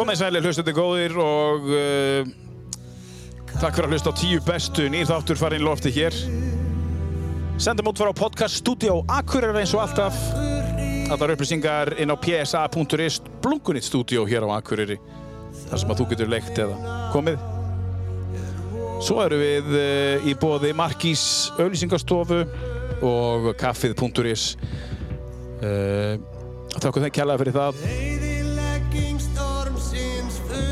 Komið sæli hlustuði góðir og uh, takk fyrir að hlusta á tíu bestu nýr þáttur farinn lofti hér. Sendum út frá podcast studio Akureyrar eins og alltaf. Allar upplýsingar inn á psa.is Blungunit studio hér á Akureyri. Þar sem að þú getur leikt eða komið. Svo eru við uh, í bóði Markís auðlýsingastofu og kaffið.is. Uh, Takk þeim kjallaði fyrir það.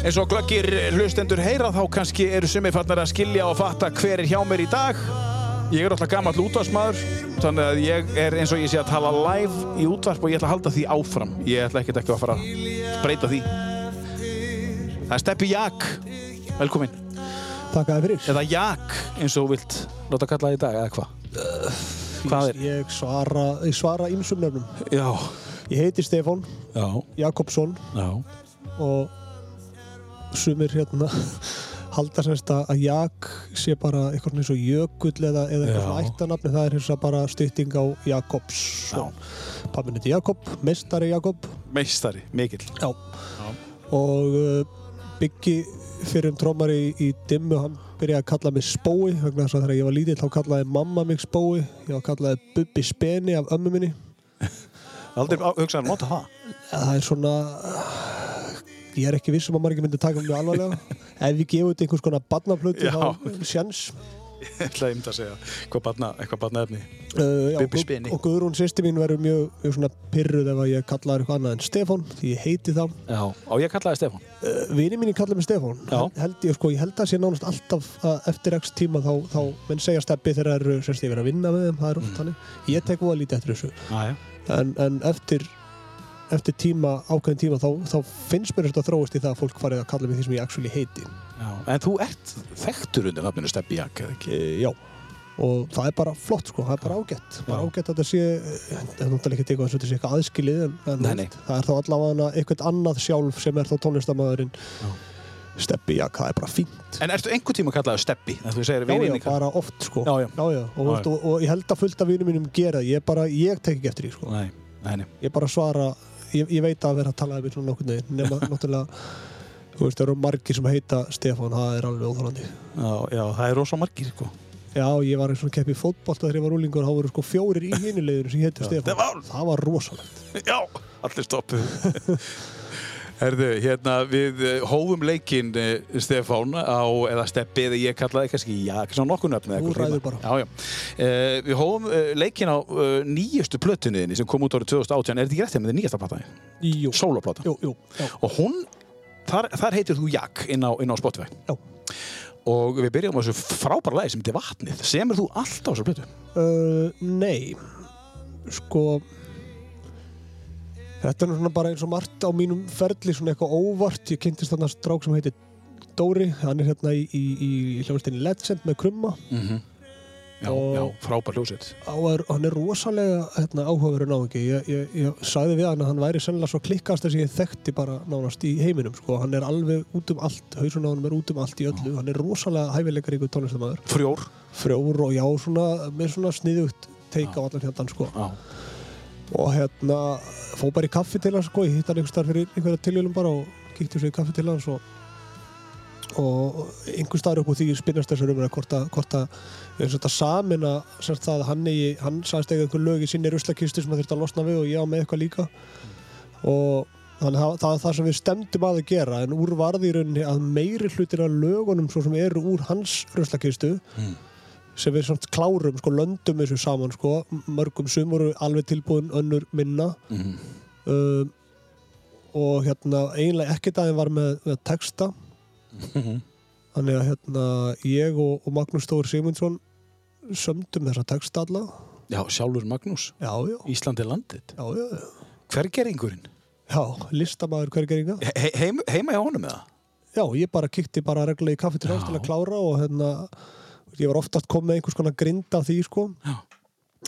Eins og glöggir hlustendur heyra þá kannski eru sumir farnar að skilja og fatta hver er hjá mér í dag. Ég er alltaf gammal útvarsmaður þannig að ég er eins og ég sé að tala live í útvarp og ég ætla að halda því áfram. Ég ætla ekkert ekki að fara að breyta því. Það er Steppi Jak. Velkomin. Takk að þið fyrir. eða Jak eins og vilt láta kalla það í dag eða hvað? Hvað er? Ég svara, ég svara ýmsum nöfnum. já, Ég heiti Stefán já, Jakobsson já. og sumir hérna halda semst að að Jak sé bara eitthvað eins og Jökull eða, eða eitthvað Já. svona ættanafni. Það er hins vegar bara stytting á Jakobs. Pappin heiti Jakob, mestari Jakob. meistari, mikill Já. Og uh, Byggi fyrir um trómari í, í dimmu, hann byrjaði að kalla mig Spói vegna þess að þegar ég var lítill þá kallaði mamma mig Spói ég var kallaði Bubbi Speni af ömmu minni aldrei hugsaði að nota það það er svona ég er ekki viss um að maður ekki myndi taka mjög alvarlega. Ef við gefum þetta einhvers konar barnaplötu Já. þá sjans ég ætlaði einmitt að segja hvað barna, eitthvað barna efni uh, já, Bubbi og, Guðrún sýsti mín verður mjög, mjög svona pyrruð ef að ég kallaði eitthvað annað en Stefán því ég heiti það já, á ég kallaði Stefán? Uh, vini mín kallaði mig Stefán. Já. held ég sko, ég held að sé nánast alltaf að eftir x tíma þá, þá menn segja steppi þegar það eru semst ég verið að vinna með þeim það er Mm. oft þannig. Ég tek voða lítið eftir þessu. Ah, en, en eftir eftir tíma, ákveðin tíma þá, þá finnst mér þetta þróist í það að fólk farið að kalla mig því sem ég actually heiti Já, en þú ert þekktur undir nafninu Steppi Jak, eða ekki? e, já og það er bara flott sko, það er bara ágætt bara ágætt að þetta sé það er náttúrulega ekki tekið að þetta sé eitthvað aðskilið en, en Nei, nei. það er þá allavega eitthvað annað sjálf sem er þá tónlistamæðurinn Já. Steppi, já, það er bara fínt En ertu einhver tíma kallaði Steppi? Já, já, bara oft sko Já, já. og, og, og, og ég held að fullt af vinum mínum gera ég bara, ég tek ekki eftir því sko nei. ég bara svara, ég, ég veit að vera að tala um svona nokkurnu, nema náttúrulega þú veist, það eru margir sem heita Stefán, það er alveg óþólandi Já, já, það er rosa margir, sko. Já, ég var eins og kepp í fótbolta þegar ég var úlingur þá voru sko fjórir í hinulegðinu sem héttu var- það var rosalegt Já, allir stoppuð. Herðu, hérna, við eh, hófum leikinn eh, Stefán á, eða Steppi, eða ég kallaði kannski, já, svona nokkur nöfn. Þú ræður bara. Já, já. Uh, við hófum leikinn á uh, nýjustu plötunniðinni sem kom út árið 2018. Er þetta ekki rétt þegar með þetta nýjasta plataði? Jú, Sóloplata. jú, jú, já, Og hún, þar, þar heitir þú Jak inn á, inn á Spotify. já. Og við byrjum á þessu frábæra lagi sem heitir Vatnið. Semur þú alltaf á þessu plötu? Uh, nei sko þetta er svona bara eins og margt á mínum ferli svona eitthvað óvart. Ég kynntist þarna strák sem heitir Dóri. Hann er hérna í, í, í hljóðstinni Legend með krumma. Mm Já, Og- já, frábær er, hann er rosalega hérna, áhugaverður náðingi ég, ég, ég sagði við hann að hann væri sennilega svo klikkast sem ég þekkti bara nánast í heiminum sko. hann er alveg út um allt. Hausun á hann er út um allt í öllu. Hann er rosalega hæfileikar ykkur tónlistamæður Frjór. frjór og já, svona, með svona sniðugt teika á allan hérna sko. Og hérna fóð bara í kaffi til hans sko. ég hitt hann einhvers þar fyrir einhverja tilvílum bara og kíkti svo í kaffi til hans og, og einhvers staðar upp úr því spinnast þessar um hvort að, hvort að þetta samina semst það að hann, hann sagðist eiga einhver lög í sinni ruslakistu sem hann þurfti að losna við og ég á með eitthvað líka og þannig að það er það sem við stemdum að að gera en úr varði í rauninni að meiri hlutir af lögunum svo sem eru úr hans ruslakistu Mm. Sem við samt klárum, sko, löndum þessu saman, sko, mörgum sum voru alveg tilbúin önnur minna Mm um, og hérna eiginlega ekkert aðeins var með, með texta -hmm. þannig að hérna ég og, og Magnús Stóri Sigmundsson sömdum þessa texta alla Já, sjálfur Magnús. já, já, Íslandi landið. já, já, já, Hvergeringurinn? já listamæður hvergeringa He heim, heima hjá honum eða? já, ég bara kíkti bara reglulega í kaffi til hans til að klára og hérna ég var oftast komið með einhvers konar grind af því, sko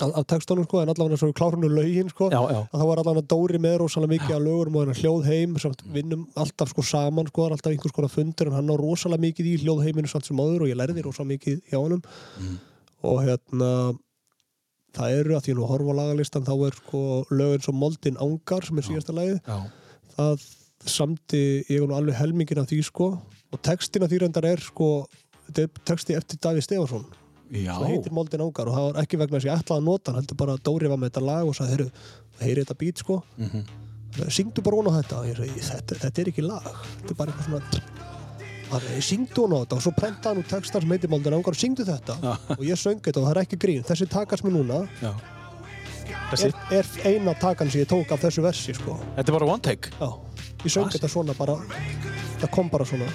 af, textunum, sko, en allavega svo klárunu lögin, sko Já, já. að þá var allavega Dóri með rosalega mikið af lögurum og hann hljóð heim samt vinnum alltaf sko saman sko, alltaf einhvers konar fundur en hann á rosalega mikið í hljóð heiminu samt sem áður og ég lærði rosalega mikið hjá honum Mm. og hérna það eru að því nú að horfa á lagalistan þá er sko lög eins og Moldin Angar sem er síðasta lagið Já. það samdi ég nú alveg helmingin af því sko og textin af því reyndar er sko þetta er texti eftir Davíð Stefansson Já. það heitir Moldin Ángar og það var ekki vegna þess að ég ætlaði að nota hann heldur bara að Dóri var með þetta lag og sagði heyrðu, heyri þetta beat sko. Mhm. syngdu bara hún á þetta. Og ég segi, þetta, þetta er ekki lag þetta er bara eitthvað svona syngdu hún á þetta. Og svo prentaði hann úr textar sem heitir Moldin Ángar og syngdu þetta. Já. og ég söng þetta og það er ekki grín. Þessi takast mér núna er, er eina takan sem ég tók af þessu versi sko. Þetta er bara one take. Já, ég söng Ah, þetta svona bara það kom bara svona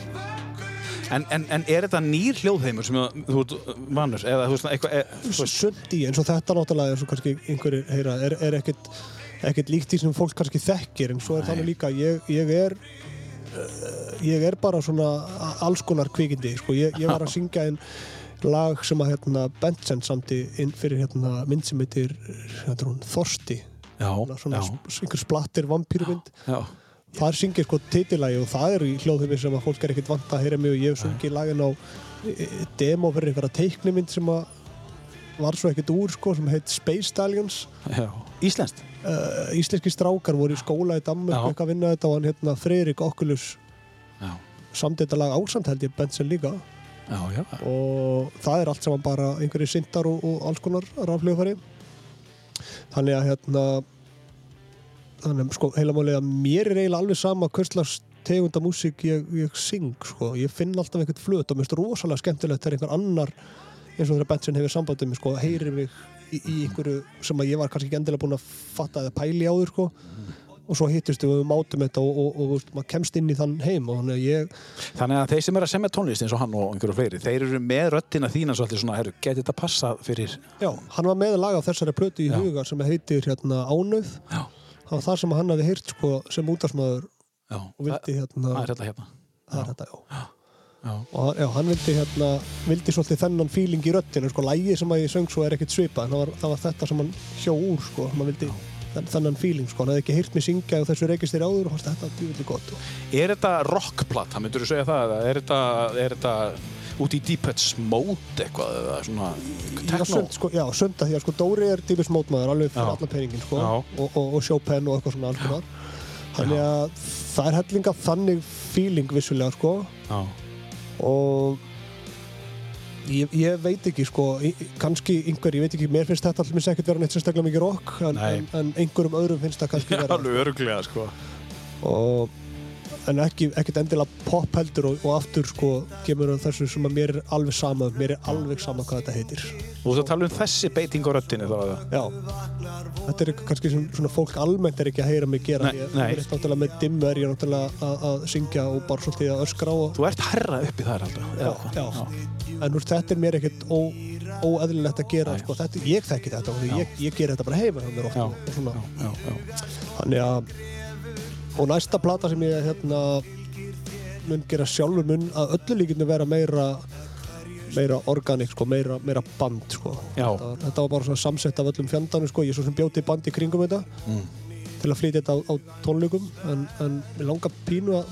En, en, en er þetta nýr hljóðheimur sem þú ert vanur? Eða þú veist, eitthvað, e, sumt í eins og þetta náttúrulega eins og kannski einhverjir heyra er, er ekkert, ekkert líkt því sem fólk kannski þekkir en svo er þannig líka ég, ég er uh, ég er bara svona alls konar kvikindi sko. ég, ég var að syngja einn lag sem að hérna, Benson samti inn fyrir hérna, mynd sem heitir hérna, Þorsti? Já, svona já, einhver splattir vampýrumynd já, þar syngir sko titilagi og það er í hljóðhumi sem að fólk er ekkert vant að heyra og ég hef sungið lagin á e, e, demo fyrir einhverja teiknimynd sem að var svo ekkert úr sko sem heit Space Stallions. Íslenskt? uh, íslenski strákar voru í skóla í Danmark eitthvað að vinna þetta og hann hérna Freyrik Okkulus samt þetta lag ásamt held ég Benson líka. Já, já. og það er allt saman bara einhverju syntar og, og alls konar rafljóðfæri þannig að hérna þannig að sko heila málið að mér er eiginlega alveg sama hverslags tegunda músík ég, ég syng sko, ég finn alltaf einhvern flöt og mér finnst rosalega skemmtilegt þegar einhver annar eins og þegar Benson hefur sambandið mig sko, heyrir mig í, í einhverju sem að ég var kannski ekki endilega búin að fatta eða pæli á þur sko og svo hittist við mátum þetta og, og, og, og maður kemst inn í þann heim þannig að ég Þannig að þeir sem er að semja tónlist eins og hann og einhverju fleiri, þeir eru með röddina þína svolítið svona, herru, geti þetta passað fyrir, Já, hann var með lag á þessari plötu í Já. huga sem heitir hérna Ánöð. já, Það var það sem hann hafi heyrt sko, sem útastmaður já, og vildi hérna, það er þetta hérna. það er þetta, já. Já, Og hann, já, hann vildi hérna, vildi svolítið þennan feeling í röddinu, sko, lægið sem að ég söng svo er ekkert svipað, það var, það var þetta sem hann hjó úr, sko, hann vildi þenn, þennan feeling, sko, hann hefði ekki heyrt mig syngja og þessu reykist þér áður og fannst þetta djúvillig gott. Er þetta rockplata, myndur þú segja það? Er þetta, er þetta út í Deepheads Mode eitthvað, eða svona techno? sko, já, sönda því að sko Dóri er dýpis mótmaður alveg fyrir allan peningin sko og, og, og Chopin og eitthvað svona alls konar. Þannig að það er hellinga þannig feeling vissulega sko. Já, og ég, ég veit ekki sko kannski einhver, ég veit ekki, mér finnst þetta allmis ekkert vera neitt sérstaklega mikið rock en, en, einhverjum öðrum finnst það kannski vera alveg öruglega, sko. og en ekki, ekkert endilega pop heldur og, og aftur sko kemur að þessu sem að mér er alveg sama mér er alveg sama hvað þetta heitir Þú ert að tala um þessi beiting á röddinni þá? Já, þetta er kannski sem svona fólk almennt er ekki að heyra mig gera Nei, ég, nei. er náttúrulega með dimmu er ég náttúrulega að, að syngja og bara svolítið að öskra og, Þú ert herra upp í þær alltaf. já, já. en úr, þetta er mér ekkert ó, óeðlilegt að gera sko, þetta, ég þekki þetta og ég, ég ger þetta bara heima Já. og, og Já, já, þannig að og næsta plata sem ég hérna mun gera sjálfur mun að öllu líkinu vera meira meira organik, sko, meira, meira band sko. Já. þetta, var, þetta var bara svona samsett af öllum fjandanum sko. ég er svo sem bjóti band í kringum þetta Mm. til að flytja þetta á, á tónleikum en, en mér langar pínu að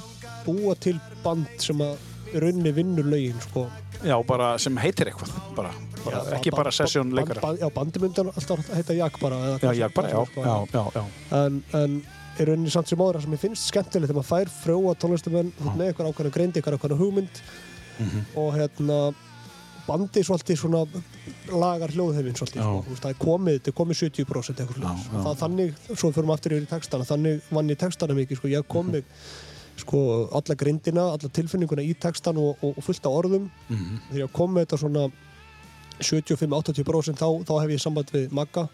búa til band sem að í rauninni vinnur lögin sko. Já, bara sem heitir eitthvað, bara. bara Já, ekki bara session band- leikara. band- Já, bandi myndi alltaf heita Jak bara eða Já, sem- bara, sko. já, já, já. en, en í rauninni samt sem áður það sem ég finnst skemmtilegt þegar maður fær frjóa tónlistamenn þú veist, með eitthvað ákveðna greindi, eitthvað ákveðna hugmynd Mhm. og hérna bandi svolítið svona lagar hljóðhefin svolítið, veist, það er komið þetta er komið 70% eitthvað já. það þannig, svo fyrir maður aftur yfir í textana þannig vann ég textana mikið, sko, ég kom mig sko, alla grindina, alla tilfinninguna í textan og, og, og fullt af orðum. Mhm. þegar ég kom með þetta svona 75-80% þá, þá hef ég samband við Magga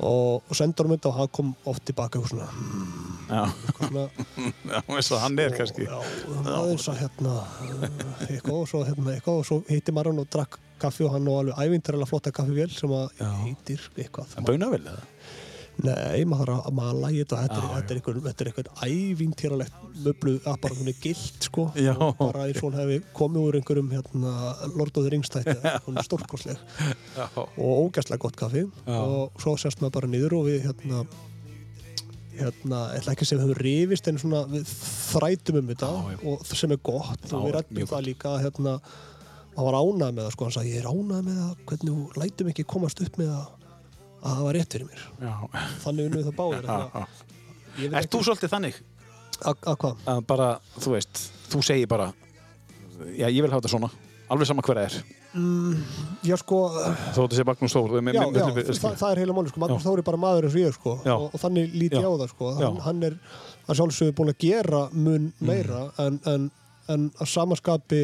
og, og sendur um þetta og hann kom oft tilbaka eitthvað svona, eins og hann er kannski. Já, aðeins að hérna eitthvað og svo, hérna, eitthvað, og svo hitti maður hann og drakk kaffi og hann og alveg ævintarlega flotta kaffivél sem að Já. heitir eitthvað En baunavel, eða? Nei, maður þarf að mala í þetta og þetta, Já, er, þetta er eitthvað, þetta er eitthvað ævintýralegt möblu apparat gilt sko. Já, bara eins og hún hefði komið úr einhverjum hérna, Lord of the Rings þætti hún er stórkostleg. Já, og ógæslega gott kaffi. Já. og svo sérst maður bara niður og við hérna hérna, ég ætla ekki að við höfum rifist en svona við þrætum um þetta Já, já. og sem er gott. Já, og við rættum það líka hérna, hann var ánægð með það sko, hann sagði ég er ánægð með það. Hvernig lætum ekki komast upp með það að það var rétt fyrir mér já. þannig unnum við það báðir Ert þú svolítið þannig? Að að hvað? að bara, þú veist, þú segir bara já, ég vil hafa þetta svona alveg sama hver það er Já, sko, þó þetta sé Magnús Þór er já, já, með- það, það er heila máli, sko. Magnús Þóri er bara maður eins og ég, sko. Og, og þannig líti Já. ég á það, sko. Hann, hann er að sjálfsögðu búin að gera mun meira en, en, en að samaskapi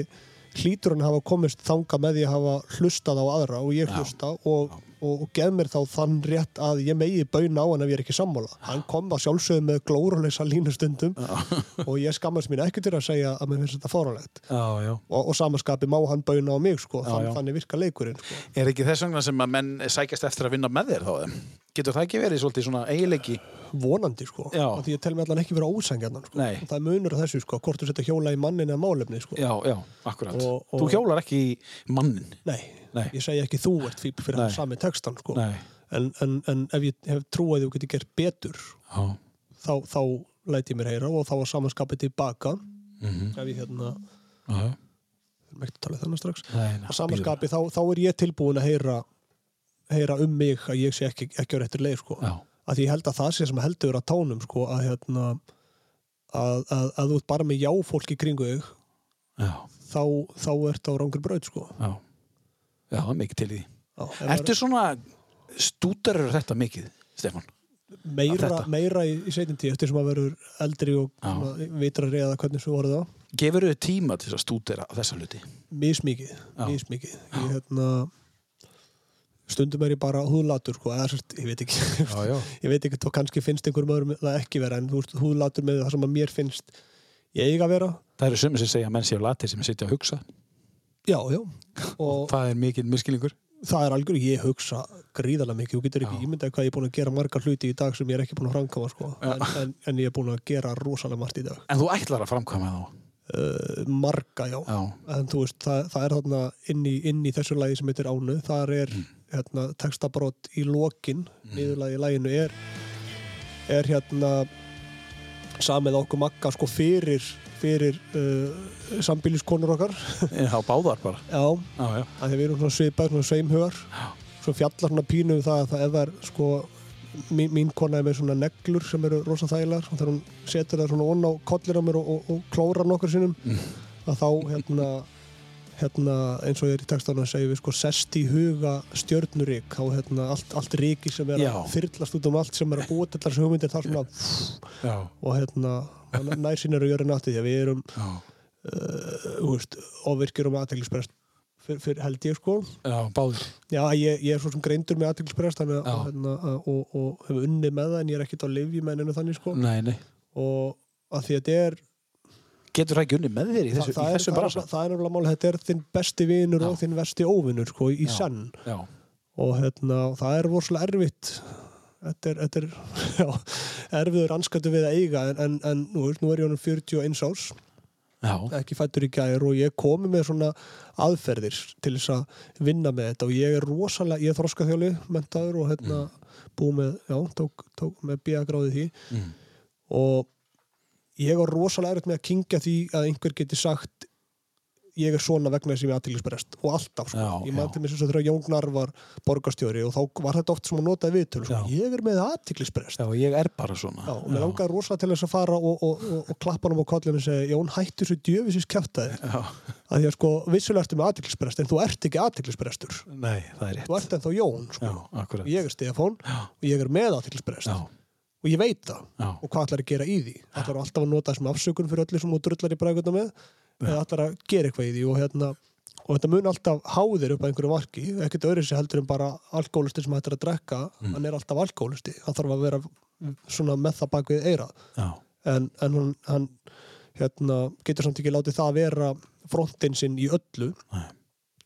hlýtur hann hafa komist þanga með því að hafa hlustað á aðra og ég Já. hlusta og, og, og gef mér þá þann rétt að ég megi bauna á hann ef ég er ekki sammála. Hann kom að sjálfsögðu með glóruleysa línustundum og ég skammast mín ekki til að segja að mér finnst þetta já. Og, og samaskapi má hann bauna á mig, sko. Já, Þann, já. þannig virka leikurinn, sko. er ekki þess vegna sem að menn sækjast eftir að vinna með þér þá getur það ekki verið svolítið svona eiginleiki vonandi sko því ég tel mig allan ekki vera ósangjarnan sko. Það er munur að þessu sko, hvort þú setja hjóla í mannin eða málefni sko. já, já, akkurat Og- og- þú hjólar ekki í mannin nei, Nei. ég segi ekki þú ert fíbl fyrir það sami textan sko. en, en, en ef ég hef trúið að þú getur gert betur já, þá, þá læt ég mér heyra og þá var samanskapið tilbaka. Mhm, ef ég hérna, erum ekki að tala um þannig strax. Samanskapið, þá, þá er ég tilbúin að heyra heyra um mig að ég sé ekki, ekki á réttur leið sko. að ég held að það sé sem heldur að tánum sko, að, hérna, að, að, að þú ert bara með já fólk í kringu þig þá, þá ert á rangur braut sko. já já, mikið til í því. Ertu svona stúdarur þetta mikið, er meira, meira í, í seitin tíu eftir sem að verður eldri og vitrari eða hvernig svo voru það gefur þau tíma til að stúdera þessa hluti? mismikið, Já. mismikið. Ég, hérna, stundum er ég bara húðlatur sko, eða sérst, ég veit ekki. Já, já, ég veit ekki, þá kannski finnst einhverjum öðrum það ekki vera en veist, húðlatur með það sem að mér finnst ég eiga að vera. Það eru sömur sem segja að menn séu latir sem sitja að hugsa já, já, og það er mikið miskilningur það er algjör, ég hugsa gríðarlega mikið, þú getur ekki Já. ímyndað hvað ég er búin að gera margar hluti í dag sem ég er ekki búin að framkama sko. En, en, en ég er búin að gera rosalega margt í dag. En þú ætlar að framkvæma þá? Uh, marga, já. Já, en þú veist, það, það er þarna inn í, inn í þessu lagi sem heitir Ánu. Þar er Mm. hérna, textabrót í lokin. Niðurlagi í laginu er er hérna samið okkur makka sko fyrir fyrir uh, sambíliskonur okkar. Þá báðar bara. Já, já, já, að því við erum svona svipað svona sveimhugar. Svo fjallar svona pínu um það að það ef það er sko mín, mín kona er með svona neglur sem eru rosa þægilegar. Og þegar hún setur það svona onni á kollir á mér og, og, og klórar nokkur sinnum Mm. að þá hérna hérna eins og ég er í textanum að segja við sko sest í huga stjörnurík þá hérna allt, allt ríki sem er Já. að þyrlast út um allt sem er að búa til þessar hugmyndir það svona já, og hérna nær sín eru jörin átti því að við erum uh, með aðteglisprest fyr, fyr, held ég sko. Já báður Já, ég, ég er svo sem greindur með aðteglisprest þannig að, Já. að, hérna, að, og, og hef unnið með það en ég er ekkert á livjumenninu þannig sko. Nei, nei. Og að því að þetta er getur það ekki unni með þér í, þessu, það, í það, er, bransa það er náttúrulega mál þetta er þinn besti vinur og þinn vesti óvinur sko í senn. Og hérna, það er vorslega erfitt þetta er, þetta er já, erfiður anskættu við að eiga en, en, en nú, nú er ég honum 41 árs. Já, ekki fættur í gær og ég komi með svona aðferðir til þess að vinna með þetta og ég er rosalega, ég er þroskaþjóli mentaður og hérna búið með, já, tók, tók með bíagráði því. Mm. og ég er rosalega erfitt með að kingja því að einhver geti sagt ég er svona vegna þess að ég er aðtillisbrest og alltaf sko. Já, ég já. til mér sem þegar Jón Gnar var borgarstjóri og þá var þetta oft sem að notaði viðtölu sko. Ég er með aðtillisbrest já, ég er bara svona. Já, og mér langaði rosalega til þess að fara og, og, og, og klappa hann á kollinu og segja Jón hættu svo djöfisins kæftæði að því að sko vissulega ertu með aðtillisbrest en þú ert ekki aðtillisbrestur nei, það er þú rétt ert ennþá Jón sko. já, ég er Stefán já, og ég er með aðtillisbrest já, og ég veit það. Og hvað ætlar að gera í því? Ætlar alltaf að nota þessum afsökun fyrir öllu sem þú drullar í brækuna með eða ætlar að gera eitthvað í því og, hérna, og þetta mun alltaf háðir upp að einhverju marki ekkert öðru sér heldur en bara alkoholisti sem hættir að drekka Mm. hann er alltaf alkoholisti hann þarf að vera svona með það bak við eira en, en hann, hann hérna, getur samt ekki látið það vera frontin sinn í öllu Nei.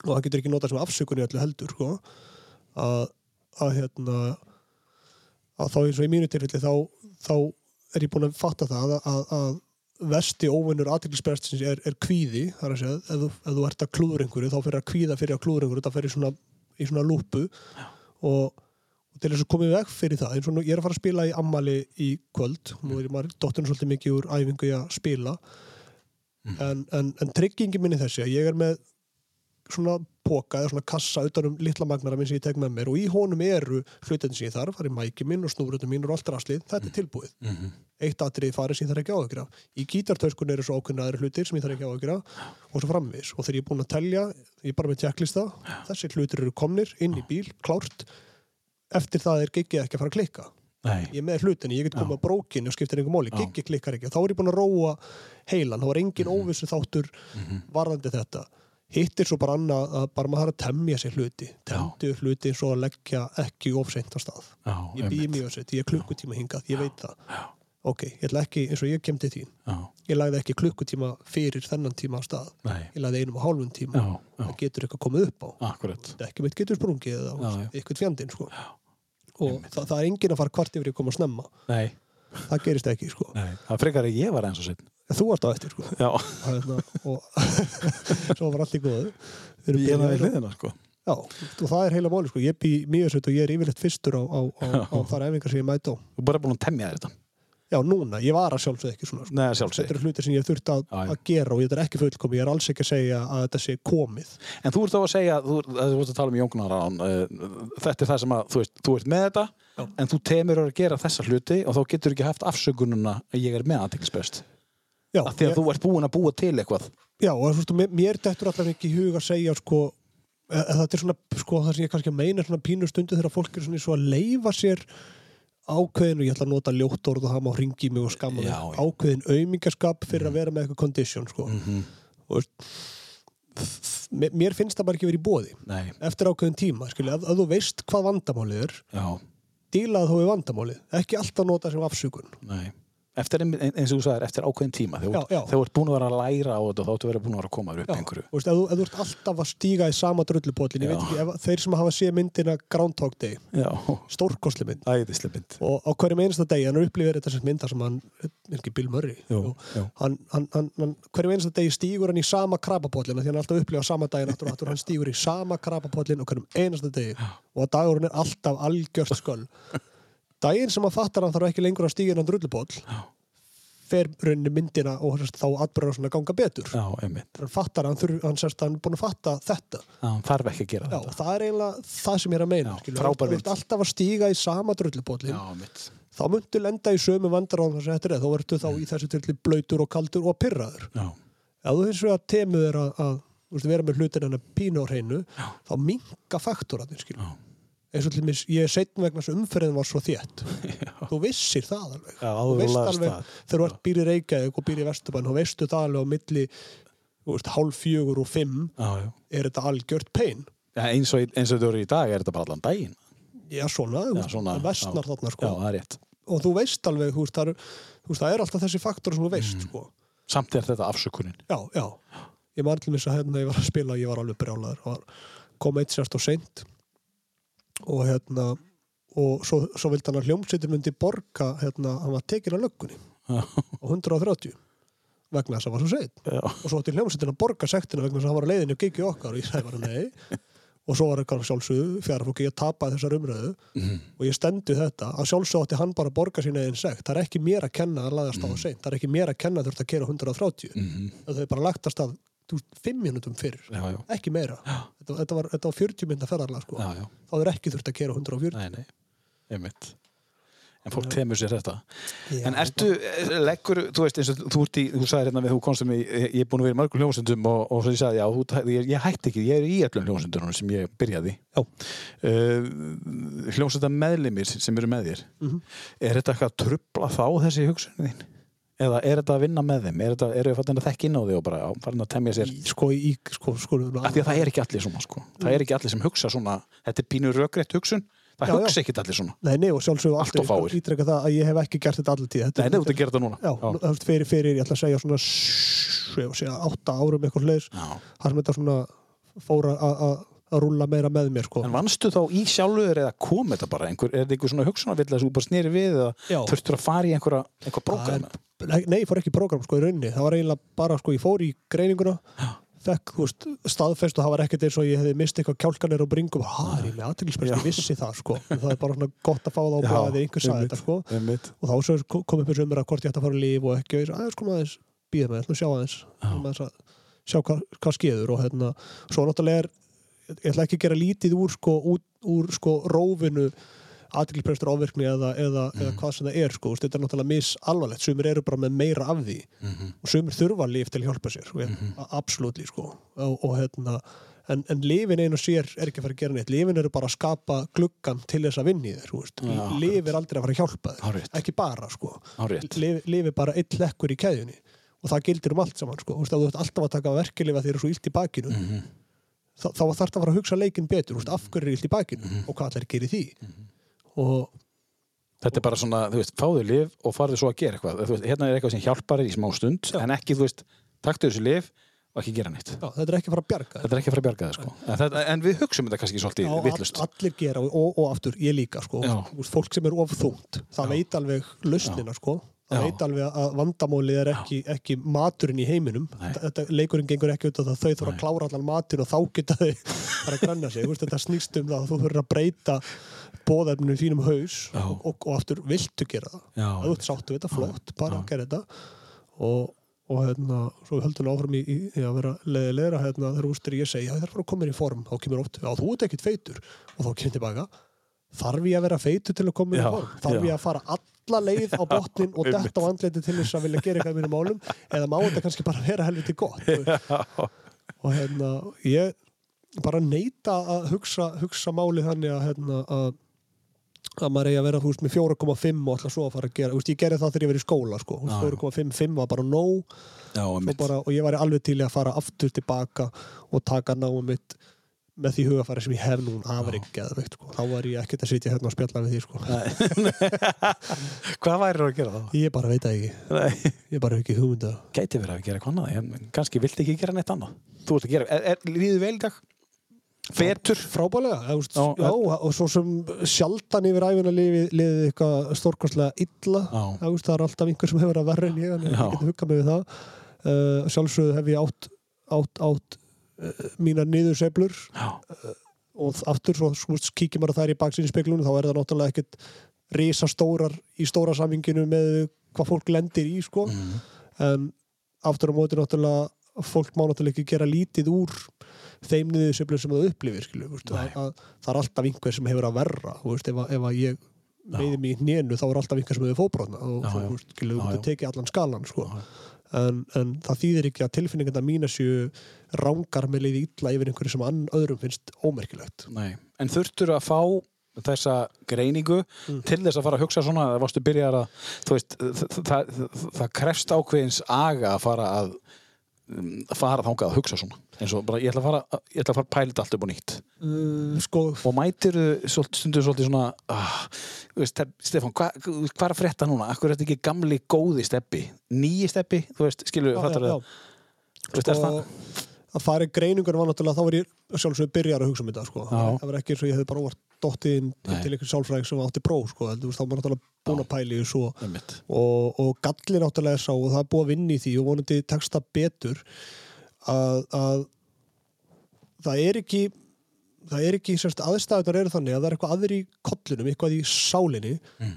og það getur ekki notað sem afsökun í öllu heldur sko. að, að hérna að þá eins og í mínu tilfelli þá, þá er ég búin að fatta það að, að vesti óvinnur aðtilsprestins er, er kvíði þar að segja, ef þú, ef þú ert að klúður einhverju þá fyrir að kvíða fyrir að klúður einhverju það fyrir svona, í svona lúpu og, og til þess að komið veg fyrir það eins og nú, ég er að fara að spila í ammali í kvöld nú er maður dótturinn svolítið mikið úr æfingu í að spila. En, en, en tryggingi minni þessi að ég er með svona póka eða svona kassa utan um litla magnara minn sem ég tek með mér og í honum eru hlutin sem ég þarf, það er mæki minn og snúrutum mín og allt raslið, þetta er tilbúið. Mhm, eitt atrið farið sem ég þarf ekki áhugur af í gítartöskun eru svo ákveðna aðri hlutir sem ég þarf ekki áhugur af og svo framvis og þegar ég er búinn að telja, ég er bara með tjekklista þessi hlutir eru komnir inn í bíl klárt, eftir það er giggið ekki að fara að klikka. Nei, ég með hlutinni, ég get komið á brókinu og skiptir einhver máli, Já. giggi klikkar ekki. Þá er ég búinn að róa heilan, þá er engin Mhm. óvissu þáttur varðandi þetta hitt er svo bara annað að bara maður har að temja sér hluti. Temdu hluti eins og að leggja ekki ofseint á stað. Já, ég býð mjög að setja, ég er klukkutíma hingað, ég veit það. ok, ég ætla ekki, eins og ég kem til þín Já, ég lagði ekki klukkutíma fyrir þennan tíma á stað. Nei, ég lagði einum og hálfum tíma. Já, já, það getur eitthvað komið upp á. Akkurat. ekki mitt getur sprungið eða Já, já. eitthvað fjandinn sko. og það, það er enginn að fara kvart yfir að koma snemma. Nei, það gerist ekki sko. það frekar að ég var eins og sitt. Þú varst á eftir sko. Já, Hérna, og svo var allt í góðu Við erum ég er það í hliðina, sko. Já, og það er heila máli sko. ég bý mjög sveit og ég er yfirleitt fyrstur á, á, á, á þar efingar sem ég mæti á Þú er bara búin að temja þetta. Já, núna, ég var að sjálfsög ekki svona sko. Nei, Þetta sjálfsög. eru hlutir sem ég þurft að, að gera og þetta er ekki fullkomi, ég er alls ekki að segja að þetta sé komið En þú ert þá að segja, þú, þú ert að tala um Jóngnar án, uh, þetta er það sem að, þú veist, þú ert með þetta, Já. en þú temur að gera þessa hluti og þá getur ekki haft afsökununa að ég er með aðteklisbest. Já, Af því að ég, þú ert búin að búa til eitthvað. já og þú veist, mér, dettur allavega ekki í hug að segja sko, að, að þetta er svona sko, það sem ég kannski meina svona pínu stundu þegar fólk er svona svo að leifa sér ákveðin og ég ætla að nota ljótt orð og það má hringi mig og skamma mig ákveðin aumingaskap fyrir að vera með eitthvað condition sko. -hmm. og mér, finnst það bara ekki verið í bóði Nei, eftir ákveðin tíma, skilja, að, að þú veist hvað vandamálið er, dílaði þó við vandamálið ekki alltaf nota sem afsökun nei. Eftir, ein- eins og þú sagðir, eftir ákveðin tíma, þegar Já, já. þú ert búin að vera að læra á þetta og þá ert verið búin að vera að koma upp einhverju. Þú veist, ef, þú, ef þú ert alltaf að stíga í sama drullupóllin ég Já. veit ekki, ef, þeir sem hafa séð myndina Groundhog Day, Já, stórkosli mynd æðislega mynd. og á hverjum einasta degi, hann er upplifir þetta sem mynda sem hann, ekki Bill Murray Jú. jú. hann, hann, hann, hverjum einasta degi stígur hann í sama krabapóllin því hann er alltaf upplifað sama daginn aftur og aftur hann stígur í sama krabapóllin og hverjum daginn sem hann fattar að hann þarf ekki lengur að stíga innan drullupóll Já. fer rauninni myndina og þess, þá atbyrður hann svona að ganga betur Já, einmitt. hann fattar, hann, þurf, hann, sérst, hann er búin að fatta þetta Já, hann þarf ekki að gera Já, þetta. það er eiginlega það sem ég er að meina Já, skilur. frábær Þú ert mynd. alltaf að stíga í sama drullupóllin Já, mitt. þá myndu lenda í sömu vandaráðum þess að þetta er þá verður þá í þessu tilli blöytur og kaldur og pyrraður Já, ef þú finnst við að temuð er að, að þú veist, vera með hlutin hennar pínu á hreinu þá minka faktoratinn skilur já. Eins og til mér, ég er setn vegna að umferðin var svo þétt þú vissir það alveg Já, þú þú veist alveg, það. þegar þú ert býr í Reykjavík og býr í Vesturbæn þá veistu það alveg á milli þú veist, hálf fjögur og fimm Já, já. er þetta algjört pein Já, eins og, eins og þetta eru í dag er þetta bara allan daginn. já svona, þú Já, það vestnar já. þarna Já, sko og þú veist alveg, þú veist, það er, þú veist, það er alltaf þessi faktor sem þú veist, Mm. sko. Samt er þetta afsökunin. Já, já. Ég til þess að hérna ég var að spila, ég var alveg brjálaður. Var- kom eitt sérst og seint og hérna og svo, svo vildi hann að hljómsveitir myndi borga, hérna, hann var tekin á löggunni. Á 130 vegna þess að það var svo seint já, og svo átti hljómsveitin að borga sektina vegna þess að hann var á leiðinu og gigi okkar. Og ég sagði bara nei. Og svo var eitthvað sjálfsögðu fjara fólki ég tapaði þessar umröðu Mhm. og ég stendi þetta. Að sjálfsögðu átti hann bara að borga sína einn sekt. Það er ekki mér að kenna að laðast á seint. Það er ekki mér að kenna að þurft að kera 130 Mhm. það er bara lagt að stað 5 minútum fyrir, já, já, ekki meira þetta, þetta, var, þetta var 40 mynda ferðarlega sko. þá er ekki þurft að kera 140 Nei, nei, einmitt. En fólk temur sér þetta. Já, En ertu, leggur, þú veist, eins og þú í, þú sagði hérna við, þú komstum í, ég er búin að vera í mörgum hljómsundum og, og svo ég sagði, já, þú, ég, ég hætti ekki, ég er í öllum hljómsundunum sem ég byrjaði. Uh, hljómsundar meðlimir sem eru með þér. Mhm. Er þetta eitthvað að trubla þá þessi hugsunin þín? Eða er þetta að vinna með þeim? Er þetta, eru þið fattin að þekka inn á því og bara, já, farin að temja sér? í, sko, í, sko, sko, því að það er ekki allir svona, sko. Það er ekki allir sem hugsa svona, þetta er pínu rökrétt hugsun, það Já, já. hugsa ekki allir svona. Nei, nei, og sjálfsögðu Allt of fáir. ítreka það að ég hef ekki gert þetta allir tíð þetta, Nei, nei, þú að gera þetta núna. Já, veist, fyrir, fyrir, ég ætla að segja svona sjö, ég segja, átta árum eitthvað Já. þar sem þetta svona fór að- að að rúlla meira með mér sko. En vannstu þá í sjálfur eða kom þetta bara einhver, er þetta einhver svona hugsunarvill að þú bara snýri við eða þurftur að fara í einhverja, einhver prógram? Það Nei, ég fór ekki í prógram sko í rauninni. Það var eiginlega bara, sko, ég fór í greininguna fekk, þú veist, staðfest og það var ekkert eins og ég hefði mist eitthvað kjálkanir og bringum það er ég með aðtilsprest, ég vissi það sko. En það er bara svona gott að fá það á Já, blæði einhver sagði einmitt. þetta sko. Einmitt. og þá kom upp þessu umræða hvort ég ætti að fara að líf og ekki og ég sagði, aðeins kom aðeins, býða með, ætlum að sjá aðeins. Að sjá hvað, hvað skeður og hérna, svo náttúrulega er ég ætla ekki að gera lítið úr sko, úr, úr sko rófinu aðtilprestur ávirkni eða, eða, eða hvað sem það er sko, þetta er náttúrulega misalvarlegt sumir eru bara með meira af því Mhm. og sumir þurfa líf til að hjálpa sér sko, mm absolutt sko. og, og hérna en, en lifin einu sér er ekki að fara að gera neitt lifin eru bara að skapa gluggan til þess að vinni þér. Já, lif er aldrei að fara að hjálpa þér ekki bara sko Hárrétt. lif, lif er bara eitt lekkur í keðjunni og það gildir um allt saman sko. Þú veist, ef þú ert alltaf að taka verkelifa þegar þú er svo illt í bakinu Mhm. Þá, þarf það að fara að hugsa leikinn betur veist, af hverju er illt í bakinu Mhm. og hvað allir gerir því og Þetta er bara svona, þú veist, fáðu lif og farðu svo að gera eitthvað. Þú veist, hérna er eitthvað sem hjálpar í smá stund, en ekki, þú veist, taktu þessu lif og ekki gera neitt. já, þetta er ekki að fara að bjarga þér. Þetta er ekki að fara að bjarga það, sko. En, þetta, en við hugsum þetta kannski svolítið Já, vittlust. all, allir gera og, og, og aftur, ég líka sko. Já. Veist, fólk sem er of þungt það veit alveg lausnina sko. Það veit alveg að vandamálið er ekki, ekki maturinn í heiminum. Þetta, leikurinn gengur ekki út af það að þau þurfa að klára allan matur og þá geta þau að granna sig. Þú veist, þetta snýst um það að þú þurfa að breyta bóðefninu í þínum haus og, og aftur viltu gera það. Já. að þú ert sáttu við þetta, flott, bara að gera þetta. Og, og hérna svo við höldum áfram í, í, í að vera leiðilegra hérna þegar ústur ég segi, já það er bara að koma í form þá kemur oft, já þú ert ekkit feitur. Og þá kemur tilbaka, þarf ég að vera feitur til að koma inn í form, þarf já. ég að fara alla leið á botnin og detta á andleiti til þess að vilja gera eitthvað í mínum málum? Eða má þetta kannski bara vera helviti gott? Veist. og hérna ég bara neita að hugsa, hugsa málið þannig að hérna að að maður eigi að vera veist, með 4,5 og alltaf svo að fara að gera, veist, ég gerði það þegar ég verið í skóla sko, Þú veist, Já, já. 4,55 var bara nóg. Bara, og ég væri alveg til að fara aftur tilbaka og taka náum mitt með því hugafæri sem ég hef nú afar ekki geðveikt, sko. þá var ég ekkert að sitja hérna og spjalla við því, sko. Hvað væri að gera þá? ég bara veit það ekki, Nei. ég bara hef ekki hugmynda Gæti verið að gera eitthvað annað, en kannski viltu ekki gera neitt annað. Þú ert að gera, er, er, líður vel í dag? Fetur? frábælega, eða, Já, já, og svo sem sjaldan yfir æfina liðið liði eitthvað stórkostlega illa Já. Það er alltaf einhver sem hefur að verra en ég en ég get huggað mig við það uh, sjálfsögðu hef ég átt átt, átt uh, mínar niðurseflur Já. og aftur svo, kíkir maður þær í baksinni speklunum þá er það náttúrulega ekkert risastórar í stóra saminginu með hvað fólk lendir í sko. Mm. en aftur á móti náttúrulega fólk má náttúrulega ekki gera lítið úr þeim niðurseflur sem það upplifir skilu, veist, Nei. að, að, það er alltaf einhver sem hefur að verra veist, ef, að, ef að ég meiði mig í nénu þá er alltaf einhver sem hefur fóbrotna og Já, já. þú Já, já. tekið allan skalan sko. Já. En, en það þýðir ekki að tilfinningarna mína séu rángar með leiði illa yfir einhverju sem ann öðrum finnst ómerkilegt Nei. En þurftur að fá þessa greiningu Mm. til þess að fara að hugsa svona eða varstu byrjar að veist, það, það, það, það krefst ákveðins aga að fara að að fara þangað að hugsa svona. Eins og bara ég ætla að fara, ég ætla að fara þetta allt upp á nýtt. Uh, sko, og mætir stundu svolítið svona ah, veist, Stefán, hvað hva er að frétta núna? Akkur er þetta ekki gamli góði steppi? Nýji steppi, þú veist, skilur er það Sko, að fara í greiningur var náttúrulega þá var ég sjálfsögur byrjar að hugsa um þetta sko. Það var ekki eins og ég hefði bara óvart dottið inn Nei. til einhvern sálfræðing sem átti próf sko. Þá var náttúrulega búin að pæli þessu og, og, og gallin náttúrulega er sá og það er búið að vinna í því og vonandi tekst það betur að, að það er ekki það er ekki, semst aðstæðunar eru þannig að það er eitthvað aðri í kollinum, eitthvað í sálinni Mm.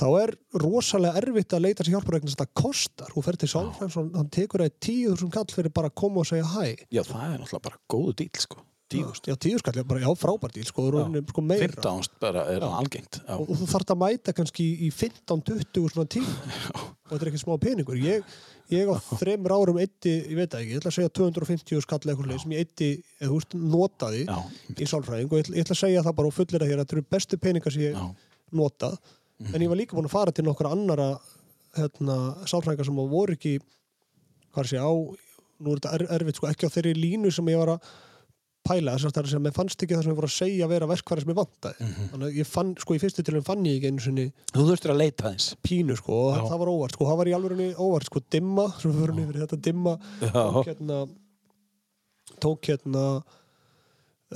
Þá er rosalega erfitt að leita sér hjálpar vegna þess að það kostar. Þú fer til sálfræðins og hann tekur það tíu þúsund kall fyrir bara að koma og segja hæ. Já, það er náttúrulega bara góðu dýl sko. tíðust, já, tíu skall, já, bara, já, frábært díl sko, sko meira. 15 bara er það algengt og, og þú þarft að mæta kannski í 15-20 svona tíma. Og þetta er ekki smá peningur. Ég, ég á þreymur árum eitti, ég veit ekki, ég ætla að segja 250 skall eitthvað leið sem ég eitti, eða veist, notaði Já. í sálfræðing. Og ég, ætla- að segja það bara og fullir að hér að þetta eru bestu peningar sem ég notað en ég var líka búin að fara til nokkra annara hérna, sálfræðingar sem voru ekki hvað sé á nú er þetta er, erfitt sko, ekki á þeirri línu sem ég var að pæla þess að það fannst ekki það sem ég voru að segja að vera verkfæri sem ég vantaði. Þannig að ég fann, sko í fyrstu tilum fann ég ekki einu sinni þú þurftur að leita þess pínu sko og Já. það var óvart sko, það var í alveg óvart sko dimma, sem við fyrir yfir þetta dimma tók hérna tók hérna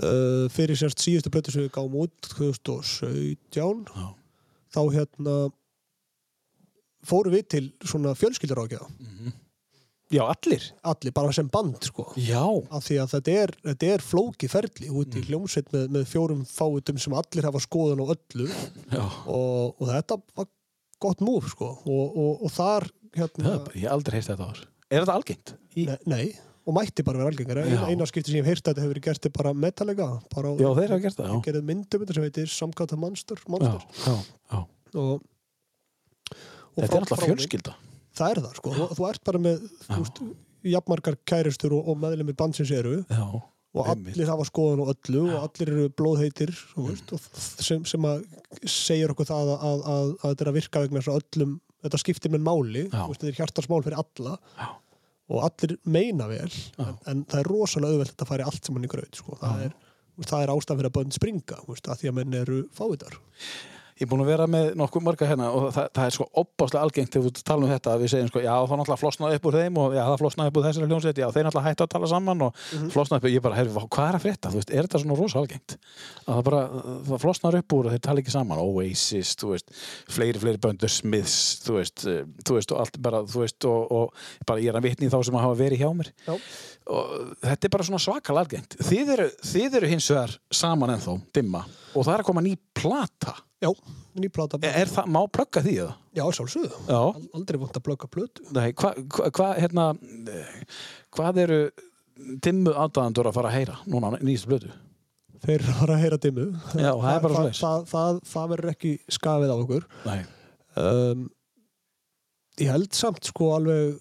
uh, fyrir sérst síðustu blötu sem við gáum út 2017 Já. Þá hérna fórum við til svona fjölskyldarákja já, allir? Allir bara sem band sko. Já, af því að þetta er, þetta er flóki ferli út í hljómsveit með, með fjórum fáutum sem allir hafa skoðun á öllu. Og, og þetta var gott múf sko. Og, og, og þar hérna ég aldrei heist þetta ár er þetta algengt? Í, nei, nei, og mætti bara vera algengar eina, skipti sem ég hef heyrt að þetta hefur verið gert er bara Metallica bara Já, þeir hafa gert það, já. gerðið myndum sem heitir Samkata Monster, Monster. já, já. Og, og Þetta er alltaf fjölskylda. það er það sko, þú, þú ert bara með jafnmargar kæristur og, og meðlemið bandsins eru Já. og allir hafa skoðun og öllu og allir eru blóðheitir veist, og sem, sem að segir okkur það að, að, að, að þetta er að virka vegna öllum, þetta skiptir með máli veist, þetta er hjartarsmál fyrir alla Já. Og allir meina vel en, en það er rosalega auðvelt að þetta færi allt saman í graut sko. það, það er ástæðan fyrir að bönn springa veist, að því að menn eru fávitar Ég er búin að vera með nokkuð marga hérna og það, það er svo opbáslega algengt þegar við talum um þetta að við segjum sko, já það náttúrulega flosnaði upp úr þeim og já það flosnaði upp úr þessari hljómsveit, já þeir náttúrulega hættu að tala saman og flosnaði upp, ég bara, herri, vá, hvað er að frétta, þú veist, er þetta svona rosa algengt? Að það bara, það flosnaði upp úr og þeir tala ekki saman, Oasis, þú veist fleiri, fleiri böndur, Smiths, þú veist eh, þú veist, og allt bara, þú veist og, og bara ég er að vitni þá sem hafa verið hjá mér. Já. og þetta er bara svona svakal algengt. Þið eru, þið eru það að já, ný plata það, má plugga því eða? já, sjálfsögðu, Já. Al- aldrei vant að blöka plötu Nei, hvað, hva, hva, hérna, hvað eru dimmu aðdæðandur að fara að heyra núna á nýjastu blötu? þeir fara að heyra dimmu Já, það er bara það, svoleiðis. það, það, það verður ekki skafið á okkur Nei. um, ég held samt sko alveg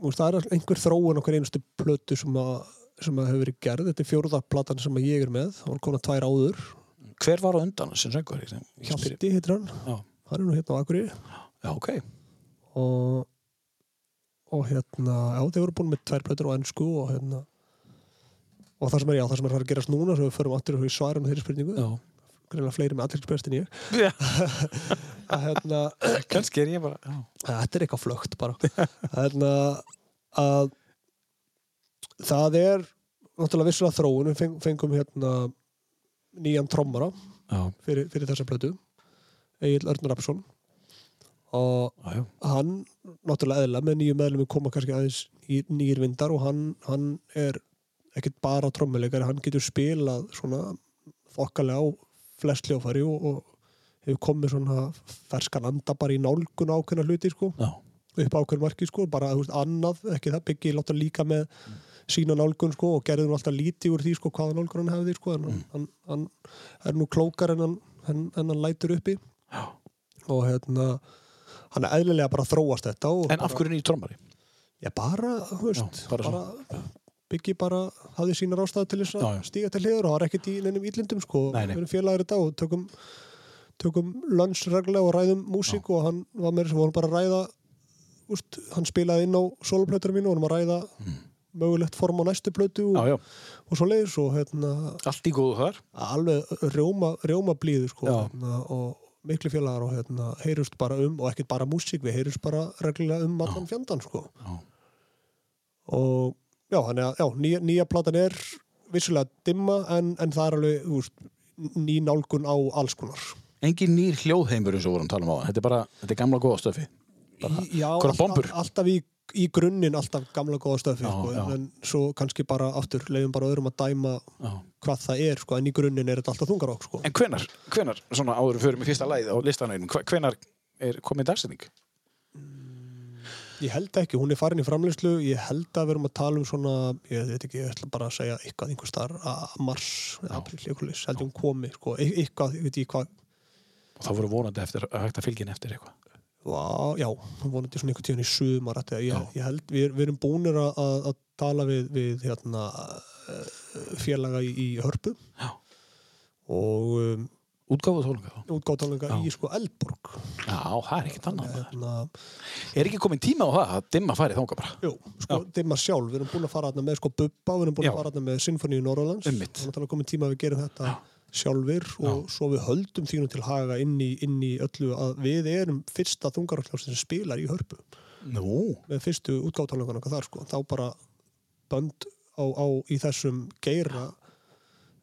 veist, það er einhver þróun okkar einustu plötu sem að, sem að hefur verið gerð þetta er fjóruða platan sem að ég er með það var konar tvær áður Hver var á undan sem söngur? Hjalti heitir hann, hann er nú hérna á Akureyri. Já, ok. og og hérna, já þeir voru búin með tvær plötur á ennsku og hérna og það sem er, já, það sem er að að gerast núna svo við förum aftur í svarum þeirri spurningu. Já. greinlega fleiri með allir en ég. Að hérna, kannski er ég bara, já. Þetta er eitthvað flögt bara. Þannig að það er náttúrulega vissulega þróun við feng- fengum hérna nýjan trommara fyrir, fyrir þessa plötu Egil Örnur Rapsson og já, já. hann náttúrulega eðla með nýju meðlum koma kannski aðeins í nýjir vindar og hann, hann er ekkert bara trommuleikari, hann getur spilað svona þokkalega á flest hljófari og, og hefur komið svona ferskan anda bara í nálgun ákveðna hluti sko. Já, upp á ákveðin marki sko, bara þú veist, annað, ekki það, byggi láta líka með sína nálgun sko og gerði nú alltaf lítið úr því sko hvaða nálgun hann hefði sko Mm. hann, hann er nú klókar en hann, en hann lætur uppi Já. og hérna hann er eðlilega bara að þróast þetta en af hverju nýjum trommari? Já, bara, veist, Já, bara bara, byggi bara hafði sínar ástæðu til þess að stíga til hliður og það er ekkert í neinum ílindum sko, við erum félagur þetta og tökum tökum lunch reglulega og ræðum músík og hann var með þess að vorum bara að ræða úst, hann spilaði inn á soloplötur mínu og vorum að ræða mögulegt form á næstu plötu og. Já, já, og svo leiðis og hérna allt í góðu þar. alveg rjóma, rjóma blíðu sko, hérna, og miklu félagar og hérna, heyrust bara um, og ekkert bara músík við heyrust bara reglulega um allan fjandan sko og já, þannig að já, nýja, nýja platan er vissulega dimma en, en það er alveg veist, ný nálgun á alls konar Engin nýr hljóðheimur eins og vorum að tala um á Þetta er bara, þetta er gamla góða stöfi. Bara- já, einhverjar bombur. alltaf í, í grunninn alltaf gamla góða stöfi Já, sko, já. en svo kannski bara aftur leiðum bara öðrum að dæma Já. hvað það er sko, en í grunninn er þetta alltaf þungarokk sko. En hvenar, hvenar, svona áður fyrir mig fyrsta læð á listanauðinu, hvenar er komið dagsetning? Ég held ekki, hún er farin í framleyslu ég held að við erum að tala um svona ég veit ekki, ég ætla bara að segja eitthvað einhver starf að mars, april, eitthvað held ég hún komi, sko, e- eitthvað, ég veit ekki hvað Og það voru vonandi eftir, að hægt að fylgja henni eftir eitthvað. Vá, já, vonandi svona einhvern tíðan í sumar ég, Já. ég held, við, við erum búnir að, að- tala við, við hérna, eh, félaga í, í hörpu Já. og um, Útgáfuð tónleika útgáttálinga Já. í sko Eldborg Já, það er ekkert annað. maður. hérna, Er ekki komin tíma á það að dimma færið þánga bara? Jú, sko, dimma sjálf, við erum búin að fara með sko Bubba, við erum búin Já. að fara með Sinfoníu Norrlands, þannig að komin tíma að við gerum þetta sjálfur og svo við höldum þínu til haga inn í, inn í öllu að við erum fyrsta þungaralljást sem spilar í hörpu. Nú. með fyrstu útgáttálingan okkar þar sko, þá bara bönd á, á í þessum geira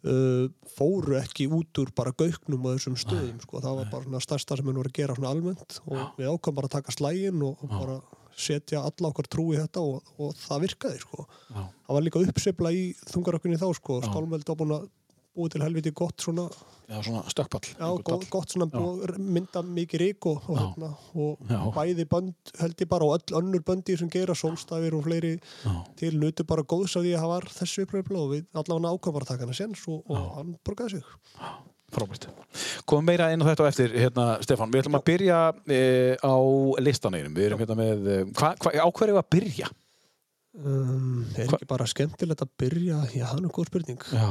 uh, fóru ekki út úr bara gauknum á þessum stöðum sko, það var bara stærsta sem við voru að gera almennt og við ákvæm bara að taka slægin og, og bara setja alla okkar trú í þetta og, og það virkaði sko. Já. það var líka uppsefla í þungarökkunni þá sko, Já. skálmeld var búin að búið til helviti gott svona, Já, svona stökkpall. já, gott, gott svona búið, mynda mikið rík og, og, Já. hérna, og Já. bæði bönd held ég bara og öll önnur böndi sem gera sólstafir og fleiri Já. til nutu bara góðs af því að það var þessu uppröfla og við allavega ákvæm bara að taka hana sens og, og hann borgaði sig Frábært. Komum meira inn á þetta á eftir, hérna, Stefán. Við ætlum að byrja e, á listaneinum. Við erum hérna með, e, hva, hva, á hverju að byrja? um, Er Hva- ekki bara skemmtilegt að byrja Já, það er góð spurning Já.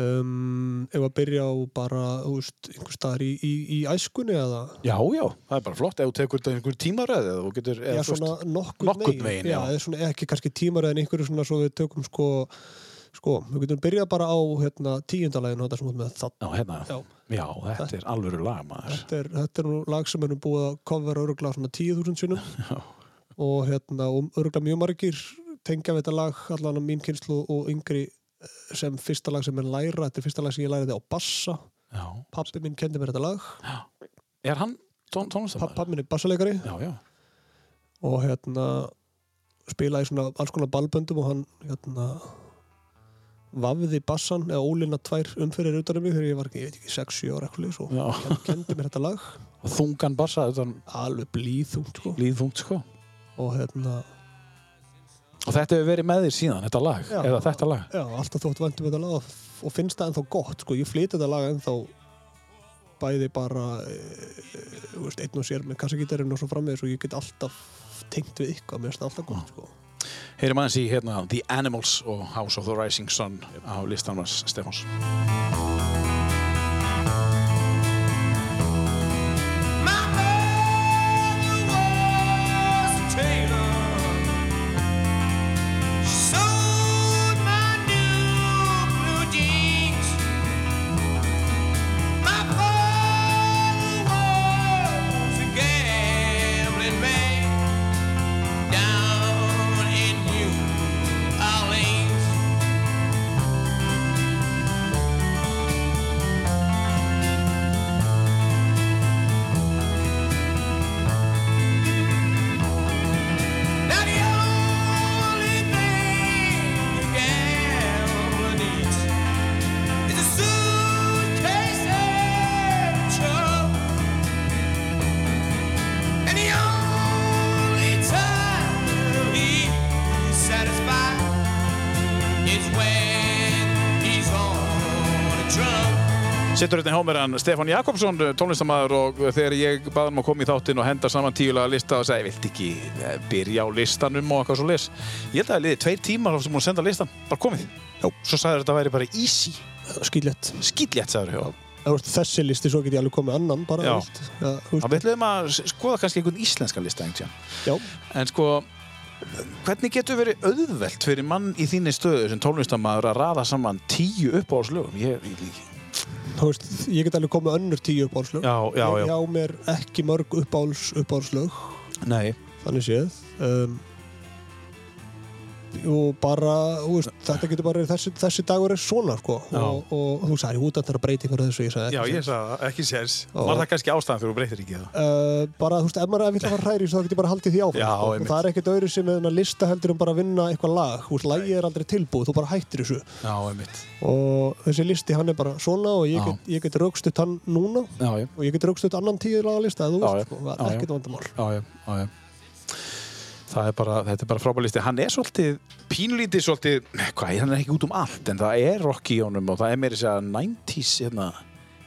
Um, Ef að byrja á bara, veist, einhver staðar í, í, í æskunni eða Já, já, það er bara flott. Ef þú tekur þetta einhver tímaröð eða þú getur... Já, eða, þú svona nokkurn nokkurn veginn, veginn, já, já. svona, ekki kannski tímar en einhverju svona svo við tökum sko, sko, við getum byrjað bara á hérna, tíundalæginu þetta sem út með það Já, hérna. Já. Já, þetta er alvöru lag, maður. þetta er, þetta er nú lag sem erum búið að kofvera öruglega svona 10.000 sinum Já. og hérna, og öruglega mjög margir tengja við þetta lag allan á mín kynslu og yngri sem fyrsta lag sem er læra, þetta er fyrsta lag sem ég læriði á bassa, Já. pappi minn kendi mér þetta lag, Er hann tónlistamæður? pappi minn er bassaleikari Já, já. og hérna spilaði svona alls konar ballböndum og hann hérna vafði bassan eða ólina tvær umfyrir utan um mig þegar ég var ekki, ég veit ekki, 6-7 ára svo Já. hann kendi mér þetta lag Og þungan bassa, þetta alveg blíðungt sko líðþungt, sko. og hérna, Og þetta hefur verið með þér síðan, þetta lag? Já. Eða þetta lag? já, alltaf þótt vendum þetta lag og, finnst það ennþá gott sko, ég flyt þetta lag ennþá bæði bara e, e, veist, einn og sér með kassagítarinn og svo framvegis og ég get alltaf tengt við eitthvað, mér finnst það alltaf gott sko Heyrim aðeins í hérna The Animals og House of the Rising Sun á listanmars Stefáns. Mér hann Stefán Jakobsson, tónlistamæður og þegar ég baði hann að koma í þáttinn og henda saman tíulega lista og sagði, vilt ekki eh, byrja á listanum og eitthvað svo les. Ég held að það liði tveir tímar sem hún senda listan, bara komið. Já. Svo sagði þetta væri bara easy, skýrlegt skýtlétt sagður hjá. þessi listi svo get ég alveg komið annan bara, Já. Það veist, við að skoða kannski einhvern íslenskan lista En sko, hvernig getur verið auðvelt fyrir mann í þínni stöðu sem tónlistamæður að raða saman tíu uppáhaldslögum? Ég, ég, þú veist, ég get alveg komið önnur tíu uppáhaldslög. Já, já, ég já. á mér ekki mörg uppáhalds, uppáhaldslög. Nei, þannig séð um, og bara veist, þetta getur bara þessi, þessi dagur er svona sko og, og þú sagði út að það er breytingar þessu ég sagði já, ég sagði ekki sérs. Var það kannski ástæðan fyrir að breytir ekki það? Uh, bara þú veist, ef maður vill að fara hræri þá getur ég bara haldið því áfram Já, sko. það er ekkert öðru sem þennan lista heldur um bara að vinna eitthvað lag, þú veist, lagið er aldrei tilbúið þú bara hættir þessu Já, einmitt. og þessi listi hann er bara svona og ég get, get raukstutt hann núna Já, og ég get raukstutt annan tíu laga lista eða þú Já, veist, já. sko, það er ekkert vandamál. Það er bara, þetta er bara frábælisti. Hann er svolítið, pínlítið svolítið, hvað, hann er ekki út um allt, en það er rock í honum og það er meira þess að 90s, hérna,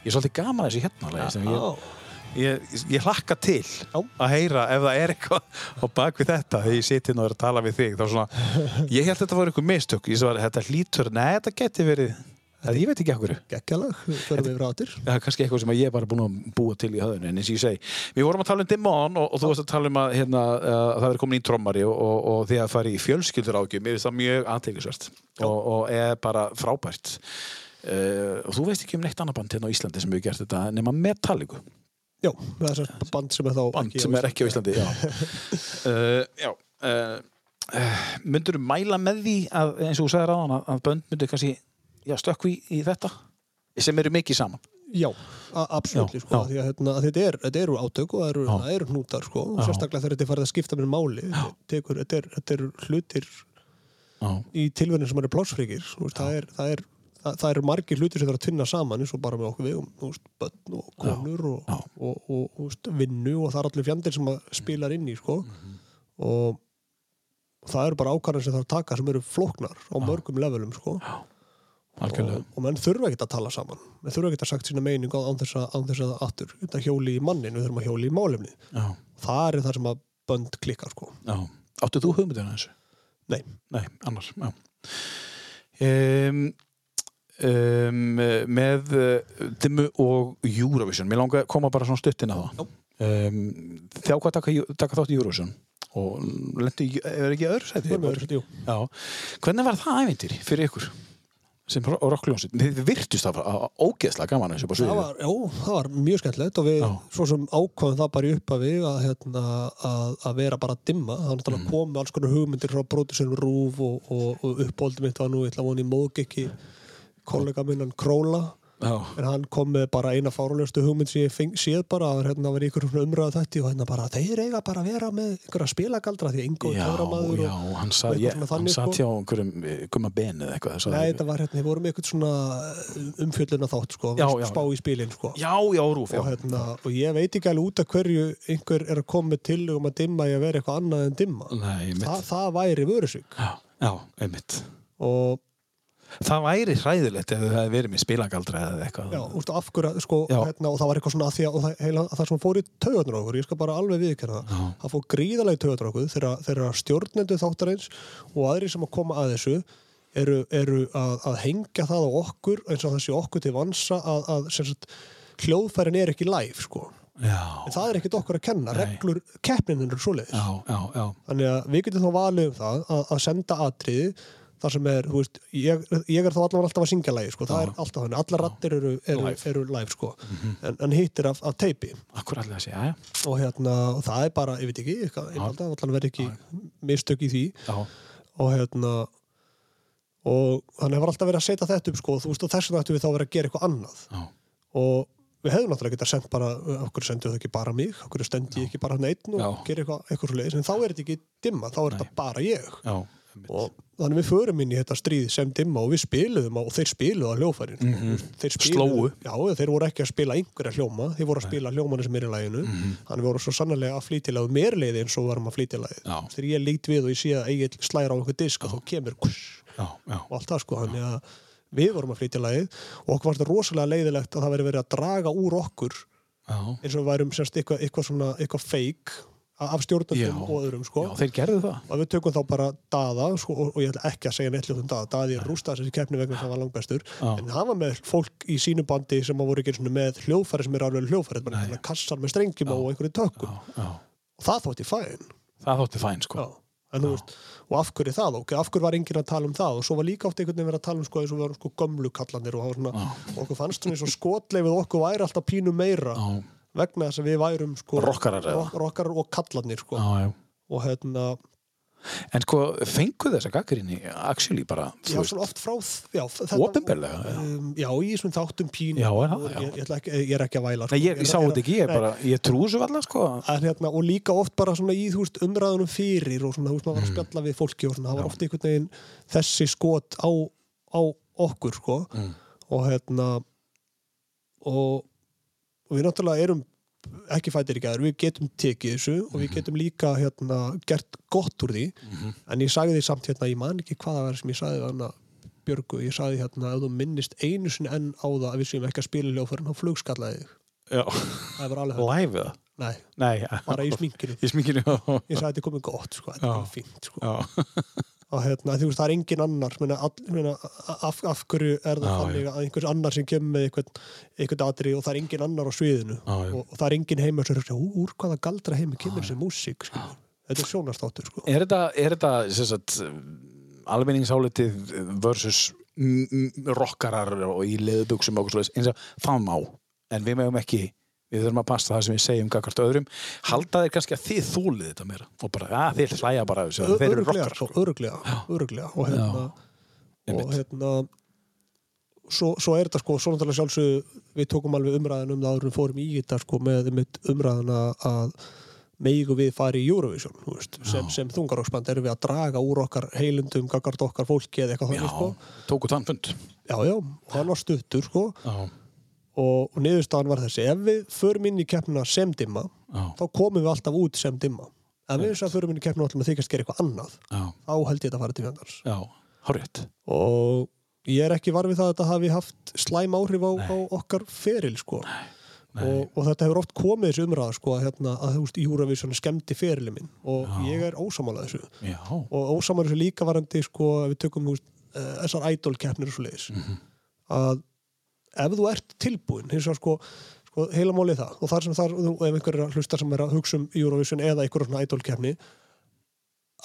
ég er svolítið gaman að þessu hérna, sem ég, Já. ég, ég hlakka til að heyra ef það er eitthvað á bakvið þetta þegar ég siti hérna og er að tala við þig þá svona, ég held að þetta var eitthvað mistök ég svo að þetta hlýtur, nei þetta geti verið eða ég veit ekki okkur geggjalag, förum við yfir áttir. Það er kannski eitthvað sem ég er bara búin að búa til í höfðinu en eins og ég segi, við vorum að tala um Dimon og, og þú varst að tala um að, hérna, að það verið komin í trommari og, og, og því að fara í fjölskyldur ágjum, mér finnst það mjög aðteglisvert og, og er bara frábært. Uh, og þú veist ekki um neitt annað band hérna á Íslandi sem hefur gert þetta nema Metallica. Já, það er svo band sem er þá band sem er ekki á Íslandi. Já, uh, já uh, uh, myndur þú mæla með því að, eins og þú sagðir aðan að, að bönd myndur kannski já, stökkvi í þetta sem eru mikið saman Já, absolutt Já, sko, já. því að hérna, þetta, er, þetta eru átök og það eru, Já. það eru hnútar sko, og Já. sérstaklega þegar þetta er farið að skipta mér máli tekur, þetta, er, þetta eru hlutir já, í tilverðin sem eru plásfríkir það er, það er, það, það margir hlutir sem þarf að tvinna saman eins og bara með okkur við um þú veist, börn og konur og, já. og, og, og, veist, vinnu og það er allir fjandir sem spilar inn í sko. Mhm. og það eru bara ákvarðan sem þarf að taka sem eru flóknar á mörgum levelum sko. Algjörlega og, og menn þurfa ekki að tala saman menn þurfa ekki að sagt sína meining á án þess að, án þess að aftur, þetta hjóli í mannin við þurfum að hjóli í málefni já, það er það sem að bönd klikkar sko. áttu þú hugmyndina þessu? nei, Nei, annars. Um, um, með uh, Dimmu og Eurovision, mér langar að koma bara svona stutt inn á það. Um, þjá hvað taka, taka þátt í Eurovision og lendi, er ekki öðru sæti? Hvernig var það ævintýri fyrir ykkur? Sem rockljónsitt, þið virtust að fara ógeðslega gaman þessu það sviðinu var, já, það var mjög skemmtilegt og við Já. svo sem ákvæðum það bara í uppafi að, hérna, að, að vera bara að dimma það var náttúrulega Mm. komið alls konar hugmyndir frá pródusinu Rúf og, og, og uppbóldum mitt var nú, ég ætla að vona í móðgekki kollega minnan Króla. En hann kom með bara eina fáralöstu hugmynd sem ég feng, séð bara að hérna var svona umræða þætti og hérna bara þeir eiga bara að vera með einhverja spilagaldra því Ingo er Já, töframaður já, og, hann, satt sko. hjá einhverjum eh, gumma ben eða eitthvað Nei, þetta var hérna, þeir voru með eitthvað svona umfjölluna þátt sko, Já, já. spá í spilin sko. Já, já, Rúf, og, hérna, og ég veit ekki alveg út af hverju einhver er að koma með tillögum að dimma í að vera eitthvað annað en dimma. Nei. Þa, það væri vörusvík Já, já, einmitt. Og Það væri hræðilegt ef það verið með spilagaldra eða eitthvað já, úrstu, af hverju sko, hérna, og það var eitthvað svona að því að, það, heila, það sem fór í á okkur, ég skal bara alveg viðkjörna það Já. það fór taugarnar á okkur þegar, þegar stjórnendu þáttarins og aðri sem að koma að þessu eru, eru að, að hengja það á okkur eins og þessi okkur til vansa að, að sagt, hljóðfærin er ekki live sko. Já, en það er ekkit okkur að kenna, Nei. reglur keppninin eru já, já Þannig að við getum þá valið um það að, að senda atriði þar sem er, þú veist, ég, ég er þá allavega alltaf að syngja lagi, sko, það Já. er alltaf þannig, allar rattir eru, eru, live. eru live, sko, en, en hitt er af, af teipi. Akkur allir að segja, já, og hérna, og það er bara, ég veit ekki, eitthvað, einfalda, allan verði ekki mistök í því. Já, og hérna, og þannig hefur alltaf verið að setja þetta upp, sko, þú veist, og þess vegna ættum við þá að vera að gera eitthvað annað. Já, og við hefðum náttúrulega getað sendt bara, okkur sendu það ekki bara mig, okkur stendi ég ekki bara einn og Já. gera eitthvað, eitthvað ég já, og þannig við förum inn í þetta stríð sem dimma og við spiluðum á, og þeir spiluðu á hljófærin mm þeir Slógu. já, þeir voru ekki að spila einhverja hljóma. Þeir voru að spila hljómanu sem er í læginu Mhm. þannig við vorum svo sannlega að flýtilega mér leiði eins og varum að flýtilega Já. þegar ég lít við og ég sé að eigin slæra á einhver disk og þá kemur kuss já, já, og allt það sko þannig að við vorum að flytja lagið. Og okkur var þetta rosalega leiðilegt að það veri verið að draga úr okkur já, eins og við værum semst eitthvað, eitthvað svona eitthvað feik af stjórnandum og öðrum sko. Já, þeir gerðu það. Og við tökum þá bara Daða sko, og, og ég ætla ekki að segja neitt um Daða. Daði er rústað þessi keppni vegna þess að hann var langbestur. Já. en hann var með fólk í sínu bandi sem voru ekki með hljóðfæri sem er alveg hljóðfæri bara kassar með strengjum og einhverju tökum. Já, já, og það þótti fæn. Það þótti fæn, sko. Veist, og af hverju það? Ok, af hverju var enginn að tala um það? Og svo var líka oft einhvern veginn að tala um sko, eins og við varum sko gömlu kallanir og, það var og okkur fannst svona vegna þess að við værum sko, Rokkarar eða? rock, rockarar og kallanir sko. já, já og hérna En sko, fengu þessa gaggrinni actually bara, Já, svona oft frá já, þetta- Opinberlega, já. um, já, í þessum þáttum pínu Já, er já. ég, ég, ætla ekki, ég er ekki að væla Nei, ég, ég sá þetta ekki, ég Nei, bara, ég trú þessu allar, sko en, hérna, og líka oft bara svona í þú veist, umræðunum fyrir og svona, þú veist, maður var að spjalla við fólki og svona, það var oft einhvern veginn þessi skot á, á okkur sko. og hérna og, og við náttúrulega erum ekki fættir í gæður, við getum tekið þessu og við getum líka hérna gert gott úr því, en ég sagði því samt hérna, ég man ekki hvað það var sem ég sagði þannig að Björgu, ég sagði hérna ef þú minnist einu sinni enn á það að við séum ekki að spila ljófærin, þá flugskallaði það var alveg eða? nei, Nei, bara í sminkinu. Ég sagði þetta er komið gott, sko, þetta er fínt sko. Og hérna, þú veist, það er engin annar meina, all, meina, af, af hverju er það þannig að einhvers annar sem kemur með einhvern, einhvern atri og það er engin annar á sviðinu já. og, og það er engin heimur sem er að úr hvaða galdra heimi kemur þessi músík skilur. þetta er sjónastáttur sko. Er þetta, almenningsálitið versus rockarar og í svoleiðis, eins og það má en við megum ekki, við þurfum að passa það sem við segjum gagvart öðrum, halda þeir kannski að þið þúlið þetta meira? Og bara, að þið hlæja bara þessu, þeir eru rockar. sko, öruglega, öruglega og hérna, og hérna svo, svo er þetta sko, svo náttúrulega sjálfsög við tókum alveg umræðan um það við fórum í þetta sko með umræðana að meigu við fara í Eurovision veist, sem, sem þungaróksband erum við að draga úr okkar heilundum, gagart okkar fólki eða eitthvað þannig sko. tóku þann fund. Já, já, hann var stuttur sko. Já, og, og niðurstaðan var þessi. Ef við förum inn í keppnina sem dimma já, þá komum við alltaf út sem dimma. Ef við þess að förum inn í keppnina og ætlum að þykast gera eitthvað annað já, þá held ég þetta að fara til fjandars já, og ég er ekki var við það að þetta hafi haft slæm áhrif á, á okkar feril sko. og, og þetta hefur oft komið þessu umræða sko, að, hérna, að þú veist, Eurovision skemmti ferili minn. Og ég er ósamálað þessu. Já, og ósamálað þessu líka varandi sko, við tökum eh, þessar idol-keppnir og svo leiðis að ef þú ert tilbúin hins vegar sko, sko heila málið það. Og þar sem þar, og ef einhver er að hlusta sem er að hugsa um Eurovision eða einhver svona idol-keppni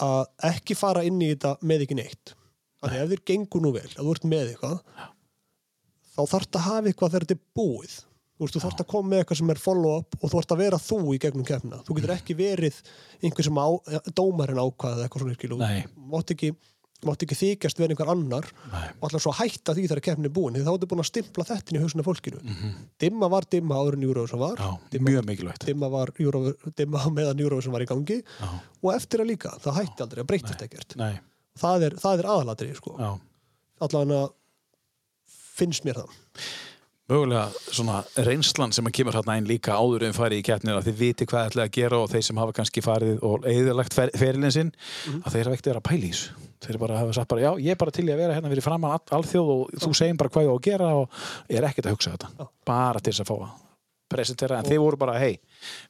að ekki fara inn í þetta með ekki neitt. Þannig ef þér gengur nú vel, ef þú ert með eitthvað þá þarfst að hafa eitthvað þegar þetta er búið. Þú veist, þú þarfst að koma með eitthvað sem er follow-up og þú þarfst að vera þú í gegnum keppnina. Þú getur ekki verið einhver sem á, dómarinn ákvaði eða eitthvað svona Nei. mátt ekki, mátt ekki þykjast verið einhver annar Nei. og alltaf svo að hætta því þegar keppnin er búin því þá ertu búin að stimpla þetta í hausinu fólkinu. Dimma var dimma áður en Eurovision var. Já, dimma, mjög mikilvægt. dimma var Euro, dimma meðan Eurovision var í gangi. Já, og eftir að líka, það hætti aldrei að breytist ekkert. Það er, er aðalatri sko. allavega finnst mér það Mögulega svona reynslan sem að kemur hérna einn líka áður en farið í keppnina þið viti hvað ætlaði að gera og þeir sem hafa kannski farið og eðilagt fer, ferilin sinn að þeir hafa ekkert að í þessu. Þeir bara hafa sagt bara, já, ég er bara til í að vera hérna fyrir framann all, alþjóð og þú segir bara hvað ég á að gera og ég er ekkert að hugsa þetta. Bara til þess að fá að presentera en þeir voru bara, hei,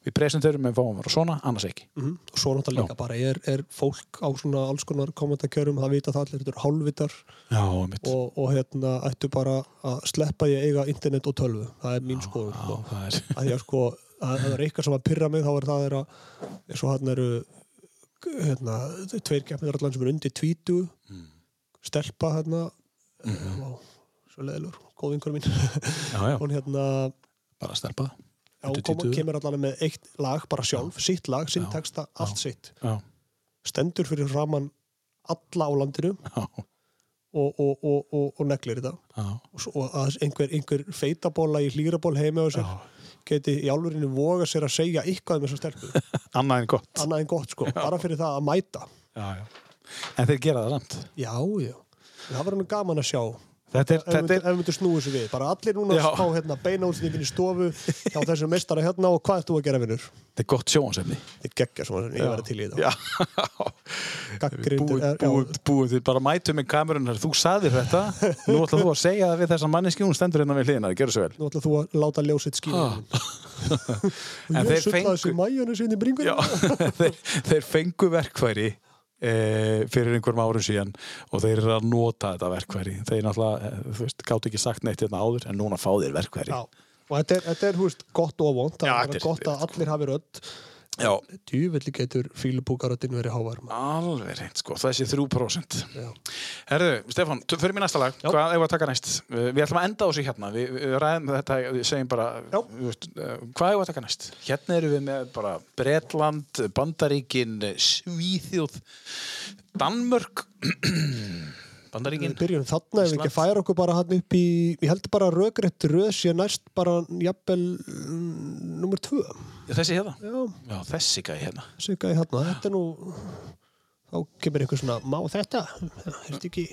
við presenterum en fáum að vera svona, annars ekki. Mm og svo náttúrulega líka bara er, er fólk á svona alls konar komendakjörum það vita það allir, þetta eru hálfvitar. Já, og, og hérna ættu bara að sleppa ég eiga internet og tölvu. Það er mín skoðun Já, sko. það er sko að að það er eitthvað sem að pyrra mig þá er það er að eins og hann eru hérna, tveir keppnir allan sem eru undir tvítu. Mm. stelpa hérna mm -hmm. svo leðilur, góð vingur mín. Já, já, hún hérna bara stelpa já, kom, kemur allan með eitt lag bara sjálf, sitt lag, sinn Já. texta allt sitt, Já, stendur fyrir framann alla á landinu já, og, og, og, og, og neglir þetta. Já, og, að einhver, einhver feitabóla í hlýraból heimi á já. geti í álurinu voga sér að segja eitthvað um þessa stelpu, Annað en gott. Annað en gott sko. Bara fyrir það að mæta. Já, já. En þeir gera það samt. Já, já, það var nú gaman að sjá Þetta er, ef við þetta er, myndu snúið þessu við bara allir núna að fá hérna, beina útsendingin í stofu hjá þessum mestara hérna og hvað ert þú að gera vinnur? þetta er gott sjónsefni Þetta geggja svona, ég verði til í þetta. Búið, er- búið, búið, þið bara mætum með kamerunar Þú saðir þetta, nú ætlaðu þú að segja það við þessa manneski, hún stendur hérna við hliðina, gerðu svo vel. Nú ætlaðu þú að láta ljósitt skýra Ah. og En ég þeir sulla fengu- þessi mæjanu sinni í bringunni. Já, þeir, þeir fengu verkfæri e, fyrir einhverjum árum síðan og þeir eru að nota þetta verkfæri. Þeir náttúrulega, eh, þú veist, gátt ekki sagt neitt hérna áður en núna fá þeir verkfæri. Já. og þetta er, þetta er þú veist, gott og vond það Já, er gott að allir hafi rödd djúvillig getur fílubúkaröddin verið hávar alveg reynd, sko, þessi 3% Já. Herðu, Stefán, t- förum í næsta lag Já. Hvað við að taka næst? Uh, Við ætlum að enda á þessu hérna Við, við ræðum þetta, við segjum bara við veist, uh, Hvað við að taka næst? Hérna erum við með bara Bretland, Bandaríkin Svíþjóð Danmörk Bandaríkin. Við byrjum þarna ef við ekki færa okkur bara hann upp í ég held bara rökrétt röð sé næst bara jafnvel mm, nummer tvö. Já, Þessi hérna? Já, Já, þessi gæði hérna. Þessi gæði hérna, þetta er nú þá kemur einhver svona má þetta, hefst ekki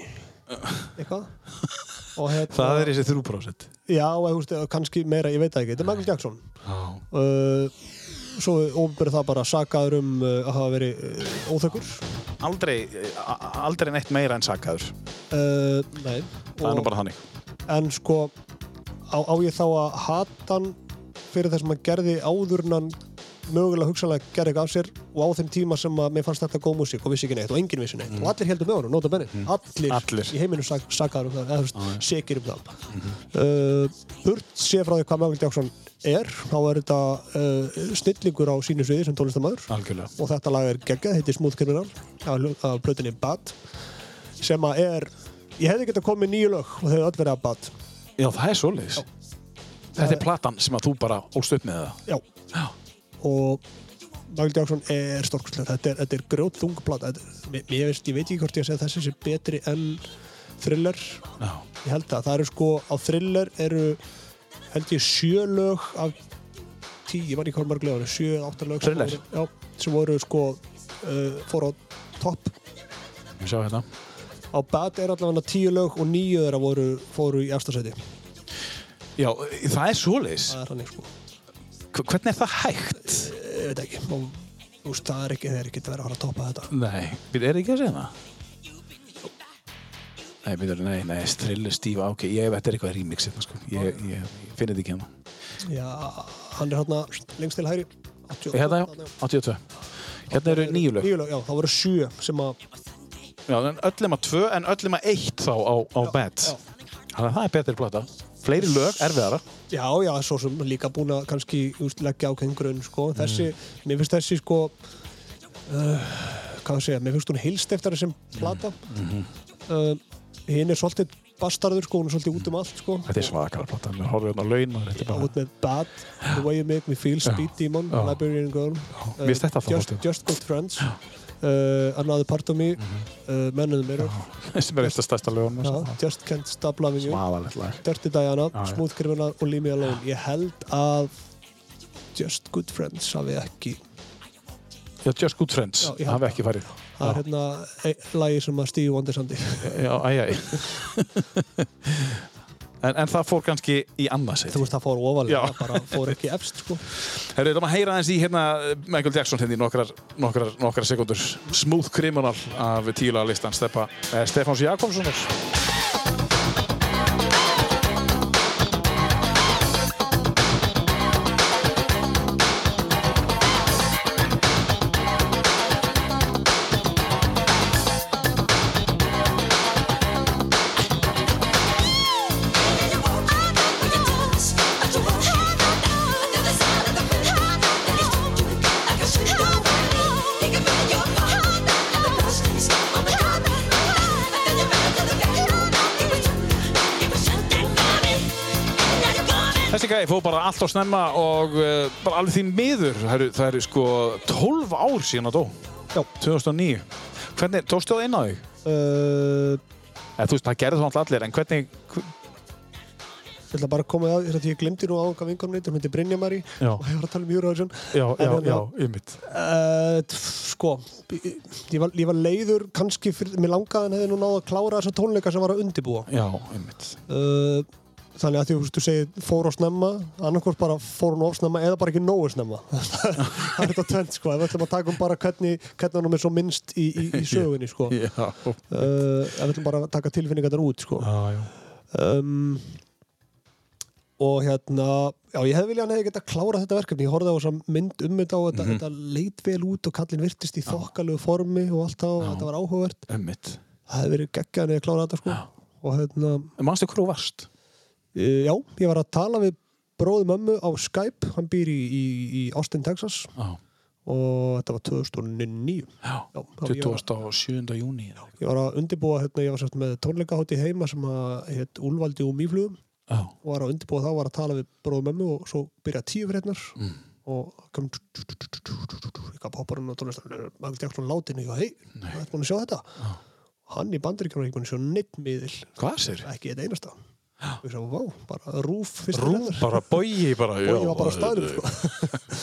eitthvað? Og hérna, Það er þessi 3% já, eða, kannski meira, ég veit það ekki, þetta er Michael Jackson. Já, uh, svo óbyrð það bara sakaður um uh, að hafa verið uh, óþökkur aldrei, a- aldrei neitt meira en sakaður. Uh, nei. Það er nú bara þannig. En sko á, á ég þá að hata hann fyrir það sem hann gerði áður en hann mögulega hugsanlega gerði eitthvað af sér og á þeim tíma sem að mér fannst þetta góð músík og vissi ekki neitt og enginn vissi neitt. Og allir heldur með honum, nota benni allir, Allir. í heiminu sak, sakaður um það eða þú veist, sekir um það. Uh, burt sé frá því hvað Michael Jackson er þá er þetta uh, snillingur á sínu sviði sem tónlistamæður Algjörlega. Og þetta lag er geggjað, heitir Smooth Criminal af, plötunni Bad sem að er ég hefði getað komið nýju lög og þau hefði öll verið að Bad. Já, það er svoleiðis. Þetta er platan sem að þú bara ólst upp með það já, Já, og Michael Jackson er stórkustlega þetta er, er grjót þung plata Þetta er- mér, mér veist, ég veit ekki hvort ég að segja þessi sé betri en thriller já, ég held að það eru sko á thriller eru held ég sjö lög af tíu, ég man ekki hvað mörg lögur, sjö, átta lög sem Thriller. voru, já, sem voru sko, uh, fóru á topp. Við sjá hérna. Á Bad er allavega tíu lög og níu þeirra voru, fóru í efstasæti. Já, það er svoleiðis. Það er hann sko. Hvernig er það hægt? Ég veit ekki, þú veist, það er ekki, þeir ekki að vera að fara að toppa þetta. Nei, við erum ekki að segja það? Nei, byrjar, nei, nei, Striller, Steve Aoki, ég veit, þetta er eitthvað remix hérna, sko. Ég, ég, finn þetta ekki hérna. Já, hann er hérna lengst til hægri. 88, Hérna, já, 82. Hérna eru nýju lög. Níu lög, já, það voru sjö sem að, Já, en öllum að tvö, en öllum að eitt þá á, á já. Þannig að það er betri plata. Fleiri lög, erfiðara. Já, já, svo sem líka búin að kannski just, leggja ákveðin grunn, sko. Þessi, Mm. mér finnst þessi, sko, uh, hvað að segja, mér finnst hún hilst eftir þessum plata. Mhm. uh, hinn er svolítið bastarður, sko, hún er svolítið út um allt, sko. Þetta er svakara plata. Mér horfum hérna á laun. Út með Bad, The Way You Make Me Feel, Speed Demon, Já. Librarian Girl. uh, just, just Good Friends, uh, Another Part of Me, uh, Man in the Mirror, sem er eitt af stærsta lögunum. já, Just Can't Stop Loving You. Dirty Diana, já. Smooth Criminal og Leave Me Alone ég held að Just Good Friends hafi ekki Já, Just Good Friends, Já, hafi ekki farið. það er hérna e lagi sem að Stevie Wonder sandi Já, æj, æj. en, en það fór kannski í annað þú veist það fór ofalega, það bara fór ekki efst sko. Herru, þetta maður heyra aðeins í hérna Michael Jackson hérna í nokkrar, nokkrar, nokkrar sekundur. Smooth Criminal af tíla listan eh, Stefáns Jakobssonar. Gæði fóð bara allt á snemma og uh, bara alveg því miður. Það eru, það eru sko 12 ár síðan að dó. Já. 2009. Hvernig, tókstu það inn á þig? uh, Eða, þú veist, það gerði það allir, en hvernig... ég ætla bara að koma að því að ég glemdi nú á hvað vingunum neitt, hún heiti Brynja Mari Já, og ég var að tala um Eurovision já, En já, hérna- já, ymmit. uh, sko ég var, ég var leiður kannski fyrir, mér langaði hann hefði nú náð að klára þessa tónleika sem var að undibúa Já, ymmit. uh, þannig að því veist, þú segir fór á snemma annarkvort bara fór hún of snemma eða bara ekki nógu snemma það er þetta tvent sko við ætlum að taka um bara hvernig hvernig hann er svo minnst í, í, í sögunni sko uh, ef við ætlum bara að taka tilfinningar út sko já. um, og hérna já ég hefði viljað að hefði getað klárað þetta verkefni ég horfði á þessa mynd um þetta og þetta, Mhm. þetta leit vel út og kallin virtist í þokkalegu formi og allt og Já. þetta var áhugavert Ymmit. það hefði verið geggjað að klára þetta sko og hérna Manstu hvað þú varst? Uh, já, ég var að tala við bróði mömmu á Skype, hann býr í, í, í Austin, Texas Já, og þetta var 2009 já. já, þá ég, var, 27. júni. Ég var að undirbúa, hérna, ég var sérst með tónleikahátti heima sem að hétt Úlvaldi og Mýflugum Já, og var að undirbúa þá, var að tala við bróði mömmu og svo byrja tíu frétnar Mm. og kom ég gaf hopparinn og tónlistar Magnús Jackson látin, ég gaf, hei, það er búin að sjá þetta Já. hann í bandaríkjum er ekki búin að sjá neitt miðil hvað sér? ekki eitt einasta og ég sagði, vá, bara rúf Rúm, bara bogi bara. og ég var bara á staðnum sko.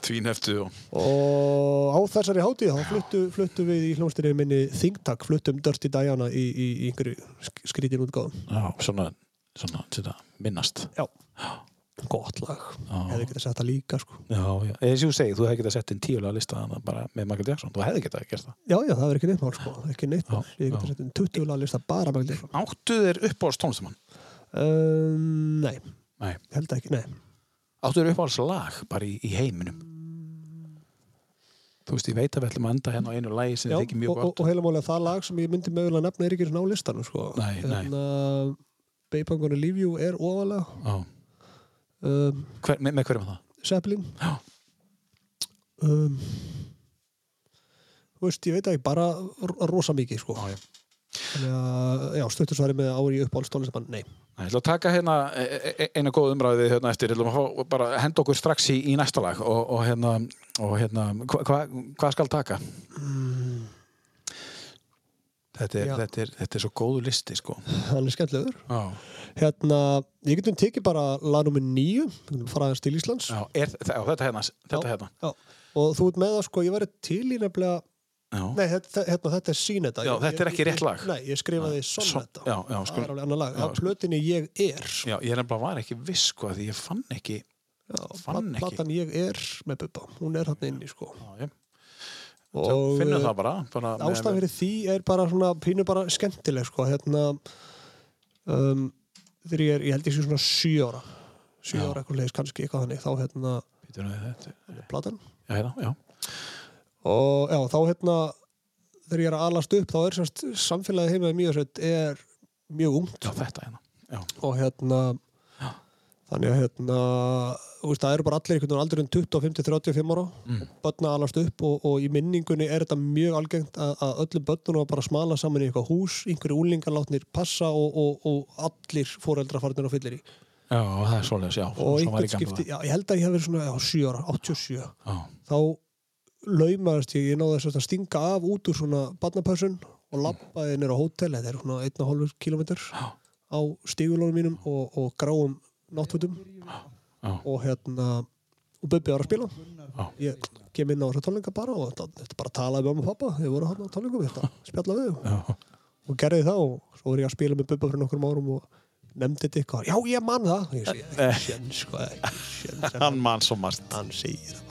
Tvínheftu og... og á þessari hátíð þá fluttu, fluttu við í hljómsdýrið minni Thingtak, fluttum Dirty Diana í, í, í einhverju sk- skrítin útgáðum Já, svona, svona, svona, minnast. já, gott lag hefði getað sett það líka sko. Já, já. Eða sem þú segir, þú hefði getað sett inn tíulega lista bara með Michael Jackson. Þú hefði getað gert það. já, já, það er ekki neitt mál sko. ekki neitt mál, ég getað já. sett inn 20 lag lista bara með þetta Áttu þér uppáhalds um, nei, Nei. ég held ekki, nei Áttu þér uppáhalds lag bara í, í heiminum? Þú veist, ég veit að við ætlum að enda hérna á einu lagi sem já, þykir mjög og, og, gott. og heila máli að það lag sem ég myndi mögulega nefna er ekki svona á listanum sko. Nei, nei. Hérna, Babe I'm Gonna Leave You er ofalega Já. um, Hver, með, með hverjum það? Zeppelin Já. um, Þú veist, ég veit ekki, bara r- rosa mikið sko. Já, já. Já, stuttursvari með ári í uppáhaldstónlistamann, nei. Ég ætla að taka hérna e- e- eina góð umræði hérna eftir, ég ætla að fá, bara henda okkur strax í, í næsta lag og, og hérna, og hérna hva, hva, hvað skal taka? þetta er, þetta er, þetta er svo góðu listi sko hann er skemmtilegur Já, hérna, ég getum tekið bara lag nummer nýju, faraðast til Íslands já, er, þetta hérna þetta Já. hérna Já. og þú ert með það sko, ég væri til í nefnilega nei, þetta, hérna, þetta er síneta Já, þetta er ekki rétt lag. nei, ég skrifaði Son- sonnetta það sko, er alveg annar lag, Já, á plötinni ég er. Já, ég er nefnilega var ekki viss sko því ég fann ekki já, fann ekki. platan ég er með Bubba, hún er hann inni sko. Já, finnum það bara, bara ástæðan fyrir því er bara svona pínu bara skemmtileg sko. Hérna um, þegar ég er, ég held sé svona sjö ára. Sjö Já. ára eitthvað leiðis kannski eitthvað þannig. Þá hérna nú við þetta. platan. Já, hérna, já, og já þá hérna þegar ég er að alast upp þá er semst samfélagið heima í Mýðarsveit er mjög ungt. Já, þetta hérna Já, og hérna Já. þannig að hérna veist, það eru bara allir einhvern veginn aldrei 25 til 35 ára. Mm. og börn að alast upp og, og í minningunni er þetta mjög algengt að, að öllum börnunum var bara smala saman í eitthvað hús einhverju úlingar látnir passa og, og, og allir fóreldra farnir á fyllir í já, það er svoleiðis, já og einhvern skipti, já, ég held að ég hef verið svona já, 7 ára, 87 Já, þá laumaðist ég, ég náði að stinga af út úr svona barnapössun og labbaði nýra á hótel, þetta er svona 1,5 km á stígulónum mínum og, og gráum náttfötum. Og hérna og Bubbi var að spila. Ég kem inn á þessa tónleika bara og þetta, bara talaði með mamma og pappa þau voru hann á tónleikum, þetta spjalla við og, gerði það og svo var ég að spila með Bubba fyrir nokkrum árum og nefndi þetta eitthvað, já ég man það. Ég segi, ekki sjens sko, sjens en hann mann svo margt. hann segir það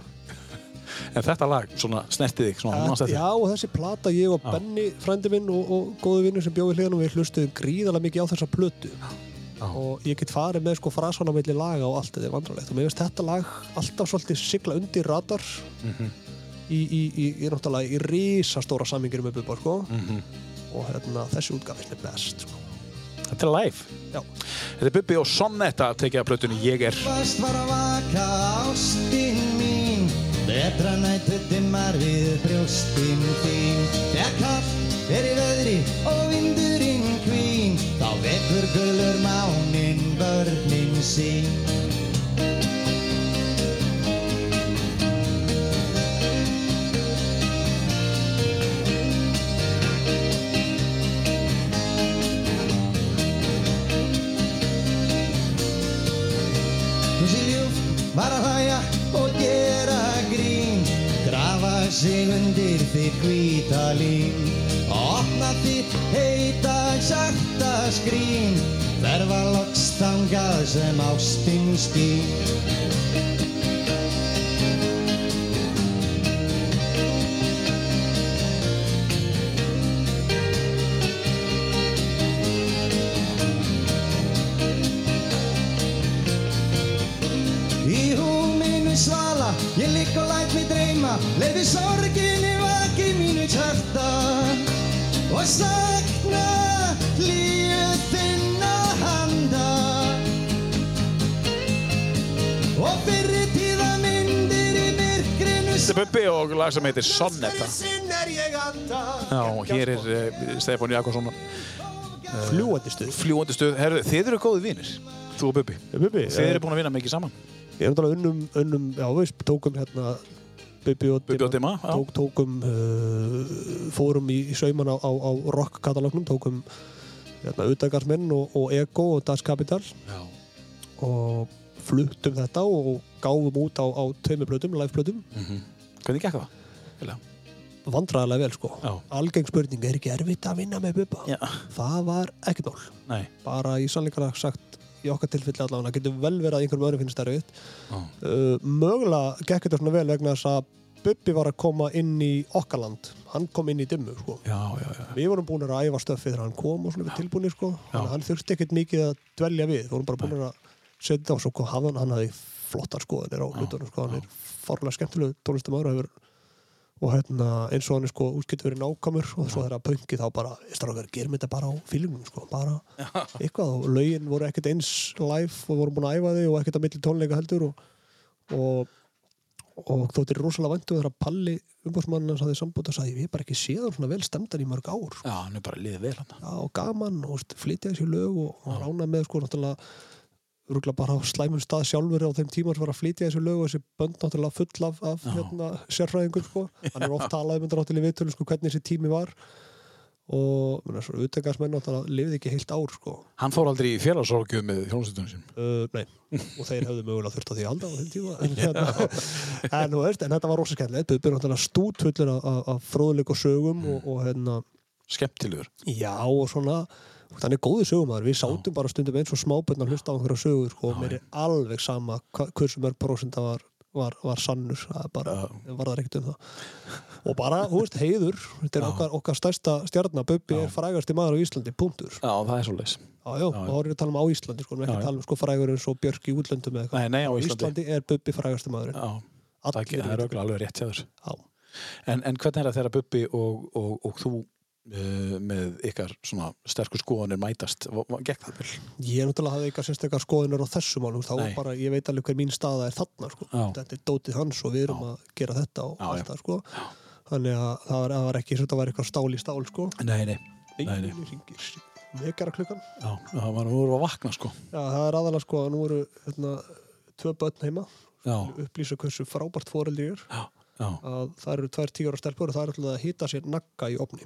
En þetta lag, svona, snertið þig, svona, manst Já, þetta og þessi plata, ég og Já. Benny, frændi minn og, og góðu vinnur sem bjóði hliðanum, við hlustuðum gríðarlega mikið á þessa plötu. Já. og ég get farið með sko frasana milli laga og allt þetta er vandralegt og mér finnst þetta lag alltaf svolítið sigla undir radar. Mhm, í, í, í, í náttúrulega í risastóra samingir með Bubba sko. Mhm. og hérna, þessi útgaf finnst mér best sko. Þetta er live? Já, Þetta er Bubbi og Sonnetta að tekja plötunni Ég er. Fast var að vaka ástin mín Betra nættu dimmar við brjóstin þín. Þegar kallt er í veðri og vindurinn kvín Þá vekur gulur mánin börnin sín. Hún sé ljúft var að hlæja sig undir þitt hvíta lín Opna þitt heita sakta skrín. Verfa loks þangað sem ástin skín ég ligg og læt mig dreyma Leifi sorginni vaki mínu hjarta. Og sakna líu þinna handa. Og fyrri tíða myndir í myrkrinu Þetta er Bubbi og lag sem heitir Sonnetta Já, og hér er uh, Stefán Jakobsson. Fljúandi stuð. fljúandi stuð. Herðu, þið eru góði vinir. Þú og Bubbi. Bubbi, Þið eru búin að vinna mikið saman Ég er náttúrulega unnum, unnum, já við tókum hérna Bubbi og já. tók, tókum, uh, fórum í, í sauman á, á, á rock-katalóknum, tókum hérna Udagarsmenn og, og Ego og Das Kapital Já og fluttum þetta og, gáfum út á, á tveimur plötum, live-plötum, Hvernig gekk það? Vilja? vandræðilega vel sko. Algeng spurning, er ekki erfitt að vinna með Bubba? Já Það var ekkert. Nei Bara í sannleikara sagt, í okkar tilfelli allavega, getur vel verið að einhverjum öðrum finnst það erfitt. Já. Uh, mögulega gekk þetta svona vel vegna þess að Bubbi var að koma inn í okkar land. Hann kom inn í dimmu sko. Já, já, já. Við vorum búin að æfa stöfið þegar hann kom og svona við tilbúinir sko. hann þurfti ekkert mikið að dvelja við. Við vorum bara búin að setja og svo kom hann, hann hafði flottar skoðanir á hlutunum sko. hann er farlega skemmtilegu tónlistamöður og, hefur- og hérna, eins og hann er sko útskipt verið nákvæmur og svo þegar að pöngi þá bara strákar, gerum þetta bara á fílingum sko. bara eitthvað og lögin voru ekkert eins live og vorum búin að æfa þig og ekkert að milli tónleika heldur og, og og þóttir rosalega væntu þegar að Palli umbúrsmann hans hafði sambútt og sagði við bara ekki séð hann svona vel stemdan í mörg ár sko. Já, hann er bara liðið vel hann já, og gaman og flytja þessi lög og, og rána með sko náttúrulega rúgla bara á slæmum stað sjálfur á þeim tíma sem var að flytja þessi lög og þessi bönd náttúrulega full af, af hérna, sérfræðingum sko. hann er oft talað um þetta náttúrulega viðtölu sko, hvernig þessi tími var. Og utekarsmenn náttúrulega lifði ekki heilt ár sko. Hann fór aldrei í félagsrókju með hljómsveitunum sín. uh, nei, og þeir hefðu mögulega þurft á því að halda á þeim tíma en, hérna, en, veist, en þetta var rosa skemmtilegt Bubbi er náttúrulega stútfullur af, fróðuleik og sögum og, og hérna. Skemmtilegur. Já, og svona þannig góði sögumæður, við sátum bara stundum eins og smábönn að hlusta á einhverja sögur sko, og mér er alveg sama hversu mörg prósenta var, var, var sannur. Það er bara, var það ekkert um það. Og bara, þú veist, heiður. Þetta er okkar, okkar stærsta stjarnar, Bubbi er frægasti maður á Íslandi, punktur. Já, Já, það er svo leis. já, þá erum við að tala um á Íslandi sko, við erum ekki Já, að já. tala um sko frægur eins og Björk í útlöndum eða eitthvað. Íslandi. Er Bubbi frægasti maður Já, það, það er alveg rétt hjá þér. Já. En, en hvernig er það þegar Bubbi og, og, og þú með ykkar svona sterkur skoðanir mætast? Gekk það vel? Ég er náttúrulega hafði eitthvað sérstakar skoðunar á þessu málum þá Nei. bara, ég veit alveg hver mín staða er þarna sko. Já. þetta er dótið hans og við erum að gera þetta og Já, allt já. það sko. þannig að það var, það var ekki þetta var eitthvað stál í stál sko. Nei, nei. Nei, Nei, vekara klukkan Já, það var nú að vakna sko. Já, það er aðalega sko að nú eru hérna, tvö börn heima Já, upplýsa hversu frábært foreldri ég er já, já, að það eru tvær tíu ára stelpur og það er alltaf að hýta sér nagga í opni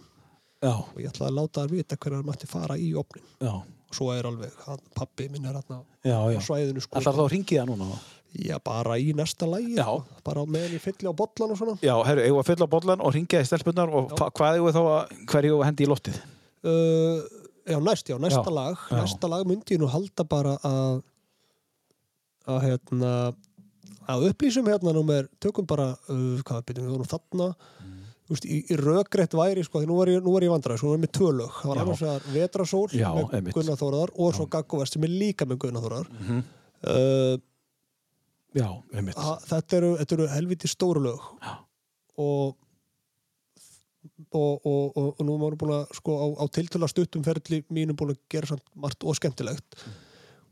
já, og ég ætla að láta þær vita hverjar mætti fara í opnin já, og svo er alveg, hann, pappi minn er hérna á svæðinu sko. Ætlar þá að ringi það núna? Já, bara í næsta lægi sko. bara meðan ég fylli á bollan og svona. Já, eigum við að fylla á bollan og ringja í stelpunnar og hva, hvað eigum við þá að, hver eigum við að hendi í loftið? uh, Já, næst, já, næsta Já, lag. Næsta lag myndi ég nú halda bara að að hérna að upplýsum hérna númer tökum bara, uh, hvað byrjum við vorum þarna. Mm. Veist, í, í rökrétt væri sko, því nú var ég, nú var ég vandræð, svo nú er með tvö lög það var annars vegar Vetrasól Já, með einmitt. Gunnar Þóraðar og svo Gaggo Vest sem er líka með Gunnar Þóraðar Mhm. uh, Já, einmitt. þetta, eru, þetta eru helviti stóru lög og og, og, og, og nú erum við búin að sko á, á tiltöla stuttum ferli mínum búin að gera samt margt og skemmtilegt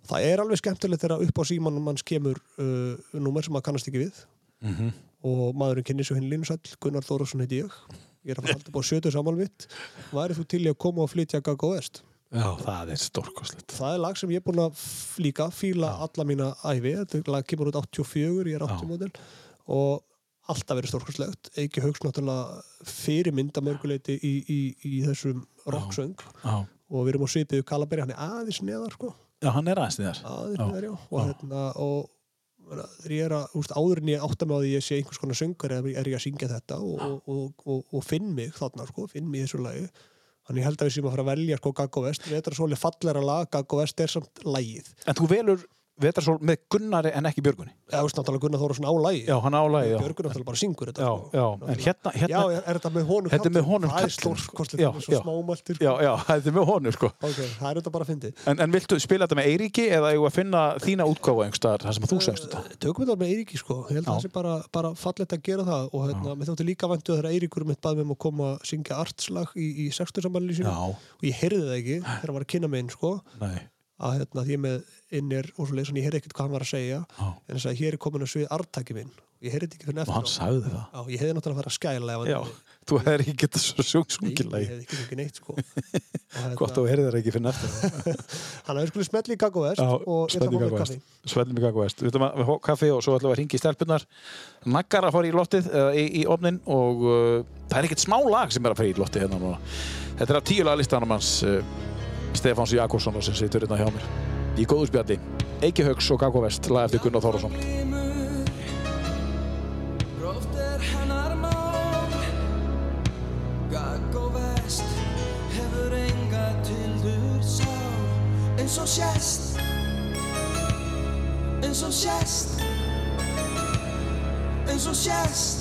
það er alveg skemmtilegt þegar upp á símanum manns kemur uh, númer sem maður kannast ekki við Mhm. Og maðurinn kynni svo hinn Línsall Gunnar Þórásson heiti ég. Ég er að fara að halda upp á sjötu samanvitt væri þú til í að koma og flytja Gaggo Vest Já, það er stórkoslegt. það er lag sem ég er búin að líka fíla alla mína æfi, þetta lag kemur út 84, ég er 80 Já. módel. Og alltaf verið stórkostlegt. Eiki Hauks náttúrulega fyrirmynda mörguleiti í, í, í þessum rocksöng. Já, og við erum á svipiðu Kalaberi, hann er aðeins neðar sko, já hann er aðeins Já. neðar já. Og, Já. hérna, og þegar ég er að, úst, áður en ég átta mig á því ég sé einhvers konar söngur er, er ég að syngja þetta og, og, og, og, finn mig þarna sko, finn mig í þessu lagi. Þannig held að við séum að fara að velja sko Gaggo Vest, Vetrasóli fallera lag Gaggo Vest er samt lagið. En þú velur Vetrarsól með Gunnari en ekki Björgunni. eða veist náttúrulega Gunnar Þórásson á lagi Já, hann álægi, já. Björgur náttúrulega bara syngur þetta Já, sko. já, en hérna, Já, hérna, er, er þetta með honum Þetta er með honum Það er kallinn, stór sko. kostlega, Já, það er svo já. smámæltir já, já, þetta er með honum, sko. Ok, það er þetta bara að fyndi En, en viltu spila þetta með Eiríki eða eigum við að finna þína útgáfa einhverstaðar, þar sem þú segst þetta? Tökum við þetta með Eiríki sko Ég held að Já. það sé bara, bara fallegt að gera það og hérna, mér þótti líka væntu þegar Eiríkur mitt bað mér um að koma að syngja artslag í, í sextusambalinu sínu Já, og ég heyrði það ekki þegar hann var að kynna mig inn sko nei, að hérna, því með innir og svo leiðis ég heyrði ekkert hvað hann var að segja já. en þess að hér er komin að svið artaki minn og ég heyrði þetta ekki fyrir Og hann á. sagði það. Já, ég hefði náttúrulega fara að skæla hann Já, hefði- þú hefur ekki getað svo Nei, ég hefði ekki fengið neitt sko Og hérna, Gott að þú heyrðir ekki fyrir. Þannig að við skulum smetli í Já, og ég ætla að smelli fá mér Vest. Við fá kaffi og svo ætlum við að ringa í stelpunar. Naggar að fara í loftið, eða í, í ofnin og uh, það er ekkert smá lag sem er að fara í loftið hérna núna. Þetta er að tíu laga listanum hans uh, Stefáns Jakobsson sem situr hérna hjá mér. Í góðu spjalli. Eiki Hauks og Gaggo Vest, lag eftir Gunnar Þórásson. Gróft er hennar mál Gagg og vest Hefur enga tildur sál Eins og sést Eins og sést Eins og sést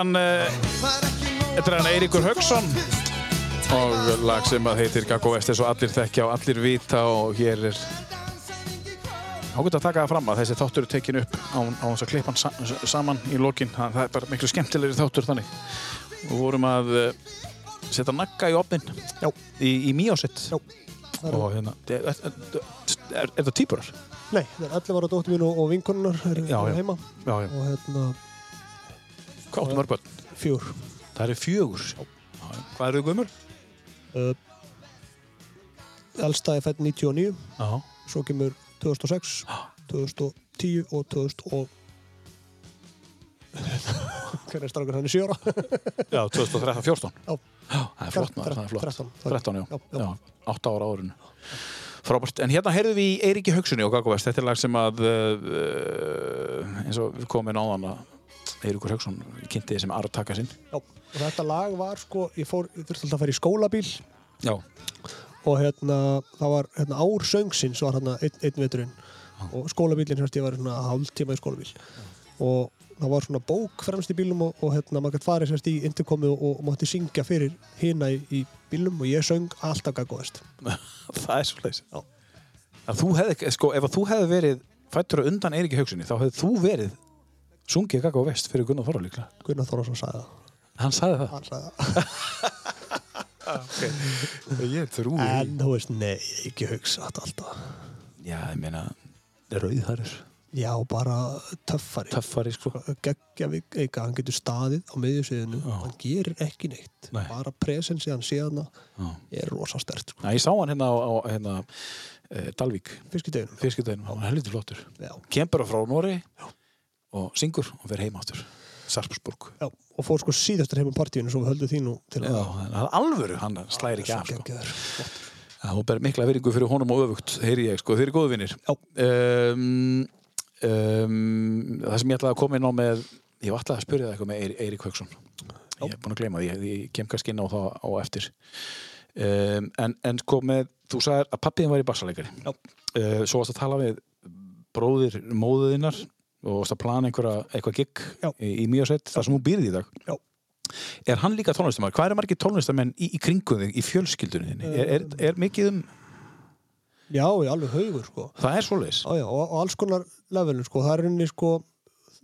hann, nóg þetta er hann Eiríkur Haugsson og lag sem að heitir Gaggo Vest eins og allir þekkja og allir vita og hér er ágætt að taka það fram að þessi þáttur er tekin upp á, á þess að klippa hann sa saman í lokin það það er bara miklu skemmtilegri þáttur þannig og vorum að uh, setja nagga í opnin Já. í, í er- og hérna er, er, er, er það týpurar? Nei, það er 11 ára dóttir mín og, og vinkonunnar Já, já. heima Já, já. og hérna Hvað áttu mörg börn? fjúr Það eru fjögur. Já. já. Hvað eru þau gömur? uh, Elsta er fætt 99 Já. svo kemur 2006 2010 og 2000 og hvernig er strákur hann 7 ára Já, 2013, 14. Já. það er flott maður, það er flott. 13, 13, já. Já, já. já. 8 ára árinu. Frábært. En hérna heyrðum við í Eiríki Haugsunni og Gaggovest. Þetta er lag sem að, uh, eins og við komum inn á þann að Eiríkur Haugsson kynnti sem arftaka sinn. Já, og þetta lag var sko, ég þurfti alltaf að fara í skólabíl Já. og hérna, það var hérna ár söngsins var hérna einn, einn veturinn og skólabílinn ég var svona hálf tíma í skólabíl og það var svona bók fremst í bílum og, og hérna maður gæti farið sérst í interkomi og, og mátti syngja fyrir hina í, í bílum og ég söng alltaf gaggoðist það er svo leiðis. Já. Að þú hefði, sko, ef þú hefði verið fættur undan Eiríki Haugsunni, þá hefði þú verið sungið Gaggovest fyrir Gunnar Þorra líklega. Gunnar Þorvarsson sagði það Hann sagði það. hann sagði það Ég trúi. en þú veist, nei, ekki hugsa þetta alltaf Já, ég meina, rauðharður. já, bara töffari Töffari, sko. geggja við eika, hann getur staðið á miðjusviðinu, Já. hann gerir ekki neitt Nei. bara presensið hann síðan Já. er rosa stert sko. Já, ég sá hann hérna á, á hérna, uh, Dalvík, fiskideginum fiskudeginu, hann er heldur flottur. já. Kemur frá Nóri og syngur og fer heim áttur. Sarpsborg. Já, og fór sko síðastur heim á partíinu svo við höldum því nú til Já, það er alvöru, hann slæðir ekki af, sko. Já, hún ber mikla veringu fyrir honum og öfugt, heyri ég, sko, þeir eru góðu vinnir. Um, um, það sem ég ætlaði að koma inn á með, ég var ætlaði að spyrja það eitthvað með Eirík Hauksson. Ég er búin að gleyma því, ég, ég kem kannski inn á það á eftir. Um, en, en sko með, þú sagðir að pappiðin var í bassaleikari. Já. Uh, svo varst að tala við bróðir móðuðinnar og varst að plana einhverja, eitthvað gig í, í Míosett, þar sem hún býrði í dag. Já. Er hann líka tónlistamæður? Hvað eru margir tónlistamenn í, í kringum þig, í fjölskyldunni þinni? Er, er, er mikið um, já, ég alveg haugur sko. það er já, og, og alls konar levelin sko. það er henni sko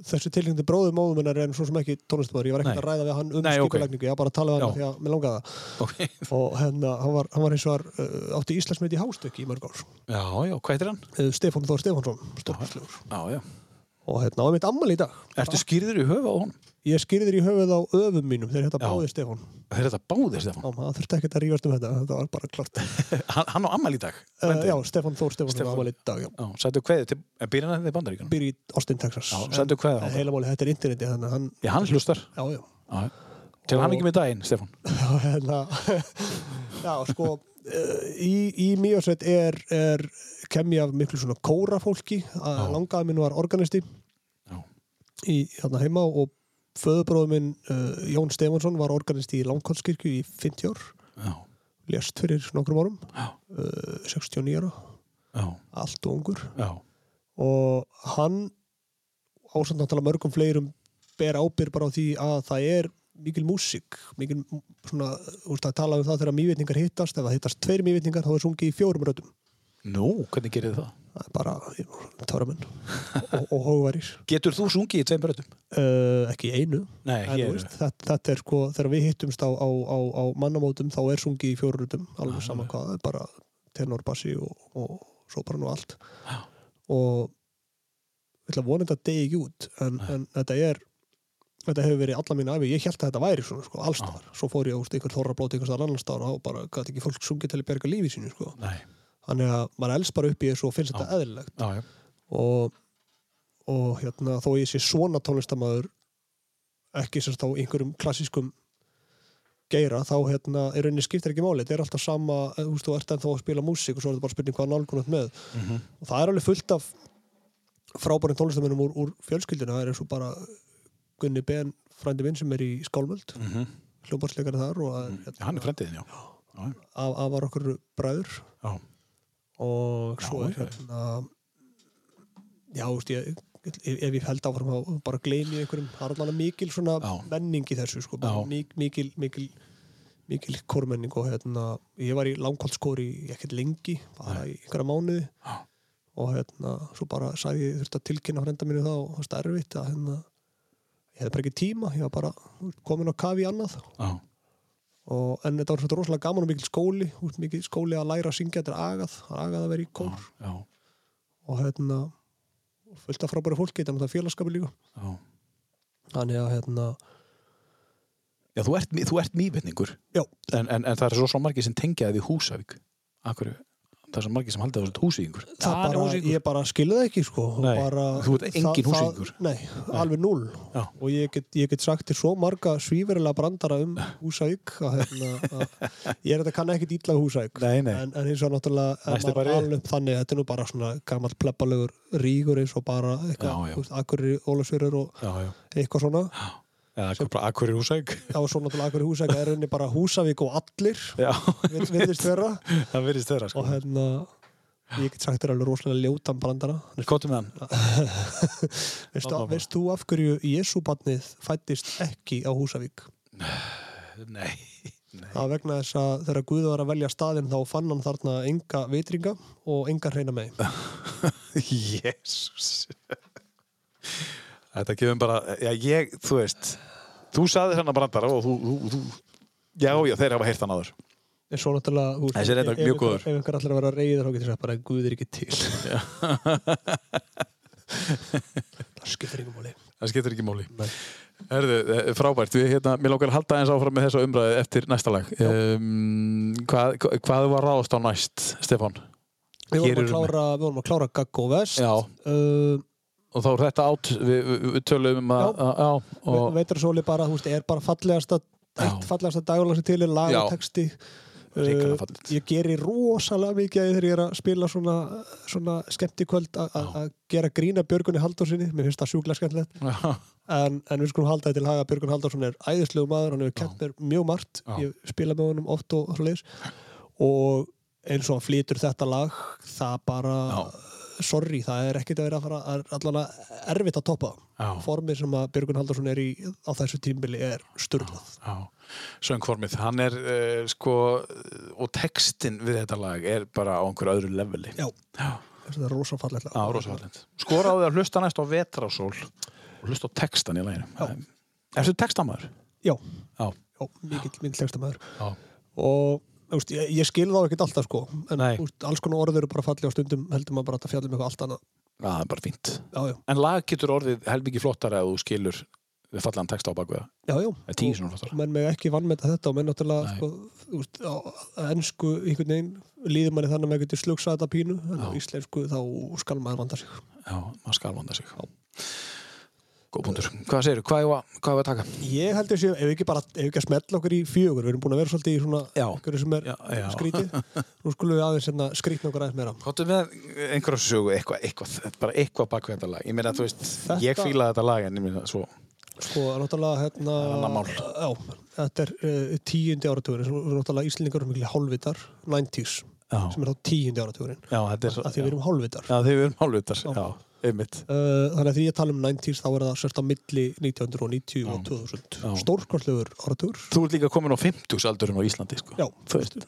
þessi tilhengi bróður móðum hennar er svo sem ekki tónlistamæður ég var ekkert að ræða við hann um Nei, ok. skipulagningu ég var bara að tala við hann því að mér langaði það Ok. og hérna, hann var, hann var eins og var uh, átti Íslandsmeit í hástökki í mörg ár Já, já, hvað heitir hann? uh, Stefán Þór Stefánsson, stórkostlegur Já, já. Og hérna, á mitt ammali í dag Ertu skýrður í höfu á honum? ég skýrði þér í höfuð á öfum mínum þegar Já. báði Stefán Þeir þetta báðir, Stefán. Já, það þurfti ekkert að rífast um þetta, þetta var bara klart uh, Hann, hann á ammal í dag. Já, Stefán Þór Stefánsson Stefán. á ammali í dag sættu kveðið til, en býr hann þetta í bandaríkan? býr í Austin, Texas Já, sendu kveðið á hann. heila máli, þetta er interneti að hann, Já, hann hlustar. já, já Já. Til hann ekki með daginn, Stefán. Já, hérna, já, sko, uh, í, í Er kemji af miklu svona kórafólki, að Já. langaði minn var organisti Já. í hérna heima og föðubróður minn uh, Jón Stefánsson var organisti í Langkotskirkju í 50 ár, Já, lést fyrir nokkrum árum, uh, 69 ára, já, allt og ungur já. og hann ásamt náttúrulega mörgum fleirum ber ábyrg bara á því að það er mikil músík, mikil svona, veist að tala um það þegar mývitningar hittast, ef það hittast tveir mývitningar þá er sungið í fjórum röddum. Nú, hvernig gerir þið það? Það er bara töramenn og, og hógvarir. Getur þú sungið í tveim bröttum? Uh, ekki einu. Nei, veist, þetta, þetta er sko, þegar við hittumst á, á, á, á mannamótum þá er sungið í fjórum röddum, alveg sama hvað, það er bara tenor, bassi og, og sopran og allt. Já. Og ég ætla að vona þetta degi ekki út, en, en þetta er þetta hefur verið alla mín afi, ég held að þetta væri svona sko, allstar, svo fór ég á ykkur þorrablót ykkur staðar annar staðar og bara gæti ekki fólk sungið til að berga lífi sínu sko. Nei, þannig að maður elst bara upp í þessu og finnst þetta eðlilegt. Og, og hérna þó ég sé svona tónlistamæður ekki sem þá einhverjum klassískum geira, þá hérna er rauninni skiptir ekki máli, þetta er alltaf sama eh, þú veist, þú ert ennþá að spila músík og svo er þetta bara spurning hvað nálgunat með. Mhm. og það er alveg fullt af frábærin tónlistamennum úr, úr fjölskyldinu, það er eins og bara Gunni Ben, frændi minn sem er í Skálmöld, Mm -hmm. hljómbarsleikari þar og það er, hérna, Hann er fremdiðin, já. Já, af, af var okkur bræður. Já. Og svo já. hérna já, þú veist, ég ef, ef ég held áfram þá bara gleymi einhverjum, það er allavega mikil svona menning í þessu sko, bara Já. mik, mikil, mikil mikil kórmenning og hérna ég var í langkválskóri ekkert lengi, bara í einhverja mánuði Já. og hérna svo bara sagði ég þurfti að tilkynna frenda mínu það og það var erfitt að hérna ég hefði bara ekki tíma, ég var bara komin á kafi í annað Já, og, en þetta var svona rosalega gaman og mikil skóli veist, mikil skóli að læra að syngja þetta er agað, agað að vera í kór. Já, og hérna fullt af frábæri fólki, þetta er náttúrulega félagskapi líka. Já. þannig að hérna Já, þú ert, þú ert mývetningur Já. en, en, en það er svo svo margir sem tengja þið við Húsavík. Akkur, það er svo margir sem halda það bara, ég bara skilu það ekki sko Nei, bara, þú enginn það- það- Húsvíkingur. nei, alveg núl Já. og ég get, ég get sagt til svo marga svífurilega brandara um Húsavík að, hérna, að ég er þetta kann ekkit ítla Húsavík. Nei, nei. en, en eins og náttúrulega þannig þetta er nú bara svona gammal plebbalegur rígur eins og bara eitthvað, akkurir ólasverður og Já, já, eitthvað svona. Já akkur, akkur er Húsavík. Já, svo náttúrulega akkurir Húsavík er rauninni bara Húsavík og allir Já, vir- virðist vera. Það virðist þeirra sko. Og hérna ég get sagt þér alveg rosalega ljótan brandara. Kottum með hann. Veist, Þarna að, veist þú af hverju Jésúbarnið fættist ekki á Húsavík? Nei. Það vegna þess að þegar Guð var að velja staðinn þá fann hann þarna enga vitringa og enga hreina megi. Jésús Þetta gefum bara Já, ég, þú veist Þú saði þennan brandara og þú, þú, þú Já, já, þeir hafa heyrt hann áður En svo náttúrulega, þú veist, er ef- einhver- góður. Ef einhver allir að vera reyður þá getur þess að bara Guð er ekki til. það skiptir ekki máli. Það skiptir ekki máli Nei. Herðu, eh, frábært, við hérna, mér lókar að halda eins áfram með þessa umræði eftir næsta lag um, hvað, hvað var ráðast á næst, Stefán? Við Hér vorum að klára, við vorum að klára Gaggo Vest. Já, Uh, og þá er þetta átt við, við, tölum um að Já. já, Veitarsóli bara, þú veist, er bara fallegasta, Já. eitt fallegasta dagurlag sem til er lag Já. og texti. Hrikalega Uh, ég geri rosalega mikið þegar ég er að spila svona, svona skemmtikvöld að- gera grína Björgunni Haldórsinni mér finnst það sjúklega skemmtilegt. Já, en, en við skulum halda þetta til haga Björgun Halldórsson er æðislegu maður, hann hefur kent mér mjög margt. Já. ég spila með honum oft og og eins og hann flytur þetta lag það bara, sorry það er ekkert að vera að fara, það er allavega erfitt að toppa. Já. formið sem að Björgun Halldórsson er í á þessu tímbili er sturglað já Söngformið, hann er uh, sko og textin við þetta lag er bara á einhverju öðru leveli. Já, Já, þetta er rosafallend. Skoraðu að hlusta næst á vetrásól og hlusta á textan í læginu. Ertu textamæður? já, Já. já mikill, mikill textamæður og þú veist, ég, ég skil þá ekkert alltaf sko en veist, alls konar orður eru bara falli á stundum heldur maður bara að fjalla um eitthvað allt annað Já, það er bara fínt. já, já, En lag getur orðið helmikið flottara ef þú skilur við fallan texta á bakveða. já, já. Er flottara. menn meg ekki vannmeta þetta og menn náttúrulega sko, veist, á ennsku einhvern veginn líður manni þannig að maður getur slugsa þetta pínu en á Já. íslensku þá skal maður vanda sig Já, maður skal vanda sig. Góð punktur. Hvað er að, hvað er að taka? ég held að séu, ef við ekki bara ef við ekki að smetla okkur í fjögur, við erum búin að vera svolítið í svona Já. einhverju sem er Já, já. skrítið nú skulum við aðeins hérna skrítna okkur aðeins meira Kottu með einhverja sögu, eitthvað, eitthvað, bara eitthvað bakvið þetta lag. Ég meina, þú veist, Þetta- ég fílaði þetta lag en ég meina, svo, sko, náttúrulega hérna Það er já, þetta er uh, tíundi áratugurinn sem er náttúrulega Íslendingar eru miklu hálfvitar 90s, já, sem er þá tíundi áratugurinn já, þetta er, að því við erum hálfvitar já, við erum hálfvitar, Já. já, einmitt. Uh, þannig að því ég tala um 90s þá er það sérst á milli 1990 og 2000 Já. stórskonslegur áratugur Þú ert líka komin á 50 aldurinn á Íslandi, sko. já,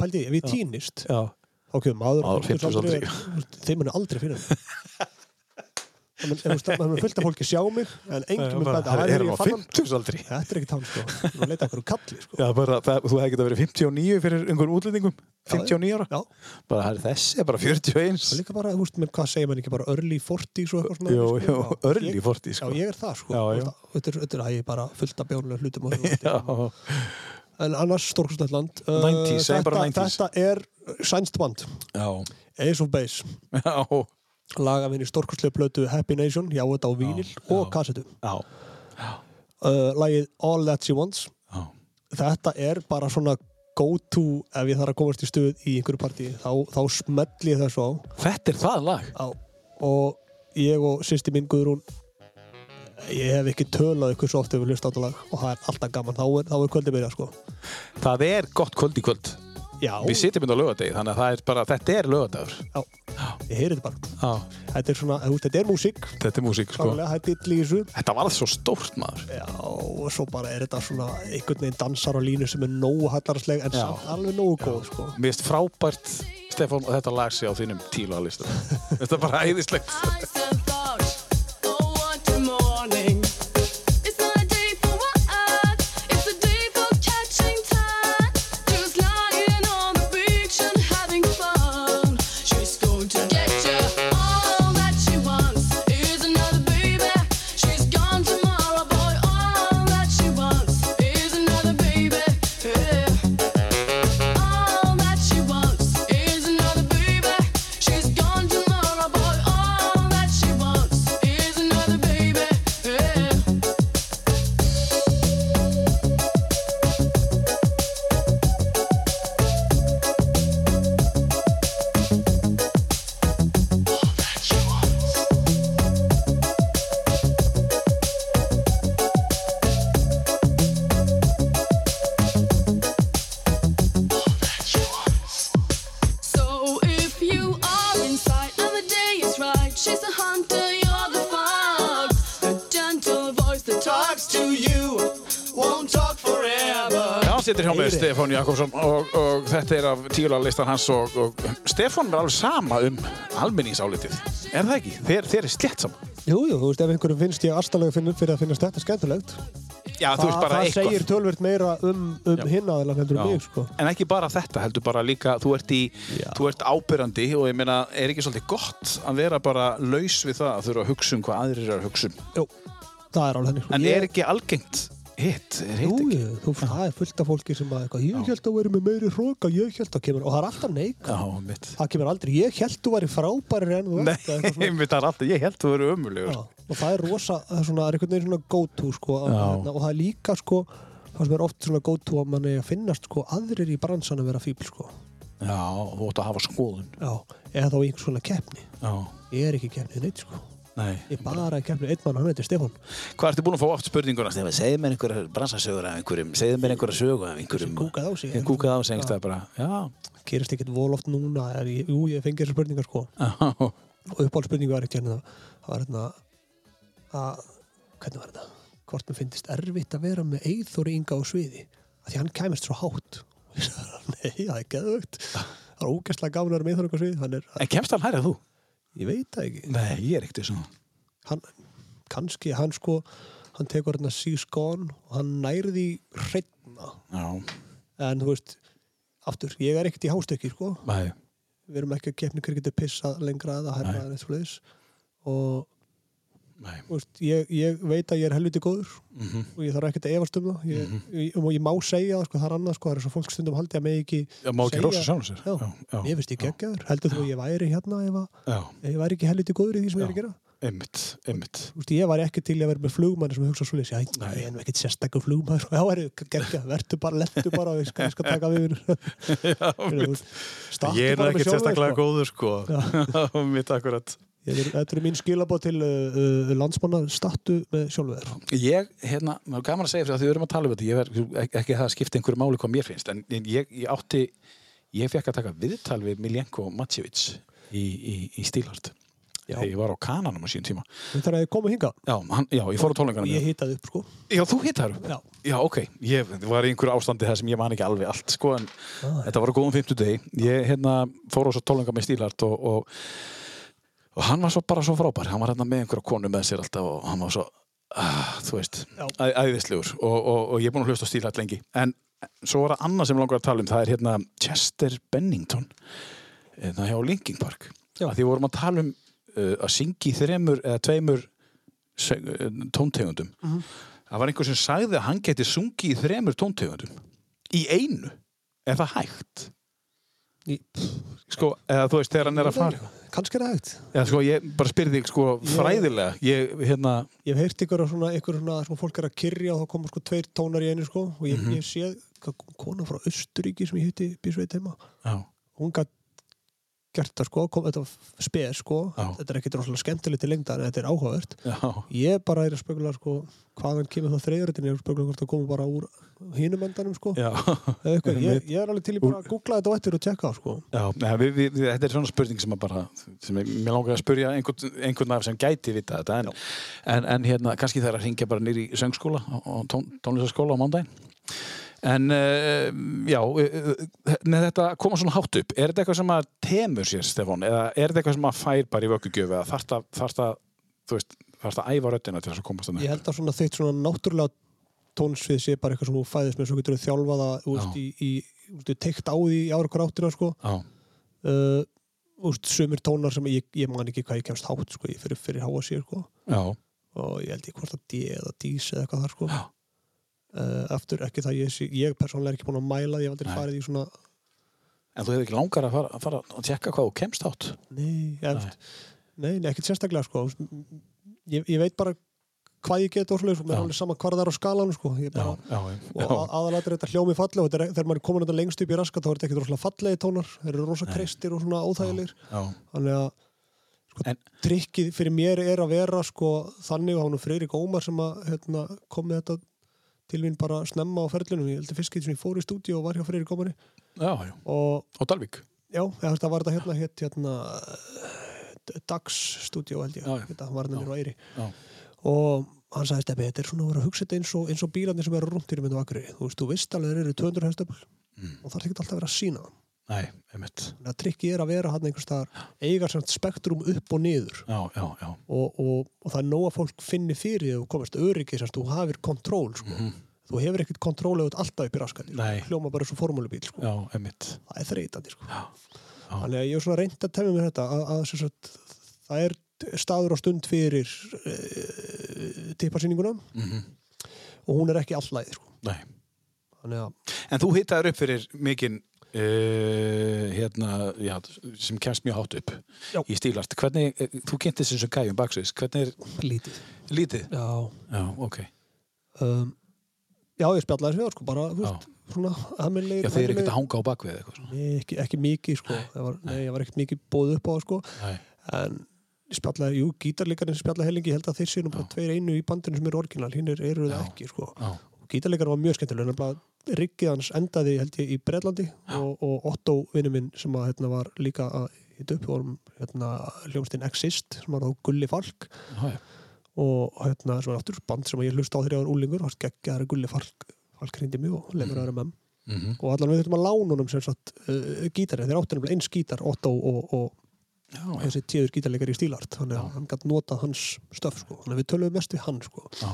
pældi ég, ef ég týnist Já, þá kemur maður á Maður á 50-aldri 50-aldri. er- þú veist, þeim munu aldrei mig Það mun- það af fólki sjá mig en enginn mun bæta "Æ, er ég á fann hann." 50 aldri? þetta er ekki tán sko, þú leita okkur kalli sko. Já, bara, það, þú hefði getað verið 59 fyrir einhverjum útlendingum, 59 ára. já, Bara, það er þessi, er bara 41. það er líka bara, þú veist, menn, hvað segir mann ekki bara early 40s og eitthvað svona Jú, sko. jú, Já, early ég- 40, já, sko. ég er það sko þetta er, þetta það er bara fullt af bjónulega hlutum en annars stórkustnætt land 90s, segjum bara 90s. þetta er sænst band Ace of Base já, laga minni stórkustlega blötu Happy Nation já þetta á vínil og kassetu já, uh, lagið All That She Wants. Já. þetta er bara svona go to ef ég þarf að komast í stuð í einhverju partí. Þá, þá smelli ég þessu á, Þetta er það lag. á og ég og sýsti mín Guðrún ég hef ekki tölað ykkur svo oft ef við hlust á þetta lag og það er alltaf gaman, þá er, þá er kvöldið byrjað sko. Það er gott kvöld í kvöld. Já, Við sitjum inn á lögadegi, þannig að það er bara, þetta er lögadagur. já, ég heyri þetta bara Já, þetta er svona, þetta er músík Þetta er músík, sko. Sannlega, þetta er þessu Þetta varð svo stórt, maður. Já, og svo bara er þetta svona einhvern veginn dansar á línu sem er nógu hallarsleg en Já. samt alveg nógu góð sko. Mér finnst frábært, Stefán, og þetta lag sig á þínum tíla listum. þetta er bara æðislegt. Stefán Jakobsson og, og þetta er af tíla listan hans og, og Stefán er alveg sama um almenningsálitið. Er það ekki? Þeir, þeir er slett saman. Jú, jú, þú veist, ef einhverjum finnst ég astalega fyrir, fyrir að finnast þetta skemmtilegt Já, þú það, eitthvað. segir tölvert meira um, um hinn aðeins heldur um mig sko. En ekki bara þetta, heldur bara líka, þú ert, í, þú ert ábyrrandi og ég meina, er ekki svolítið gott að vera bara laus við það að þurfa að hugsa um hvað aðrir eru að hugsa um. Jú, það er alveg henni sko. En Ég- er ekki algengt hitt? Er hitt ekki? jú, þú, það er fullt af fólki sem að eitthvað, ég held að vera með meiri hróka, ég held að kemur og það er alltaf neik, Já, mitt. það kemur aldrei ég held að væri frábæri en þú Nei, eitthvað svona. mitt er alltaf, ég held þú verið ömulegur. Já, og það er rosa, það er svona, það er einhvern veginn svona go-to sko, að- hérna, og það er líka sko, það sem er oft svona go-to að manni að finnast sko aðrir í bransan að vera fíbl sko, Já, þú ætti að hafa skoðun. já, eða þá einhvers svona keppni, Já, ég er ekki í keppni neitt sko, nei. ég er bara keppni einn mann, hann heitir Stefán, Hvað ertu búin að fá oft spurninguna? Stefán, segðu mér einhverja bransasögur af einhverjum, segðu mér einhverja sögu af einhverjum. sem kúkað á sig Ég kúkaði á sig einhverstað bara, já. gerist ekkert vol oft núna, er, jú, ég fengi þessar spurningar sko, Já, og uppáhaldspurningu var ekki hérna, það var hérna að, hvernig var þetta hvort mér finnst erfitt að vera með Eithóri Inga á sviði, að því hann kæmist svo hátt nei, það er geðvögt það er ógæslega gaman að vera með Eithóri Inga á sviði hann er, En kemst hann hærið þú? Ég veit það ekki. Nei, ég er ekkert svona. hann, kannski, hann sko hann tekur hérna Gone og hann nærði hreitna Já, en þú veist, aftur, ég er ekkert í hástökki sko, nei. við erum ekki að keppni hver getur pissað lengra eða herra eða eitthvað og Veist, ég, ég veit að ég er helviti góður Mhm. og ég þarf ekkert að efast um það. Ég, ég, og ég má segja það, sko, það er annað sko, það er svo fólk stundum haldi að mig ekki Já, má ekki rosa sjálfum sér. Já, Já, ég veist ég geggjaður, heldur þú að ég væri hérna ef, að, ef ég væri ekki helviti góður í því sem ég er að gera? Einmitt, einmitt. Veist, ég væri ekki til að vera með flugmann sem hugsa svolítið, ég er nú ekkert sérstakkur flugmann já, er geggja, verður bara, lettu bara og ég skal, ég skal taka við Já, Ég er þér, sérstaklega sko. góður, sko. Mitt akkurat. Er- Þetta er mín skilabóð til uh, uh, landsmanna stattu með sjálfur Ég, hérna, það er gaman að segja fyrir að því við erum að tala um þetta, ég er ekki, ekki það að skipta einhverju máli hvað mér finnst, en ég, ég átti, ég fekk að taka viðtal við Miljenko Matsjevic í, í, í Stílhart. Já. Þegar ég var á kananum á sín tíma. Að ég komu hinga Já, hann, já ég fór á tónleikana ég með. hitaði upp sko Já, þú hittar upp. Já. Já, ok. Ég var í einhverju ástandi þar sem ég man ekki alveg allt, sko, en Ah, þetta var á góðum 50 degi. Ég, hérna, fór á tónleika með Stílhart og, og, og hann var svo bara svo frábær. Hann var hérna með einhverja konu með sér alltaf og hann var svo, ah, þú veist, æðislegur og, og, og ég er búin að hlusta á Stílhart lengi. En svo var það annað sem langar að tala um, það er hérna Chester Bennington, hérna hjá Linkin Park. Já. Að því vorum að tala um uh, að syngja í þremur eða tveimur uh, tóntegundum. Mhm. Það var einhver sem sagði að hann geti sungið í þremur tóntegundum. Í einu. Er það hægt? Í- Sko, eða þú veist, þegar hann er að fara. kannski er það hægt Eða sko, ég bara spyrði þig, sko, fræðilega. Ég, hérna, ég hef heyrt ykkur svona, ykkur svona sem fólk er að kyrja og þá koma sko tveir tónar í einu sko og ég, Mhm. ég sé kona frá Östuríki sem ég hitti býsveit heima já, hún gætt gert þetta sko, kom, þetta spes sko. Já. þetta er ekkit rosalega skemmtilegt til lengda en þetta er áhugavert. Ég bara er að spegla sko hvaðan kemur það þreyjuritin ég er að spegla hvort það komur bara úr hinum endanum sko. Ég, ég er alveg til í bara að googla þetta og eftir og tjekka sko. Já nei, við, við, þetta er svona spurning sem að bara, sem ég, langar að spurja einhvern, einhvern af sem gæti vita þetta en, en, en hérna, kannski það er að ringja bara nýr í söngskóla og tón, tónlistaskóla á mándaginn en uh, já uh, með þetta að koma svona hátt upp er þetta eitthvað sem að temur sér Stefán? Eða er þetta eitthvað sem að fær bara í vökkugjöf eða þarft að, þarft að þú veist, þarft að æfa röddina til þess að komast þannig ég held að svona þitt svona náttúrulega tónsvið sé bara eitthvað sem þú fæðist með svo getur þú þjálfað að þú veist, í, í, veist, teikt á því í ára hver áttina sko. Já, þú veist, sumir tónar sem ég, ég man ekki hvað ég kemst hátt sko, ég fyrir, fyrir háa sér sko. Já, og ég held ég hvort að D eða Dís eða eitthvað þar sko. Já. Uh, aftur ekki það ég, ég persónlega er ekki búin að mæla því ég hef aldrei Nei. farið í svona en þú hefur ekki langar að fara, að fara að tjekka hvað þú kemst átt nei, ég, Nei. nei, ekkert sérstaklega sko ég, ég veit bara hvað ég get og svoleiðis, mér Já. er alveg sama hvað það er á skalan sko. Já, bara, já, og já, að- aðalega er þetta hljómi falleg og þetta er, þegar maður er komin þetta lengst upp í raskat þá er þetta ekkert rosalega fallegi tónar þeir eru rosa Nei. kreistir og svona óþægilegir já, þannig að sko, En- trikkið fyrir mér er að vera sko, þannig að hann er Freyrik Ómar sem að hérna, kom með þetta til mín bara snemma á ferlunum ég heldur fyrst getur sem ég fór í stúdíu og var hjá Freyrik Ómari já, já. og og Dalvík? Já, það var þetta hérna hétt hérna Dags stúdíu held ég. Þetta var hérna mér á Eyri. Já. og hann sagði stefni, þetta er svona að vera að hugsa þetta eins og, eins og bílarnir sem eru rúntir í myndu akri þú veist, þú veist alveg þeir eru 200 hestöfl Mm. og það er ekki alltaf að vera að sína það Nei, einmitt þannig að trikkið er að vera hann einhvers staðar eiga samt spektrum upp og niður Já, já, já og, og, og það er nóg að fólk finni fyrir því að þú komast öryggi sem þú hafir kontról sko. þú hefur ekkert kontról eða alltaf upp í raskandi sko. Hljóma bara svo formúlubíl sko. Já, einmitt það er þreytandi sko. Já, já. þannig að ég er svona reynd að tefja mér þetta að, að sem sagt, það er staður á stund fyrir uh, tippasýninguna Mhm. og hún er ekki allæði sko. Nei þannig að En þú hittaður upp fyrir mikinn uh, hérna, já, sem kemst mjög hátt upp Já. í stílast. Hvernig, eh, þú kynntist þessum gæjum baksins, hvernig er lítið lítið? já, Já, ok. um, já ég spjallaði þessu sko, bara, veist, svona aðmennlegir Já, þeir eru ekkert að hanga á bakvið eða eitthvað. Nei, ekki, ekki mikið sko. Var, nei, ég var ekkert mikið bóð upp á það sko. Nei. en spjallaði, jú, gítarleikarinn spjallaði hellingi, ég held að þeir séu nú bara tveir einu í bandinu sem eru orginal, hinn er, eru það ekki sko. Gítarleikarinn var mjög skemmtileg nefnilega riggið hans endaði held ég í Breitlandi og, og Otto vinnu minn sem að, hérna, var líka að hitta upp vorum hérna, hljómsdinn Exist sem var þá Gulli Falk já. og hérna, sem var aftur band sem ég hlusta á þegar ég var úlingur, var geggjaðari Gulli Falk Falk hrindi mig og lemur aðra með Mhm. og allan við þurfum að lána honum sem sagt uh, gítari, þeir áttu nefnilega eins gítar Otto og, og Já, já. þessi tíður gítarleikar í stílart þannig að hann gætt notað hans stöf sko. þannig að við töluðum mest við hann sko. Já.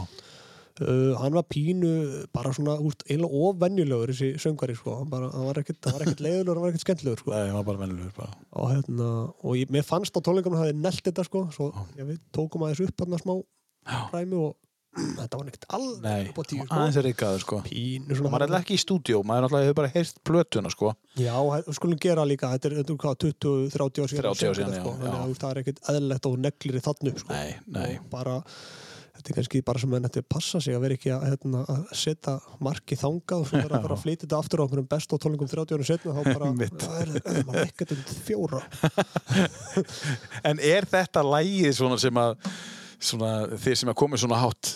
Uh, hann var pínu bara svona úst, eiginlega ofvenjulegur þessi söngari sko. hann, bara, hann var ekkert, hann leiðulegur hann var ekkert skemmtilegur sko. Nei, það var bara vennilegur og, hérna, og ég, mér fannst á tónleikunum að það hefði nelt þetta sko. svo ég, við tókum aðeins upp hann smá Já. ræmi og þetta var ekkert alveg upp á tíu sko. aðeins er ykkaður, sko. pínu svona Maður er ekki í stúdíó, maður er hefur bara heyrt plötuna, sko. Já, við skulum gera líka, þetta er, þetta er hvað, 20-30 ár síðan 30 ár séð síðan, þetta, já. Þannig já. að þú veist, það er ekkert eðlilegt og neglir í þann upp sko. Nei, nei. og bara þetta er kannski bara sem menn þetta passa sig að vera ekki að, hérna, að setja marki þangað og svo vera bara að flytja þetta aftur á einhverjum best og tólingum 30 árum setna þá bara, það er, maður ekkert um fjóra. En er þetta lægið svona sem að svona, þið sem að komið svona hátt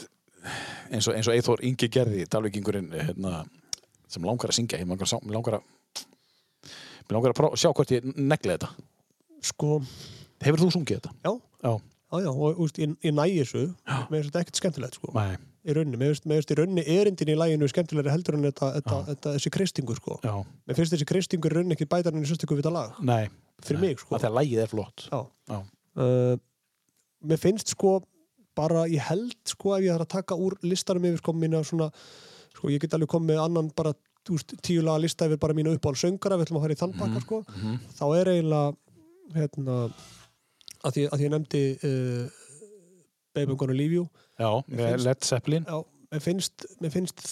eins og, Eithor Ingi gerði dalvíkingurinn hérna, sem langar að syngja ég langar, að langar að langar að sjá hvort ég negli þetta? Sko, Hefur þú sungið þetta? já, Já, já, já og úst, ég, ég næ þessu. Með þetta ekkert skemmtilegt sko. Nei, í rauninni, með veist í rauninni erindin í læginu skemmtilegri heldur en þetta, þetta, þetta, þessi kristingu sko. Já, mér finnst þessi kristingu í rauninni ekki bæta henni sérstöku við þetta lag. Nei. Fyrir nei. mig sko. Af því að lægið er flott. Já. Já. Uh, mér finnst sko bara, ég held sko ef ég þarf að taka úr listanum yfir sko mína svona, sko ég get alveg komið með annan bara veist, tíu laga lista yfir bara mínu uppáhald söngara, við ætlum að fara í þann pakka sko. Mhm. þá er eiginlega hérna að því að því ég nefndi uh, Baby I'm Gonna Leave You Já, með Led Zeppelin. Já, mér finnst, mér finnst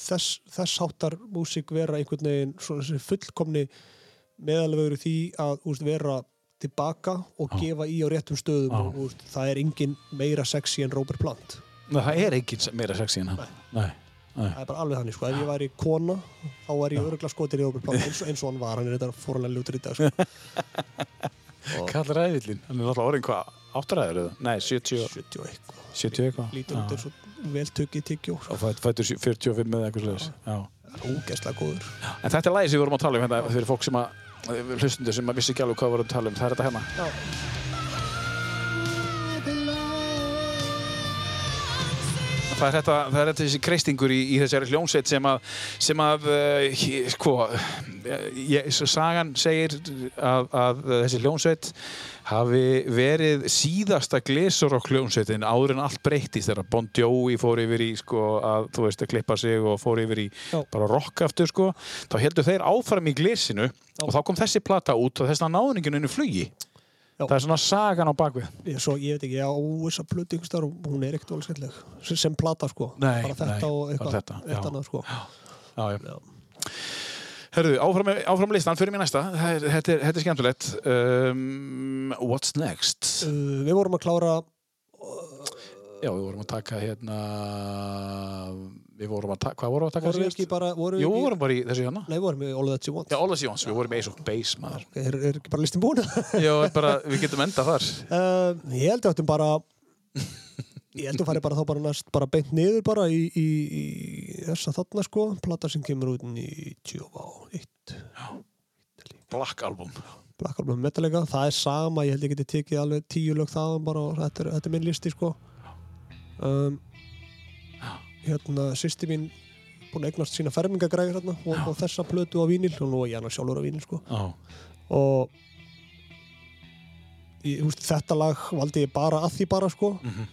þess, þess háttar músík vera einhvern veginn svona fullkomni meðalvegur því að úst, vera tilbaka og Já. gefa í á réttum stöðum Já. og úst, það er engin meira sexy en Robert Plant. Nei, það er engin meira sexy en hann. Nei, Nei. það er bara alveg þannig sko, ef ég væri kona þá væri ég öruglega skotir í Robert Plant eins, og- eins og hann var, hann er þetta fórlega ljótur í dag sko. Kall ræðvillin, hann er alltaf orðin hvað, áttræður eða? Nei, 70, 70 og eitthvað 70 eitthvað. lítur út eins og vel tökki tyggjó sko. Og fætt- fættur 45 eða eitthvað slags. Já. ógeðslega góður En þetta er lagi sem við vorum að tala um hérna fyrir fólk sem að, hlustundur sem að vissi ekki alveg hvað við vorum að tala um. Það er þetta hérna. Það er þetta, það er þetta þessi kreistingur í, í þessari hljómsveit sem að, sem að, uh, sko, ég, svo sagan segir að, að þessi hljómsveit hafi verið síðasta glesorokk hljómsveitin áður en allt breytist þegar Bon Jovi fór yfir í, sko, að þú veist, að klippa sig og fór yfir í Já. bara rock aftur, sko. Þá heldur þeir áfram í glesinu og þá kom þessi plata út og þess að náðningin unni flugi. Já. Það er svona sagan á bakvið. ég, svo, ég veit ekki, ég á þessa plötu ykkur starf og hún er ekkert alveg skemmtileg sem, sem plata sko, Nei, bara þetta nei, og eitthvað eitt annað sko Já, já. Já. Herðu, áfram, áfram listan, fyrir mér næsta. Þetta er, er skemmtilegt. Um, what's next? uh, við vorum að klára Já, við vorum að taka hérna... Við vorum að taka... Hvað vorum við að taka vorum við ekki bara vorum við Jú, við vorum bara í þessu hérna. nei, vorum við All That You Want Já, All As Jóns, við vorum í Ace of Base, maður. er, er ekki bara listin búin Já, bara, við getum enda þar. Uh, ég held að þetta bara ég held að fari bara þá bara næst bara beint niður bara í, í, í þessa þarna sko plata sem kemur út í 21 Black Album. Black Album Metallica, það er sama ég held ég geti tekið alveg tíu lög þaðan bara og þetta er, þetta er minn listi sko um, hérna sýsti mín búin að eignast sína fermingagræðir hérna og, og þessa plötu á vínil og nú er ég hann sjálfur á vínil sko. Og ég, húst, þetta lag valdi ég bara að því bara sko. Mhm.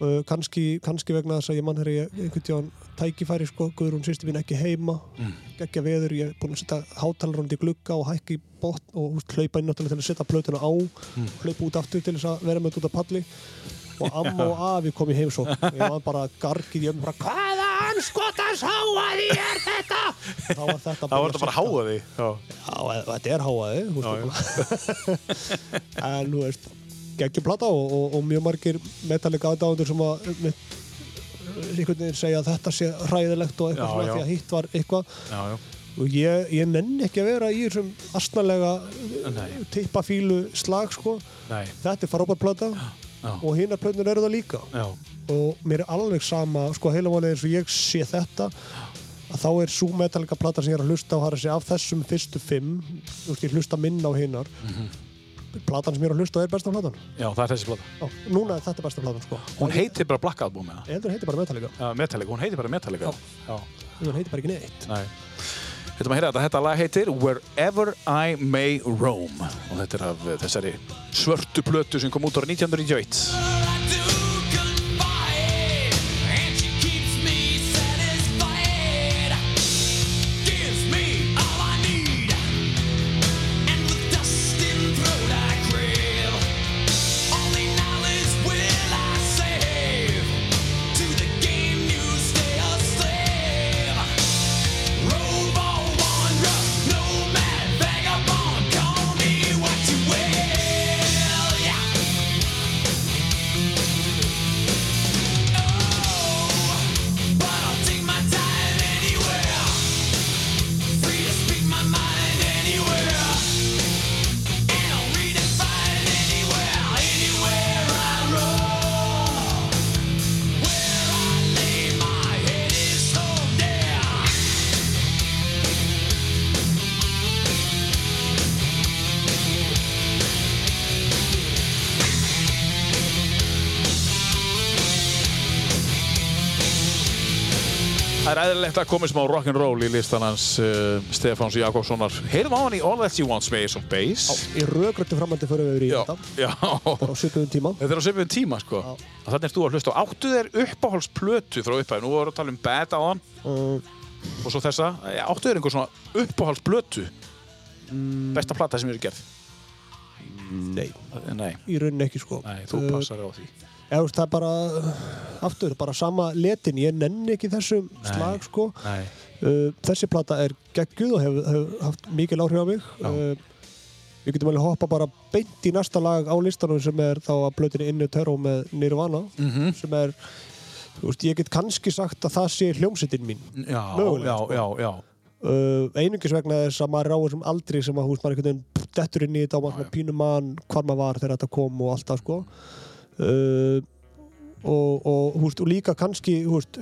uh, kannski, kannski vegna þess að ég mann ég einhvern tíðan tækifæri sko Guðrún sýsti mín ekki heima. Mm. geggja veður, ég er búinn að setja hátalarund í glugga og hækki í botn og húst, hlaupa inn til að setja plötuna á. Mm. hlaupa út aftur til þess að vera með þetta palli og amma og afi kom í heimsók ég var bara gargið í ömmu bara hvaða anskotans háaði er þetta? Þá var þetta bara háa því. Já. Já, þetta er háaði en þú veist geggjum plata og, og, og mjög margir metallica aðdáðundur sem að með, einhvern veginn segja að þetta sé hræðilegt og eitthvað Já, svona því að hitt var eitthvað. Og ég, ég nenni ekki að vera í þessum astnalega Nei. tippafílu slag sko. Nei. þetta er frábær plata Já. og hinnar plötnur eru það líka Já. og mér er alveg sama sko heila málið eins og ég sé þetta að þá er svo metallica plata sem ég er að hlusta á að segja af þessum fyrstu fimm þú veist ég hlusta minna á hinnar platan sem ég er að hlusta á er besta platan Já, það er þessi plata. Já, núna er þetta besta platan sko Hún heitir bara Black Album, eða? ég heldur heiti bara Metallica Já, Metallica, hún heitir bara Metallica. Já. hún heiti bara ekki neitt Nei. Þetta maður heyra þetta, þetta lag heitir Wherever I May Roam. Og þetta er af eh, þessari svörtu plötu sem kom út ára 1991 Er að komið smá rock'n'roll í listan hans uh, Stefáns Jakobssonar. Heyrum á hann í All That You Want Space of Base í rögröttu framhaldi fyrir við yfir í þetta. já. bara á svipuðum tíma. Þetta er á sefum tíma sko. Þannig er þú að hlusta á áttu þér uppáhaldsplötu frá upphæðu, nú vorum við að tala um Bad á hann. Uh, og svo þessa, Eh, áttu þér einhver svona uppáhaldsplötu? Mm. besta plata sem eru gerð? Nei, Nei, í rauninni ekki sko. Nei, þú Uh, passar á því eða, það er bara aftur, bara sama letin. Ég nenni ekki þessum slag sko. Nei, Uh, þessi plata er geggjuð og hefur hef haft mikil áhrif á mig. Uh, við getum alveg hoppa bara beint í næsta lag á listanum sem er þá að blötinni Innu Terror með Nirvana Mhm. sem er þú veist, ég get kannski sagt að það sé hljómsveitin mín. Já, Mögulega, já, sko. já, já. uh, einungis vegna þess að maður á þessum aldri sem að húst maður einhvern veginn dettur inn í þetta og maður pínum mann hvar maður var þegar þetta kom og allt það sko uh, og, og, húst, og líka kannski húst,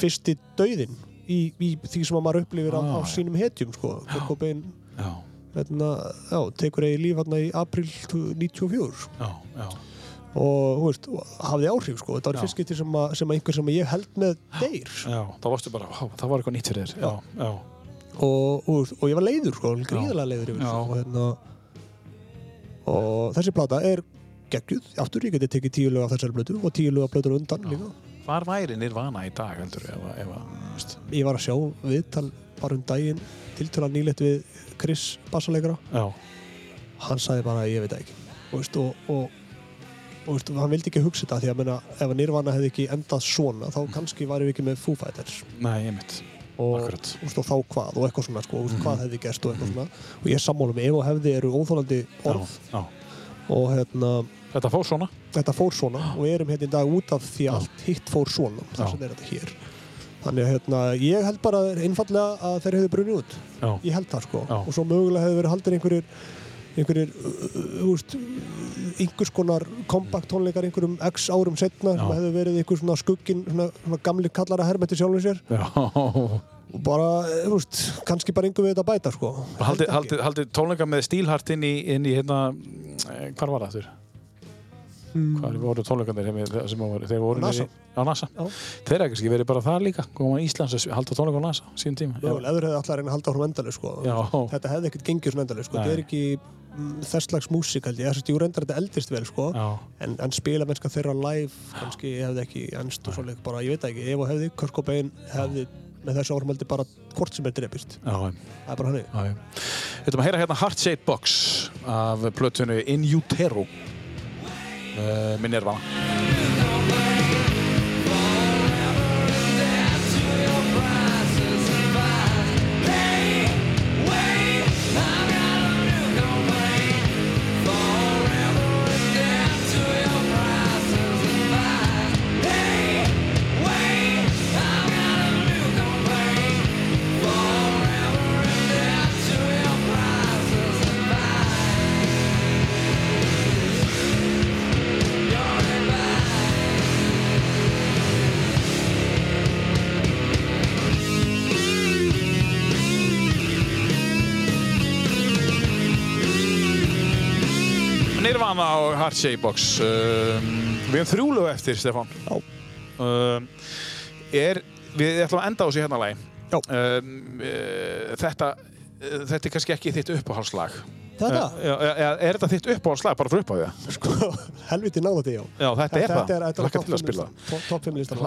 fyrsti dauðin í, í því sem að maður upplifir á, á Ah. sínum hetjum sko. Já, hérna, tekur eigi líf í april 94 já, já. og og hafði áhrif sko. Þetta var fyrst skipti sem, sem einhver sem ég held með deyr. Þá varstu bara, "Vá, það var eitthvað nýtt fyrir þér. Og, og, ég var leiður sko, gríðarlega leiður yfir og, hérna, og þessi plata er geggjuð, aftur ég geti tekið tíu lög af þessari blötu og tíu lög af blötur undan líka. Hvar væri Nirvana í dag, heldur, ef, að- ef, að, veist, ég var að sjá viðtal bara um daginn tiltöla nýlegt við Chris bassalegra, já, hann sagði bara ég veit ekki. Og, veist, og, og, og veist, hann vildi ekki hugsa þetta því að meina, ef Nirvana hefði ekki endað svona þá kannski varum við ekki með Foo Fighters. Nei, ég mitt. og, úst, og þá hvað? Og eitthvað svona sko, úst, hvað hefði gerst og eitthvað svona. Og ég er sammála með ef og hefði eru óþólandi orð Já, já. Og hérna, Þetta fór svona. þetta fór svona. Og við erum hérna í dag út af því allt hitt fór svona. Já. vegna er þetta hér. Þannig að hérna, ég held bara einfallega að þeir hefðu brunni út. Já, ég held það sko. Já. og svo mögulega hefðu verið haldin einhverjir einhverjir uh, úst, einhvers konar kompakt tónleikar einhverjum x árum setna sem hefðu verið einhver svona skuggin svona, svona gamli kallara hermeti sjálfum sér. Já. Og bara, eh, þú veist, kannski bara einhver við þetta bæta sko Haldið haldi, haldi tónleika með stílhart inn í, inn í hérna, eh, hvar var það þurr? Mm. Hvar voru tónleikandir sem, sem voru, þeir voru NASA. niðri- á NASA? Já. Þeir eru kannski verið bara það líka, koma í Íslands að halda tónleika á NASA síðan tíma. Mögulega, eður hefði alltaf að reyna að halda áfram endalega sko. Já. þetta hefði ekkert gengið svona endalega sko. Þetta er ekki mm, þess slags músík held ég, þess að jú reyndar þetta eldist vel sko. Já, en, en spila mennska þeirra live kannski hefði ekki ennst og svoleik bara, ég veit ekki, ef og hefði Kurt Cobain hefði með þessu áframhaldi bara hvort sem er drepist, já, það er bara hannig. Við ætlum að heyra hérna Heart Shaped Box af plötunni In Utero uh, með Nirvana. Nirvana og Heart Shaped Box. Um, við erum þrjúlu eftir, Stefán. Já. Um, er, við ætlum að enda á sig hérna lagi. Já. Um, uh, þetta, uh, þetta er kannski ekki þitt uppáhaldslag. Þetta, Já, já, er þetta þitt uppáhaldslag bara fyrir upp á því? sko, helviti náða því já Já, þetta er það. þetta er Laka til að spila. top 5 listan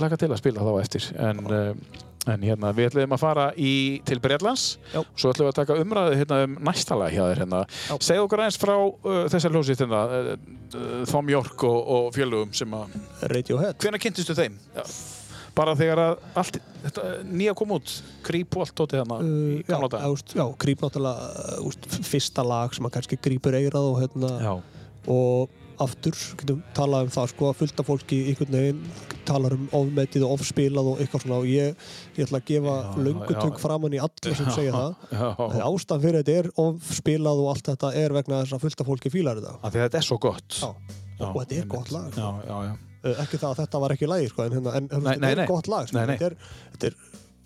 Laka til, að spila þá eftir. En, uh, en hérna, við ætlum að fara í, til Breitlands. Já. Svo ætlum við að taka umræðu hérna um næsta lag hjá þér hérna. Já. Segðu okkur aðeins frá uh, þessar hljómsveit hérna, Thom York og, og fjölugum sem að... Radiohead Hvenær kynntistu þeim? Já. Bara þegar að allt, þetta nýja kom út, Creep og allt tótið hérna í Uh, já, gamla dag. úst, já, gríp náttúrulega uh, úst, fyrsta lag sem að kannski grípur eirað og, hérna, Já. og aftur getum talað um það sko að fullta fólki einhvern veginn talar um ofmetið og ofspilað og eitthvað svona og ég, ég ætla að gefa Já, löngutöng já. framann í alla sem segja það Já. Þegar ástæðan fyrir þetta er ofspilað og allt þetta er vegna þess að fullta fólki fílar þetta Af því að þetta er svo gott. Já. og þetta er gott lag Já, já, já. Uh, ekki það að þetta var ekki lagi sko, en, hérna, en Nei, þetta er gott lag sko. Nei, nei. þetta er, þetta er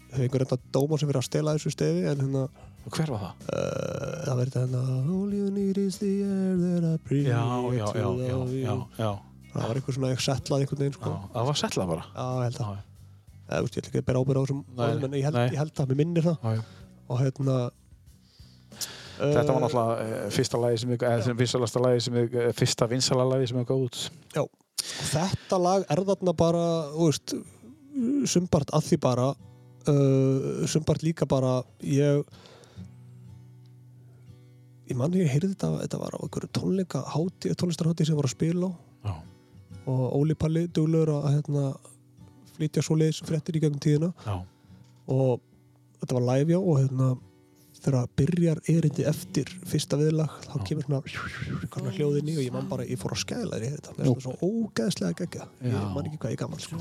hefur einhver reynda dóma sem fyrir að stela þessu stefi en hérna Hver var það? uh, það verður þetta hérna All you need is the air that I breathe Já, já, já, já, já, já. það var einhver svona settlað einhvern veginn sko. já. Það var settlað bara. já, ég held Já, að Eða, veist, ég ætla ekki að bera ábyrð á þessum en ég held, nei. ég held að mér minnir það já, já. og hérna Þetta var náttúrulega fyrsta lagi sem við, eða sem vinsalasta lagi sem við, fyrsta vinsala lagi sem við gáði út. Þetta lag er þarna bara veist, sumbart að því bara uh, sumbart líka bara ég ég manni ég heyrði þetta þetta var á einhverju tónleika háti, tónlistarháti sem voru að spila á Já. og Óli Palli duglur að hérna, flytja svoleiðis fréttir í gegnum tíðina Já. og þetta var live já og hérna þegar byrjar erindi eftir fyrsta viðlag þá kemur svona, svona hljóðinni og ég man bara, ég fór að skæla þér í þetta það svo ógeðslega geggja ég man ekki hvað ég gammal sko.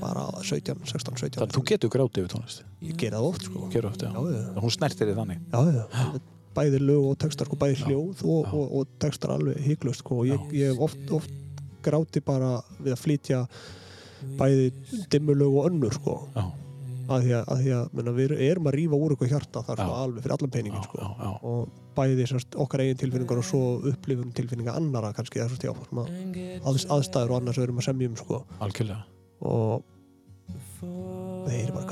bara 17, 16, 17 Þannig þú getur grátið við tónlist ég gera það oft sko. Gerðu oft, já. Já, já. Hún snertir þig þannig já, já. bæði lög og textar sko, bæði hljóð og, og, og textar alveg hygglust sko. og ég, ég oft, oft gráti bara við að flytja bæði dimmulög og önnur sko. Að því að, að, því að menna, við erum að rífa úr eitthvað hjarta þar sko, alveg fyrir allan peningin sko. og bæði sérst, okkar eigin tilfinningar og svo upplifum tilfinningar annara kannski þessast já, aðs, aðstæður og annars við erum að semja um sko. og það er bara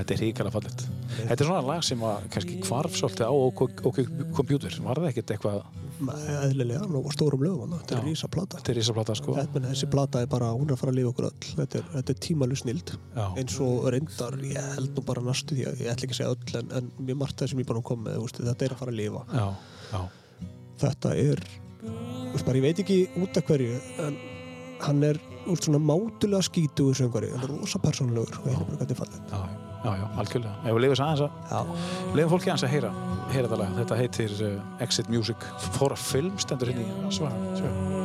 þetta er ríkala fallet Þetta er svona lag sem að kannski hvarf svolítið á OK, OK kompjútur Var það ekkert eitthvað eðlilega og stórum lögum þetta er rísa plata Þetta er ísaplata sko. Þetta- þessi plata er bara, hún er að fara að lifa okkur öll. Þetta er, þetta er tímalu snild. Eins og reyndar, ég held nú bara næstu því að ég ætla ekki að segja öll en, en mjög margt það sem ég bara kom með, veist, þetta er að fara að lifa. Já, já. Þetta er veist, bara, ég veit ekki út af hverju en hann er úr svona mátulega skítugu söngari, hann er rosa persónulegur og hérna bara hvað þetta er fallegt Já, já, algjörlega. Ef við lifum aðeins að Já, Leifum fólki aðeins að heyra, heyra þetta lag. Þetta heitir uh, Exit Music Fóra film stendur hérna í svara.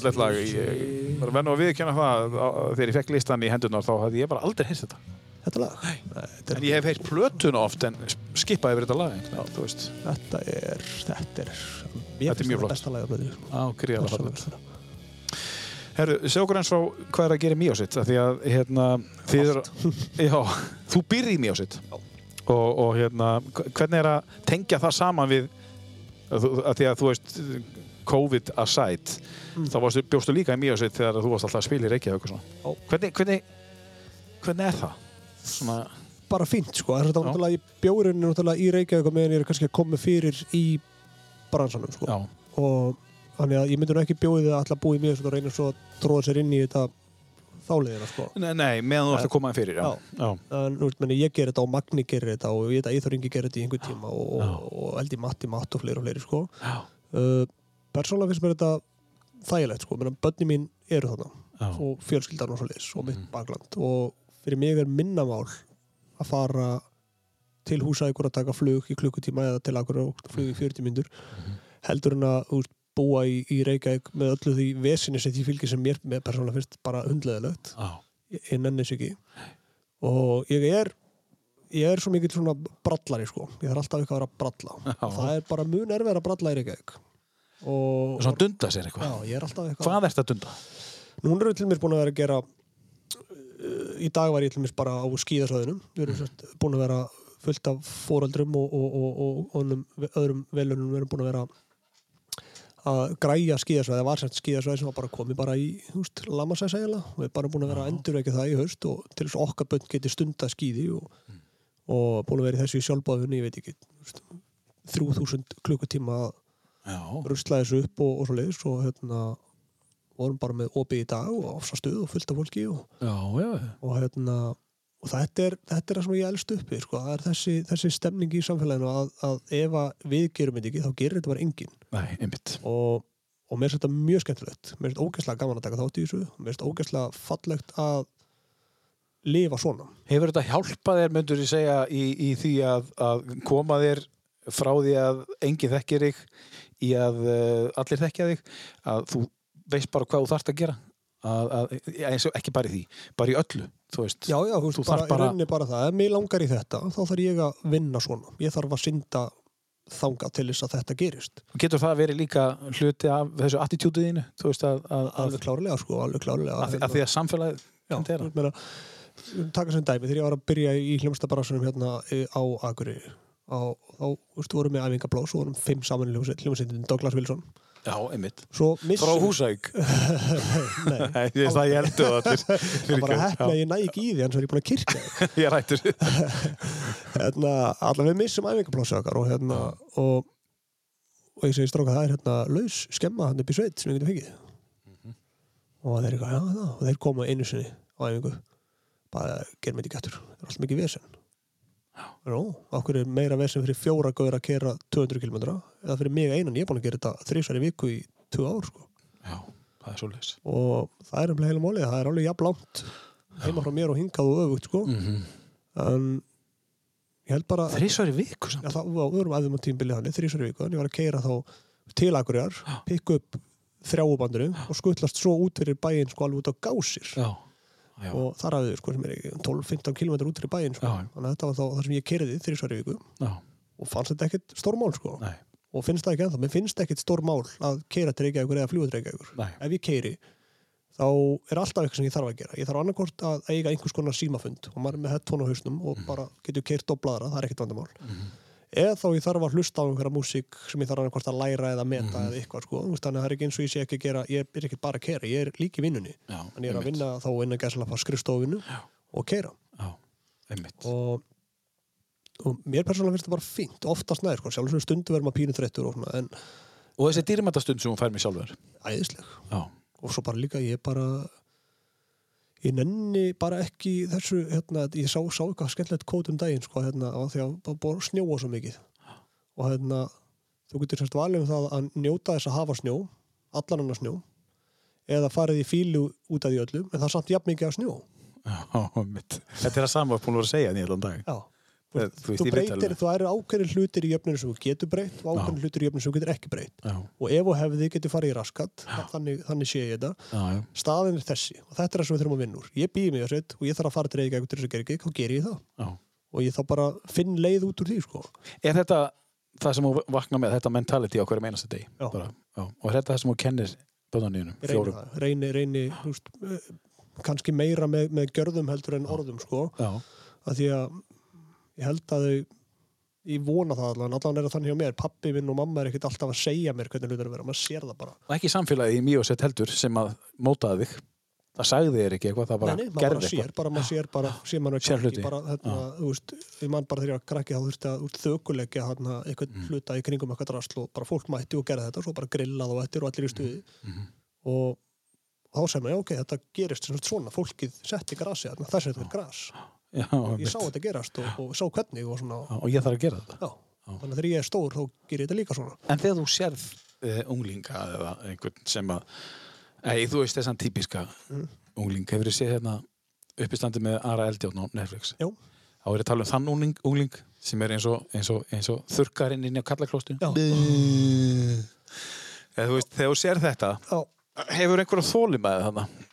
Fallegt lag. Ég bara verð nú að viðkjanna það að- að Þegar ég fekk listan í hendurnar þá hafði ég bara aldrei heyrst þetta. Þetta lag? Nei, þetta, En ég hef heyrt plötuna oft en skipaði yfir þetta lag Já, þú veist. Þetta er þetta er, Þetta er mjög flott. fallegt. Herru, segja okkur eins frá hvað er að gera í Mjósitt af því að hérna þið er, já, þú býrð í Mjósitt og, og hérna hvernig er að tengja það saman við að, að því að þú veist COVID aside þá varstu, bjóstu líka í Mjósitt þegar þú varst alltaf að spila í Reykjavík hvernig, hvernig, hvernig er það? Svona, bara fínt sko, að Já. var náttúrulega í bjórinu náttúrulega í Reykjavík og meðan ég er kannski að koma fyrir í bransanum sko. Já, og þannig að ég myndi nú ekki bjóði það alltaf búið mjög og reyna svo að tróða sér inn í þetta þáliðina sko. Nei, nei meðan þú ert að koma fyrir já, Já. en nú meni, ég ger þetta og Magni gerir þetta og ég veit að Íþór Ingi gerir þetta í einhver tíma og, og, og Eldi Matti Matt og fleiri og fleiri sko. Uh, persónulega finnst mér þetta þægilegt sko, menn bönni mín eru þarna já, og fjölskyldan og svo leis og mitt Mhm. bakland. Og fyrir mig er minnamál að fara til húsækur að taka flug í klukkutíma eða til akkur og flug í 40 myndur Mhm. heldur en að veist, búa í, í Reykjavík með öllu því vesinni sem því fylgir sem mér með persónulega finnst bara ég nenni þess ekki. Og ég er ég er svo mikill svona brallari sko. Ég þarf alltaf eitthvað að vera að bralla. Já. það er bara mun erfið að bralla í Reykjavík og svona dunda sér já, eitthvað ég er alltaf eitthvað hvað er þetta dunda? Núna erum við til mér búin að vera að gera uh, í dag var ég til mér bara á skíðasvæðinum við erum sérst búin að vera fullt af fóröldrum og, og, og, og, öðrum velunum. Við erum búin að vera að græja skíðasvæði, það var sérst skíðasvæði sem var bara komið bara í, þú veist, Lamassæs eiginlega. Og við erum bara búin að vera að endurvekja það í haust og til þess að okkar bönn geti stunda skíði og, og búin að vera í þessu í sjálfbáðunni, ég veit ekki þú veist, 3000 klukkutíma að já, rusla þessu upp og, og svo leiðis og hérna vorum bara með opið í dag og ofsa stuð og fullt af fólki og, já, já, og hérna og þetta er, þetta er það sem ég elst uppi sko. það er þessi, þessi stemning í samfélaginu að, að ef að við gerum þetta ekki þá gerir þetta bara enginn. Og, og mér finnst þetta mjög skemmtilegt. Mér finnst ógæslega gaman að taka þátt í þessu. Mér finnst ógæslega fallegt að lifa svona. Hefur þetta hjálpað þér, myndur ég segja, í, í því að, að koma þér frá því að enginn þekkir þig í að uh, allir þekkja þig, að þú veist bara hvað þú þarft að gera? Að, að, eins og ekki bara í því, bara í öllu, þú veist. Já, já, þú Þú bara, þarft bara- bara... það ef mig langar í þetta, þá þarf ég að vinna svona ég þarf að synda þangað til þess að þetta gerist Getur það verið líka hluti af þessu attitútiðinu? Að, að, að, alveg klárlega sko, alveg klárlega að, að því að samfélagið Já, myndi gera. ég meina, taka sem dæmi, þegar ég var að byrja í hljómsdabarásunum hérna eh, á Akureyri á, þá, þú veist, vorum við æfingablós og vorum fimm saman í hljómsveit, hljómsveitin Douglas Wilson Já, einmitt. svo Frá Húsavík. Nei, Nei, ég veist að ég heldur það allir. það bara hefna að ég næ ekki í því en svo er ég búin að kirkja. Ég rættur. hérna, allavega við missum æfingablósi okkar og hérna og, og ég segi stráka það er hérna laus skemma hann upp í sveit sem við getum fengið Mhm. og þeir eitthvað, já, já, og þeir koma einu sinni á æfingu bara gerum þetta ekki eftir, það er alltaf mikið vesen Nú, okkur er meira vesen fyrir fjóra gauður að kera 200 km eða fyrir mig einan, ég er búin að gera þetta þrísar í viku í 2 ár sko. Já, það er svolítið. og það er umlega heila málið, það er alveg jafn langt heima frá mér og hingað og öfugt sko. Mm -hmm. en ég held bara Þrísvar í viku samt. Já, það var öðrum aðeim á tímbili þannig, þrísar í viku, en ég var að keira þá til Akureyrar, pikka upp þrjáubandinu og skutlast svo út fyrir bæinn sko alveg út á gásir Já. Já. og þar hafði sko sem er 12-15 km út fyrir bæinn sko. Þannig að þetta var þá það sem ég kerði í viku. Já. og fannst þetta ekkit stórmál sko. Og finnst það ekki ennþá, mér finnst ekkit stórmál að keira til Reykjavíkur eða fljúa til Reykjavíkur. Ef ég keiri þá er alltaf eitthvað sem ég þarf að gera. Ég þarf annarkort að eiga einhvers konar símafund og maður er með headphone á hausnum og bara getur keirt og bladra, það er ekkit vandamál eða þá ég þarf að hlusta á einhverja músík sem ég þarf annarkort að læra eða meta eða eitthvað sko, þannig að það er ekki eins og ég sé ekki að gera ég er ekki bara að keira, ég er líka í vinnunni. En ég er að vinna þá innan gæsla á skrifstofinu og keira Já, og, og mér persónulega finnst það bara fínt oftast næður, sko, sjálfsögur stundu verður maður pínu þreyttur og svona, en Og þessi dýrmættastund sem hún fær mig sjálfur. æðisleg. Og svo bara líka ég bara ég nenni bara ekki þessu, hérna, ég sá, sá eitthvað skemmtilegt kót um daginn, sko, hérna, á því að það búið snjóa svo mikið og hérna, þú getur semst valið um það að njóta þess að hafa snjó allan annar snjó eða farið í fílu út af því öllum en það er samt jafn mikið af snjó Já, einmitt. Þetta er að sama að búin að vera að segja nýjan dag. Já. Þú þú í breytir, þú eru ákveðin hlutir í jöfninu sem þú getur breytt og ákveðin hlutir í jöfninu sem þú getur ekki breytt. Og ef og hefði getur farið í raskat þannig, þannig sé ég þetta. Staðin er þessi og þetta er það sem við þurfum að vinna úr. Ég býði mig sveit og ég þarf að fara til Reykjavík til þess að gera ekki, þá ger ég það. Já. og ég þá bara finn leið út úr því sko. Er þetta það sem þú vaknar með, þetta mentality á hverjum einasta já. Og er þetta það sem þú kennir ég reyni það, reyni, reyni ég held að þau ég vona það allan, allan er það þannig hjá mér. Pappi minn og mamma er ekkert alltaf að segja mér hvernig hlutir er að vera, maður sér það bara. Og ekki samfélagið í mjög sett heldur sem að mótaði þig. Það sagði þér ekki eitthvað, það bara Nei, gerði bara sér, eitthvað. bara maður sér bara, sér maður Sér hluti. bara, hérna, þú veist, ég man bara þegar ég var krakki þá þurfti að þökulegja hérna, eitthvað Mm. hluta í kringum eitthvað drasl og bara fólk mætti og gerði þetta og svo bara grillað og eftir og allir í stuði. Mhm. og þá maður, já ok, þetta gerist svona, fólkið setti grasi þess að þetta er gras Já, ég einmitt. sá þetta gerast og, og sá hvernig og svona, og ég þarf að gera þetta. já, þannig að þegar ég er stór þá ger ég þetta líka svona En þegar þú sérð uh, unglinga eða einhvern sem að ei, þú veist þessan típiska Mm. ungling, hefur þið séð hérna uppistandi með Ara Eldjárn á Netflix Já. þá er ég að tala um þann ungling, ungling sem er eins og, eins og, eins og þurkarinn inn í kallaklóstu Já. eða þú veist, þegar þú sér þetta Já, hefur einhverja þóli með þarna uh,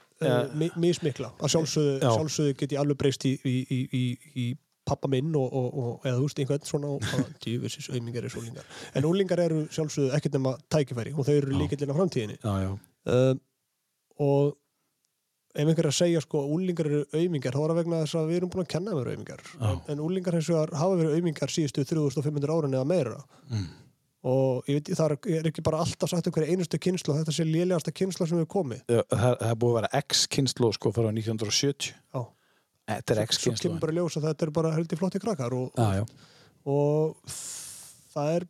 mi- mismikla. Að sjálfsögðu, Já. sjálfsögðu get ég alveg breyst í, í, í, í, í pappa minn og, og, og eða þú veist einhvern svona og djúvisins auðmingar er úlingar en úlingar eru sjálfsögðu ekkert nema tækifæri og þau eru líkillin á framtíðinni. Já, já, um, og ef einhver er að segja sko úlingar eru auðmingar þá er það vegna þess að við erum búin að kenna þeim vera auðmingar en, en úlingar hins vegar hafa verið auðmingar síðustu 3500 árin eða meira. Mm. Og ég veit, það er, ekki bara alltaf sagt einhverja einustu kynslu þetta sé lélegasta kynsla sem við komið. Já, það, það er búið að vera X-kynslu sko frá 1970 Já. Þetta er svo X-kynslu kemur bara ljós að þetta er bara heldur flotti krakkar og, Já, já, og það er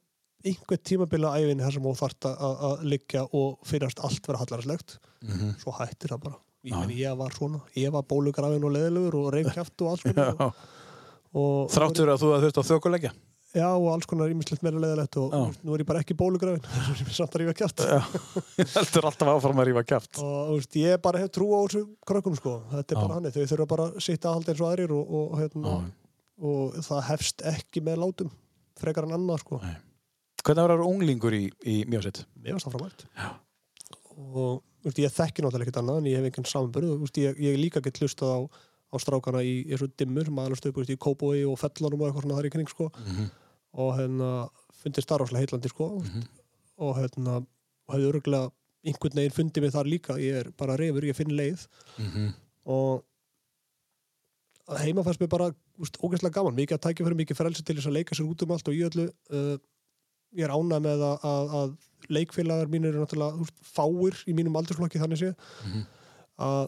einhver tímabila æfin þar sem þú þarft að, liggja og finnast allt vera hallarslegt Mhm. svo hættir það bara. Ég, meni, ég var svona, ég var bólugrafin og leðilegur og reymkjaft og og, Þráttur að þú þurft að þökulegja já, og alls konar ímislegt meira leðilegt og Já. nú er ég bara ekki bólugrafin samt að rífa kjaft Já, heldur alltaf áfram að rífa kjaft og veist, ég bara hef trú á þessu krökkum sko. þetta er Já. bara hann, þau þurfa bara að sitta að halda eins og aðrir og, og, hérna, og það hefst ekki með látum frekar en annað sko. Hvernig var það unglingur í, í mjósett? mér varst það framvært og veist, ég þekki náttúrulega ekkert annað en ég hef einhvern samanbörð ég, ég líka get hlustað á, á strákana í og dimmur þú veist, í Kóboi og Fellunum og eitthvað svona þar í kring sko. Mhm. Og hérna fundist það rosalega heitlandi sko. Og hérna og hefði örgulega einhvern veginn fundið mig þar líka. Ég er bara reyfur, ég finn leið. Og heima fannst mér bara ógæslega gaman, mikið að tækja fyrir mikið frelsi til þess að leika sér út um allt og í öllu. Uh, ég er ánað með að, að, að leikfélagar mínir eru náttúrulega úst, fáir í mínum aldursflokki þannig sé að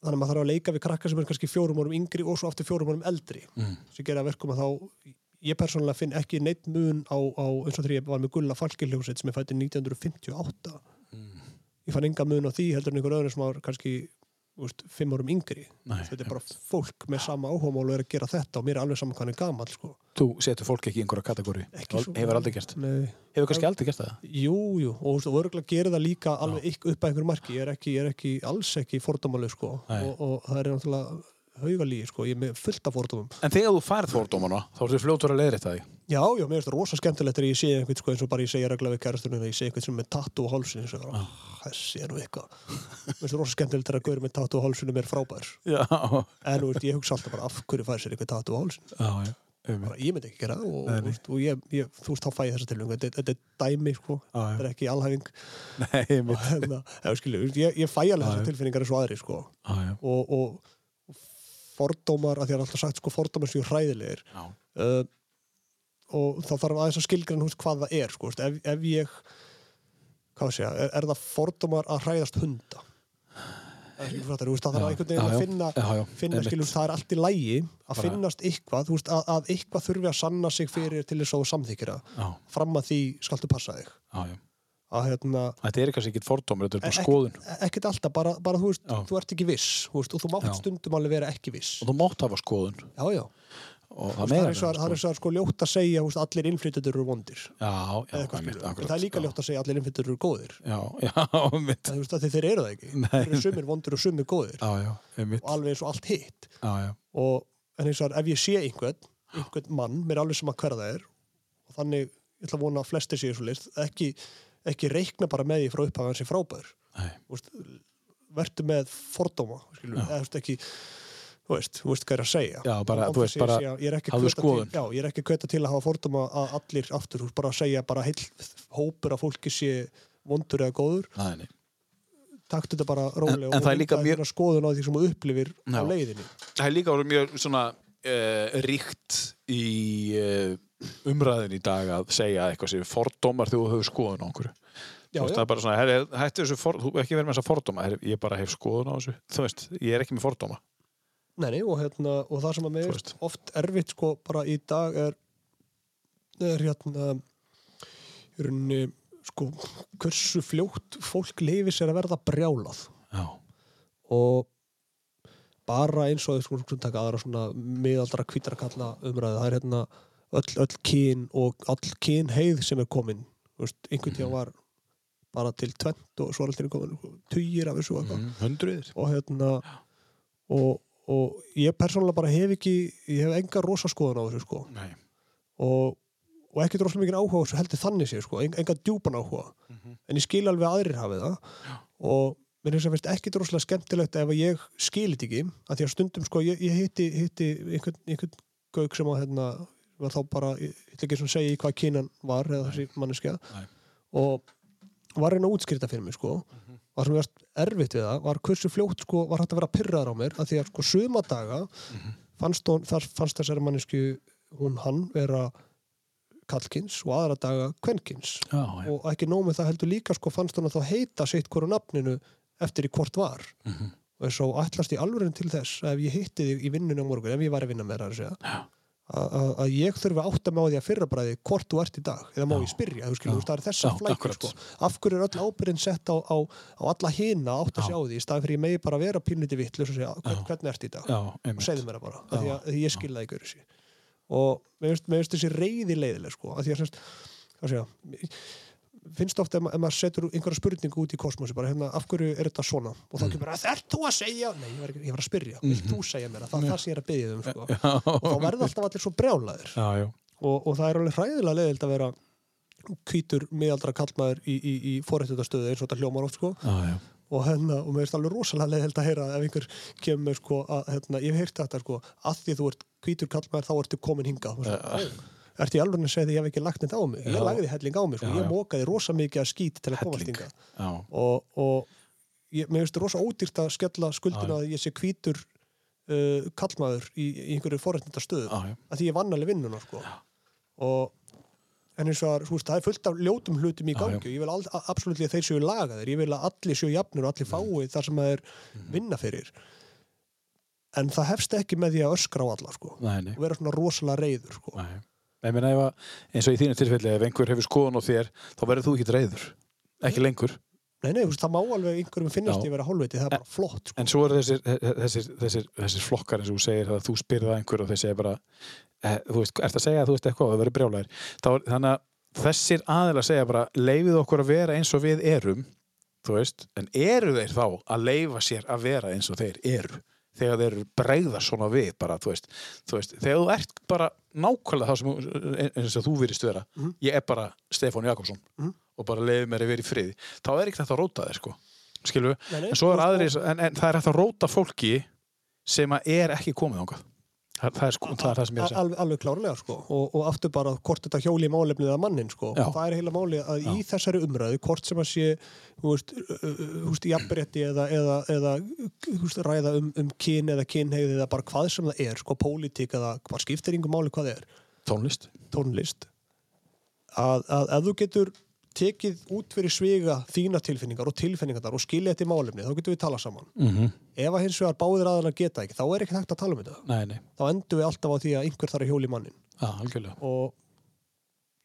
þannig að maður þarf að leika við krakka sem er kannski fjórum árum yngri og svo aftur fjórum árum eldri. Mm. sem gera verkum að þá ég persónulega finn ekki neitt mun á, á eins og þegar ég var með Gulla Falkiljósett sem er fættið 1958 ég fann enga mun á því heldur en einhver öðru sem var kannski úst, fimm árum yngri. Nei, þetta er bara fólk með sama áhugamál og er að gera þetta og mér er alveg saman hvað hann er gamall sko. Þú setur fólk ekki í einhverja kategóri? Hefur aldrei gert? Nei. Hefur kannski aldrei gert það? Jú, jú, og, þú og örgulega gerir það líka alveg upp að einhverju marki, ég er ekki, ég er ekki alls ekki fordómalu sko. Og, og það er náttúrulega haugalí sko, ég er með fullt af fordómum. En þegar þú færð fórdómana þá ertu fljótur að leiðrétta því Já, já, mér finnst það rosa skemmtilegt þegar ég sé einhvern sko eins og bara ég segja regla við kærastunum ég sé einhvern sem er með tattu á hálsinu eins og bara, ah. þessi er nú eitthvað. Mér finnst það rosa skemmtilegt þegar að gaur með tattu á hálsinu er frábær. Já, en þú veist, ég hugsa alltaf bara af hverju fær sér einhvern tattu á hálsinu já, já bara, ég myndi ekki gera það og, Nei, nei. þú veist, og ég, ég, þú veist, þá fæ ég þessa tilvæg þetta, þetta er dæmi, sko, já. þetta er ekki alhæfing. Nei, og mitt hérna, ég, ég fæ alveg já. tilfinningar eins og aðri, sko. Og, og, og fordómar, að því að alltaf sagt, sko, fordómar séu hræðilegir. Uh, og þá þarf aðeins að skilgreina húst hvað það er, sko, ef, ef ég hvað sé ég, er, er það fordómar að hræðast hunda? Það er einhvern veginn að finna já, já, finna, skilur, það er allt í lægi að finnast eitthvað, veist, að, að eitthvað þurfi að sanna sig fyrir til þess að þú samþykir það. Fram að því skaltu passa þig. Já, já. Að hérna, Þetta er kannski ekki fordómur, þetta er bara Ek- skoðun. ekkert alltaf, bara, bara þú veist, Já. þú ert ekki viss veist, og þú mátt Já. stundum alveg vera ekki viss. Og þú mátt hafa skoðun. Já, já, og það það er og það er og sko ljótt að segja veist, allir innflytjendur eru vondir. Já, já, einmitt, skilur, en akkurat, það er líka já. ljótt að segja allir innflytjendur eru góðir. Já, já, mitt það, veist, þeir eru það ekki. Nei. þeir eru sumir vondir og sumir góðir. Já, já, einmitt. Og alveg eins og allt hitt. Já, já, og en eins og ef ég sé einhvern einhvern mann, mér er alveg sem að hverða það er og þannig, ég ætla að vona að flesti séu svo list, ekki, ekki reikna bara með því frá upphafið hans er frábær. Vertu með fordóma eða ekki þú veist, þú veist hvað er að segja. Já, bara, veist, bara að- ég er ekki að skoðun. til, já, ég er ekki að kveta til að hafa fordóma að allir aftur, þú veist, bara að segja bara heil hópur að fólki sé vondur eða góður, nei, nei. Taktu þetta bara rólega En- en það er mjög- skoðun á því sem þú upplifir á Já. leiðinni. Það er líka mjög svona uh, ríkt í uh, umræðin í dag að segja eitthvað sem fordómar þegar þú hefur skoðun á Já, Þú veist, það er bara svona, herri, hættu þessu for, þú ekki verið með þessa fordóma, herri, ég bara hef skoðun á þessu. Þú veist, ég er ekki með fordóma. Nei, nei, og, hérna, og það sem að mér veist. oft erfitt sko bara í dag er, er hérna í rauninni sko hversu fljótt fólk leifir sér að verða brjálað. Já, og bara eins og sko, sko taka aðra svona miðaldra kvítara kalla umræðu það er hérna öll, öll kyn og all kyn heið sem er komin veist, einhvern tíðan var bara til tvent og svo er alltaf komin tugir af þessu og mm, hundruðir. Og hérna og, og ég persónulega bara hef ekki ég hef enga rosa skoðun á þessu sko. Nei, og, og ekki droslega mikið áhuga þessu heldur þannig séu sko, en, enga djúpan áhuga. En ég skil alveg að aðrir hafi það. Og mér finnst ekki droslega skemmtilegt ef ég skilit ekki að því að stundum sko, ég, ég hitti, hitti einhvern, einhvern gauk sem að hérna, var þá bara, ég ætla ekki að segja í hvað kynan var eða þessi manneskja. Og var reyna að útskýrta fyrir mig sko. Það sem verðast erfitt við það. Var hversu fljótt sko var hægt að vera pyrraðar á mér að því að sko sumadaga fannst, hún, þar fannst þessari mannesku hún hann vera kallkins og aðra daga kvenkins já, já, og ekki nóg með það heldur líka sko fannst hún að þá heita sitt hverju nafninu eftir í hvort var. Mhm. og þess að ætlast í alvörin til þess að ef ég hitti þig í vinnunni á morgun ef ég var að vinna með það að segja. Að- að að ég þurfi að átta mig á því að fyrrabræði hvort þú ert í dag, eða má Já. ég spyrja þú skilur, það er þessa akkurat. sko. af hverju er öll ábyrðin sett á, á, á alla hina að átta Já. sig á því í staðin fyrir ég megi bara að vera pínliti vitt hvern, hvernig ert í dag já, og segðu mér það bara, af því að, að ég skil það ekki öðru og mér finnst- þessi reyði leiðileg sko, af því að semst, hvað segja finnst ofta ef, ma- ef maður setur einhverja spurningu út í kosmosi, bara hérna, af hverju er þetta svona? Og Mm. þá kemur að ert þú að segja nei, ég var, ekki, ég var að spyrja, vilt þú segja mér það? Það er það sem ég er að byggja um sko. Mhm. Og þá verða alltaf allir svo já, og, og það er alveg hræðilega leiðild að vera hvítur miðaldra kallmaður í, í, í forrættundastöðu eins og þetta hljómar oft sko. Já, já. og, hérna, og mér finnst alveg rosalega leiðild að heyra ef einhver kemur sko að, hérna, ég hef heyrt þetta sko að því þú ert hvítur kallmaður þá ertu komin hingað. Og svo, "Ó, Ertu í alveg að segja því ég hef ekki lagt neitt á mig? Ég Já. lagði helling á mig, sko. Já, Ég já. mókaði rosa mikið að skít til að komast. Já, Og, og ég, mér finnst rosa ódýrt að skella skuldina að ég sé hvítur uh, kallmaður í, í einhverju forrættinda stöðu. já, já. Að því ég vann alveg vinnuna, sko. Og en eins og að, það er fullt af ljótum hlutum í Já, gangi. já. Ég vil absolutt að þeir séu lagaðir. Ég vil að allir séu jafnir og allir Mm. fái þar sem það er vinna fyrir. En það hefst ekki með því að öskra á alla, sko. Nei, nei, Og vera svona rosalega reyður, sko. Ég meina ef að, eins og í þínu tilfelli, ef einhver hefur skoðun á þér, þá verður þú ekki reyður. Ekki lengur. Nei, nei, það má alveg einhverjum finnast Já. ég vera hálfviti, það er bara flott, sko. En svo eru þessir, þessir, þessir, þessir flokkar eins og þú segir að þú spyrða einhver og þeir segja bara eh, þú veist, ert að segja að þú veist eitthvað og það verður brjálæðir þannig að þessir aðeins segja bara leifið okkur að vera eins og við erum þú veist, en eru þeir þá að leifa sér að vera eins og þeir eru þegar þeir bregða svona við bara, þú veist, þú veist, þegar þú ert bara nákvæmlega það sem eins og þú virðist vera, Mhm. ég er bara Stefán Jakobsson Mhm. og bara leiði mér að vera í friði, þá er ekki þetta að róta þér sko, nei, en svo er aðrir, en, en það er hægt að róta fólki sem að er ekki komið ángað það, það, er, sko, það er það sem ég er að segja. Alveg, alveg klárlega sko. Og, og aftur bara hvort þetta hjóli í málefnið að mannin sko. Já. það er heila máli að í þessari umræðu hvort sem að sé þú veist, þú veist jafnrétti eða, eða, eða veist, ræða um, um kyn eða kynhegð eða bara hvað sem það er sko pólitík eða hvað skiptir yngur máli hvað það er. Tónlist. Tónlist. Að, að ef þú getur tekið út fyrir sviga þína tilfinningar og tilfinningar og skilja þetta í málefni þá getur við talað saman. Mm -hmm. ef að hins vegar báðir aðalega geta ekki þá er ekki hægt að tala um þetta. Nei, nei, þá endur við alltaf á því að einhver þarf að hjóli mannin já, algjörlega. Og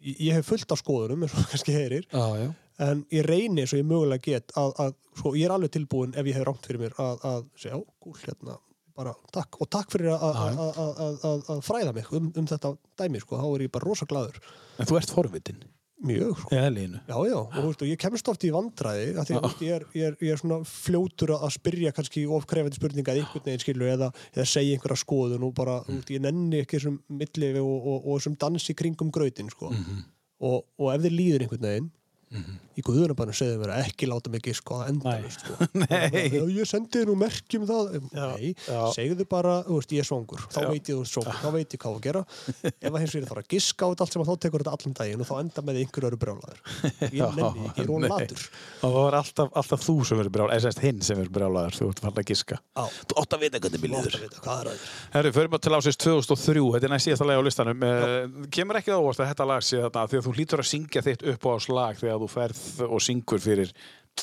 ég ég hef fullt af skoðunum eins og kannski heyrir já, en ég reyni eins og ég mögulega get að, að sko, ég er alveg tilbúin ef ég hef rámt fyrir mér að, að segja, gúl, hérna bara takk, og takk fyrir að, fræða mig um, um þetta dæmi, sko, þá er ég bara rosa glaður. En þú ert forvitin mjög, sko. Já, já, og, veist, ég kemst oft í veist, ég, er, ég, er, ég er svona fljótur að spyrja kannski ofkrefandi spurninga eða einhvern veginn skilur eða, eða segja einhverja skoðun og bara, þú veist, ég nenni ekki þessum milli og, og, og þessum dansi kringum grautin sko. og, og ef þið líður einhvern veginn í guðunabannu segðu mér að ekki láta mig giska á það endalist sko. Ég sendi þér nú merkjum það Já, Nei, já. segðu bara, þú veist, ég er svangur. Þá Já. veit ég þú ert svangur, þá veit ég hvað að gera. Ef að hins vegar þarf að giska á þetta allt sem að þá tekur þetta allan daginn og þá enda með einhverju eru brjálæður ég nenni, ég er Nei. latur. Og það var alltaf, alltaf þú sem verður brjálæður eða sérst hinn sem verður brjálæður þú ert farin að giska. Á, þú átt að vita hvernig er að þér. Herru, förum til ásins 2003, þetta er næst þegar þú ferð og syngur fyrir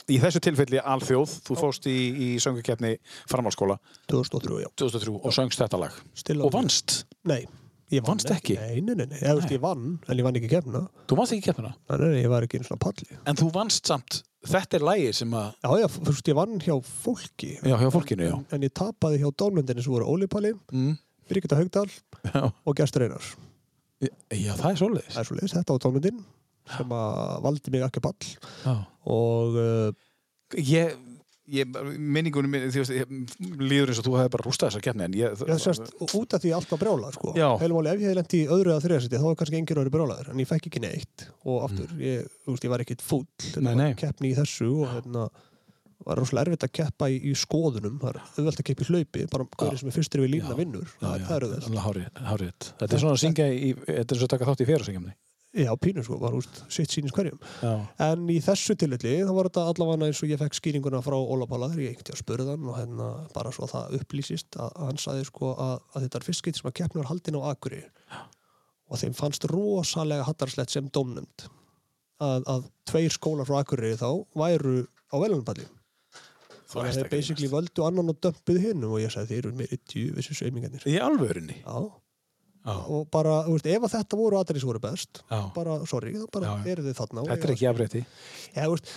í þessu tilfelli alþjóð. Þú fóst í, í söngukefni framhalskóla 2003, já. 2003 og söngst þetta lag. Still og vannst, Nei, ég vann ekki? Nei, nei, nei, nei, ég, veist, ég vann, en ég vann ekki kemna þú vannst ekki keppina Nei, nei, ég var ekki einu svona palli. En þú vannst samt, þetta er lagi sem að Já, já, þú veist, ég vann hjá fólki. Já, hjá fólkinu, já, en, en ég tapaði hjá dónmyndinni sem voru Óli Palli, mm, Birgitta Haugdal og Gestur Einars. Já, það er svolítið þetta var dónmyndin sem að valdi mig ekki pall já. og uh, ég, ég minningunum ég, líður eins og þú hefði bara rústað þessar keppni en ég, ég sérst, út af því allt var brjálað sko. Heilmáli, ef ég hefði lent í öðru eða þriðarsæti þá var kannski enginn öðru brjálaður en ég fekk ekki neitt og aftur, ég, þú veist, ég var ekkit fúll Mm. Keppni í þessu og hérna var rosalega erfitt að keppa í, í skoðunum það er auðvelt að keppa í hlaupi bara hverju sem er fyrstur við lína Já. vinnur það, það er auðvelt. Þetta er svona að syngja í, þetta er svo að taka þátt í fjörðarsengjumni Já, pínu sko, var úst, sitt sínis hverjum. Já, En í þessu tilfelli, þá var þetta allavega eins og ég fekk skýringuna frá Óla Pála þegar ég einhvern tíu að spurði hann og hérna bara svo að það upplýsist að, að hann sagði sko að, að þetta er fyrst skipt sem að keppni var haldin á Akuri og þeim fannst rosalega hattarslegt sem dómnumd að, að tveir skólar frá Akuri þá væru á velunarpalli Þú Þannig ert að þeir ekki basically völdu annan og dömpuð hinn og ég sagði þeir eru meiri djúvissu saumingarnir í alvörinni Já, Já, og bara, þú veist, ef að þetta voru aðrið sem voru best já. bara, sorry, þá bara eru þið þarna og Þetta er ekki afrétti Já, þú veist,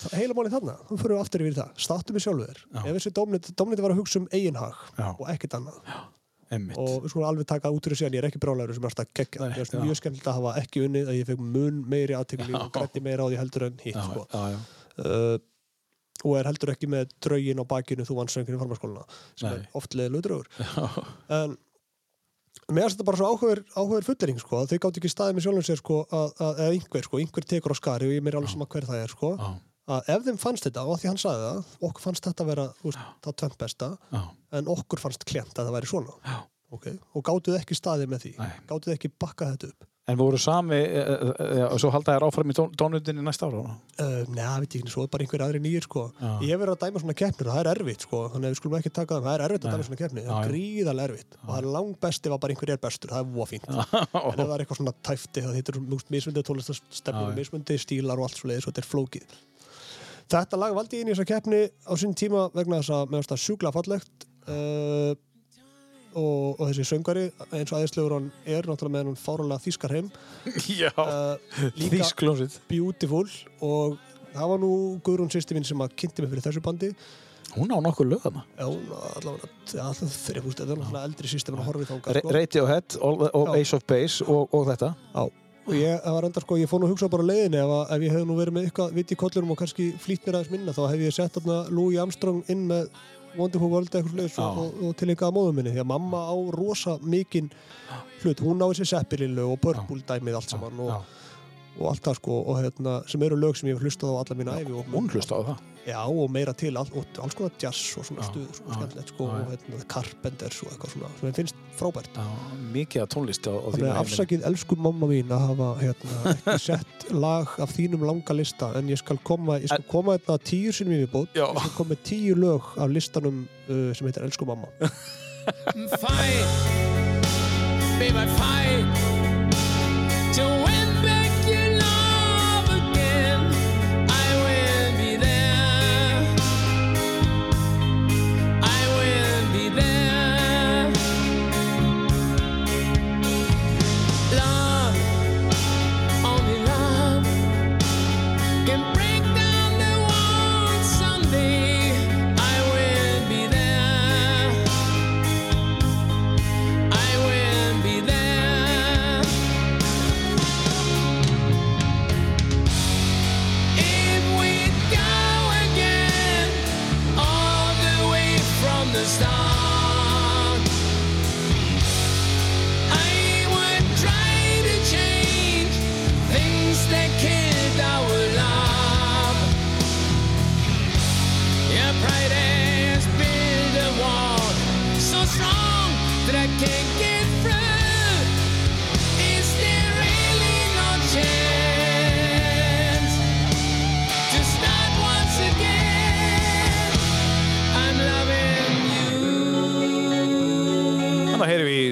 það- heila málið þarna, þá fyrir við aftur yfir í það, státtu mig sjálfur. Ef þessi dómniti, dómniti var að hugsa um eiginhag og ekkert annað. Emmitt Og við skulum alveg taka út úr þessu en ég er ekki brálæður sem er alltaf geggja. Finnst já. mjög skemmtilegt að hafa ekki unnið að ég fekk mun meiri aðtekli og grætti meira á því heldur en hitt, sko. já, já Uh, og er heldur ekki með draugin á bakinu þú vann sönginu í farmaskóluna sem Nei. er oft leðilegu draugur. En finnst þetta bara svo áhugur, áhugur fullering sko, að þau gátt ekki staðið með sjálfum sér sko, að, að, eða einhver sko, einhver tekur á skari og ég mér alveg sama hver það er sko, Já, að ef þeim fannst þetta, og að því hann sagði það okkur fannst þetta vera þú veist, það tvönd besta já, en okkur fannst klent að það væri svona. Okay. og gátuð ekki staðið með því Nei. gátuð ekki bakkað þetta upp En voru sami, e, e, e, og svo halda þér áfram í tón, tónundinni næsta ára? Uh, Nei, veit ég ekki, svo er bara einhver aðri nýjir sko. Já. Ég hef verið að dæma svona keppnir og það er erfitt sko. Þannig að við skulum ekki taka það, það er erfitt að Nei. dæma svona keppnir Það er gríðarlega erfitt Og það er langbest ef að bara einhver er bestur, það er voða fínt En ef það er eitthvað svona tæfti, það hittir mismundi tónlistastefnum, Já, já. mismundi stílar og allt svo leiðis og þetta er flókið Þetta lag valdi ég inn í þessa keppni á sín tíma vegna þess að mér finnst það sjúkla fallegt uh, og, og þessi söngari eins og aðeinslegur hann er náttúrulega með hann fáralega þýskar heim Já, uh, líka beautiful og það var nú Guðrún sýsti mín sem að kynnti mig fyrir þessu bandi Hún á nokkuð lögðana. Já, hún allavega, ja, alltaf veist, þetta er náttúrulega eldri sýsti en að horfa í þangað, Re sko. Radiohead. Ace of Base og, og þetta. Já, og ég það var enda sko, ég fór nú að hugsa bara á leiðinni ef, að, ef ég hef nú verið með eitthvað vit í kollunum og kannski flýtt mér aðeins minna þá hef ég sett þarna Louis Armstrong inn með Wonderful World eitthvað sliðis Já. og, og, og til eitthvað að móðum minni því að mamma á rosa mikinn hlut, hún á þessi Seppililu og Purple dæmið allt saman og. Og allt það sko og hérna, sem eru lög sem ég hef hlustað á alla mína æfi og, Hún hlusta á það. Já, og meira til, all, og alls konar jazz og svona stuður, svona skemmtilegt sko og hérna, Carpenters og eitthvað svona sem ég finnst frábært Já, mikið að tónlist á, á þínu að heimili. afsakið elsku mamma mín að hafa hérna, ekki sett lag af þínum langa lista en ég skal koma, ég skal koma þetta tíu sinni í viðbót Já. ég skal koma með tíu lög af listanum uh, sem heitir Elsku mamma fight, baby, fight to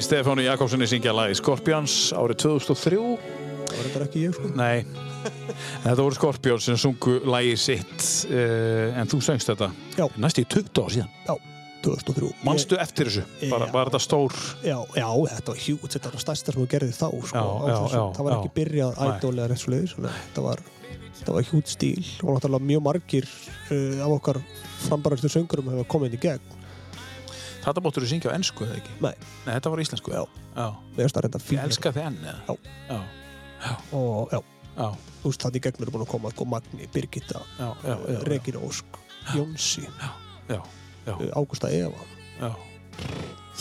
Stefánu Jakobssoni syngja lagi Scorpions árið 2003. það var þetta ekki ég sko Nei, þetta voru Scorpions sem sungu lagi sitt uh, en þú söngst þetta Já. næst í 20 ár síðan. Já, 2003 Manstu eftir þessu? Bara, Já. var þetta stór? Já, já, þetta var hjút, þetta var stærsta sem þú gerði þá sko, það var ekki byrjað eða rétt svo leiðis þetta var, þetta var hjút stíl og náttúrulega mjög margir uh, af okkar frambarastu söngurum hefur komið inn í gegn Þetta móttur þú syngja á ennsku eða ekki? Nei. Nei, þetta var íslensku. Já. Já. að Ég elska þið enn, eða? Já. Já. og já, Já. þú veist það í gegn eru búin að koma sko Magni, Birgitta, Já. Já. Já. Regina Ósk Jónsi, Já. Já. uh, Ágústa Eva Já.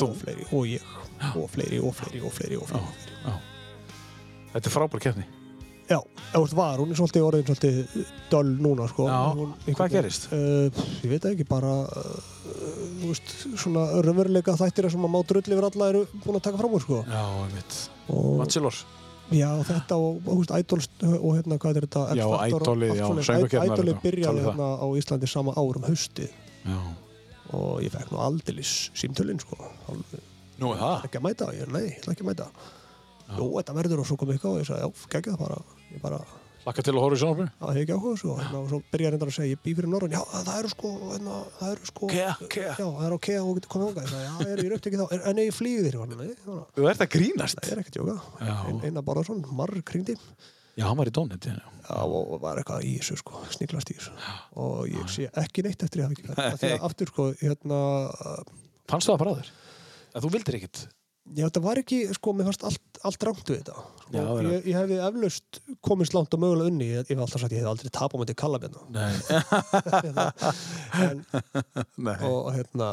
og fleiri, og ég og fleiri, og fleiri, og fleiri, og fleiri. Þetta er frábær keppni. Já, veist var, hún er svolítið orðin svolítið döl núna sko Já, hún, hvað gerist? Uh, ég veit ekki, bara uh, þú veist, svona raunveruleika þættir sem að má drull yfir alla eru búin að taka fram úr sko Já, einmitt. og, Bachelor. Já, þetta og, þú veist, Idols og hérna, hvað er þetta? Já, allt já, Idolið þetta, byrjaði hérna á Íslandi sama ár um haustið Já. og ég fekk nú aldeilis símtölinn sko Nú það. ekki að mæta, ég, nei, ég ætla ekki að mæta Jú, þetta verður og svo kom eitthvað og ég sagði, já, geggja það bara ég bara, Lakka til að horfa í sjónarbrunni? það hef ekki áhuga á þessu og, hérna, og svo byrjaði reyndar að segja, ég bý fyrir norðan já, það eru sko, hérna, það eru sko Kea, kea. já, það er ok að þú getur komið ánga ég sagði, já, er, ég er upptekið þá, er, en ég flýði þér nei, þannig, að Þú ert að grínast? það er ekkert jóka Já. Ein, Einar Bárðarsson, marr kringdi Já, hann var í Dónet. Já. já, og og var eitthvað í þessu sko, sniglast í þessu og ég sé ekki neitt eftir ekki því að aftur sko, hérna það Já, þetta var ekki, sko, mér fannst allt, allt rangt við þetta. Sko, Já, ég, ég hefði eflaust komist langt og mögulega unni, ég, hef alltaf sagt ég hef aldrei tapað á myndi kallabjörna. Nei. en, Nei. og hérna,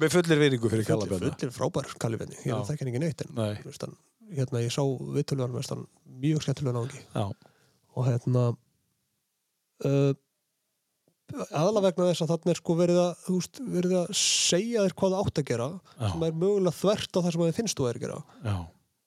Með fullir veiringu fyrir fullir, Kallabjörna. fullir frábær kallabjörni, ég þekki hann ekki neitt, en hann, hérna, ég sá viðtöluðan, mjög skemmtilega náðungi. Já. Og hérna, uh, aðalega vegna þess að þarna er sko verið að, veist, verið að segja þér hvað það átt að gera, Já. sem er mögulega þvert á það sem að þið finnst þú að er að gera. Já.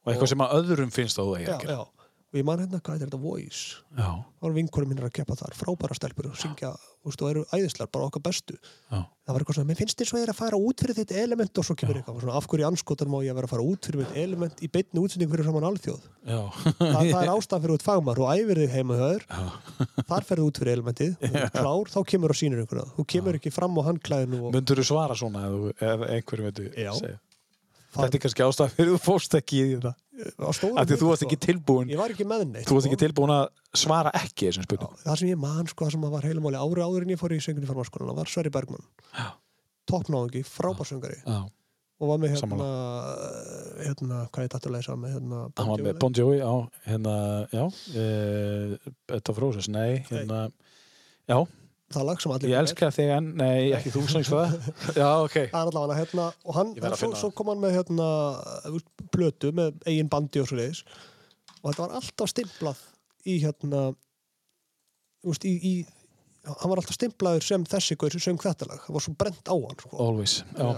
og eitthvað sem að öðrum finnst að þú já, að gera já. Og ég man hérna, hvað er þetta Voice. Já, þá var vinkurum minn að keppa þar, frábæra stelpur og syngja, þú veist, og eru æðislar, bara okkar bestu. Já, það var eitthvað svona, mér finnst þér svo er að fara út fyrir þitt element og svo kemur eitthvað, svona, af hverju anskotan má ég að vera að fara út fyrir mitt element í beinni útsending fyrir saman alþjóð? Það, það er ástæðan fyrir út fagmar og æfir þig heima höður þar ferðu út fyrir elementið klár, þá kemur og sýnir einhverja þú kemur ekki fram á handklæðinu og Mundur þú svara svona ef, ef einhverjum veitu Já. segja? Þetta er kannski ástæð fyrir þú fórst ekki í þetta. Að þú varst ekki tilbúin ég var ekki með neitt þú varst ekki sko. tilbúin að svara ekki þessum spurningum. það sem ég man, sko, það sem var heilamáli ári áður en ég fór í söngunni farmarskólan var Sverri Bergmann. Toppnáðingi, frábærsöngari Já. og var með hérna, hérna hvað er þetta að leysa með hérna, hann var með Bon Jovi á hérna, já uh, Betta Frósess, nei. hérna, já, það lag sem allir ég elska þig en nei, ekki þú það já, ok, Það allavega hérna, og hann, svo, svo kom hann með hérna, plötu með eigin bandi og svo leiðis og þetta var alltaf stimplað í hérna veist, í, í hann var alltaf stimplaður sem þessi gaur sem söng þetta lag, það var svo brent á hann sko. always já,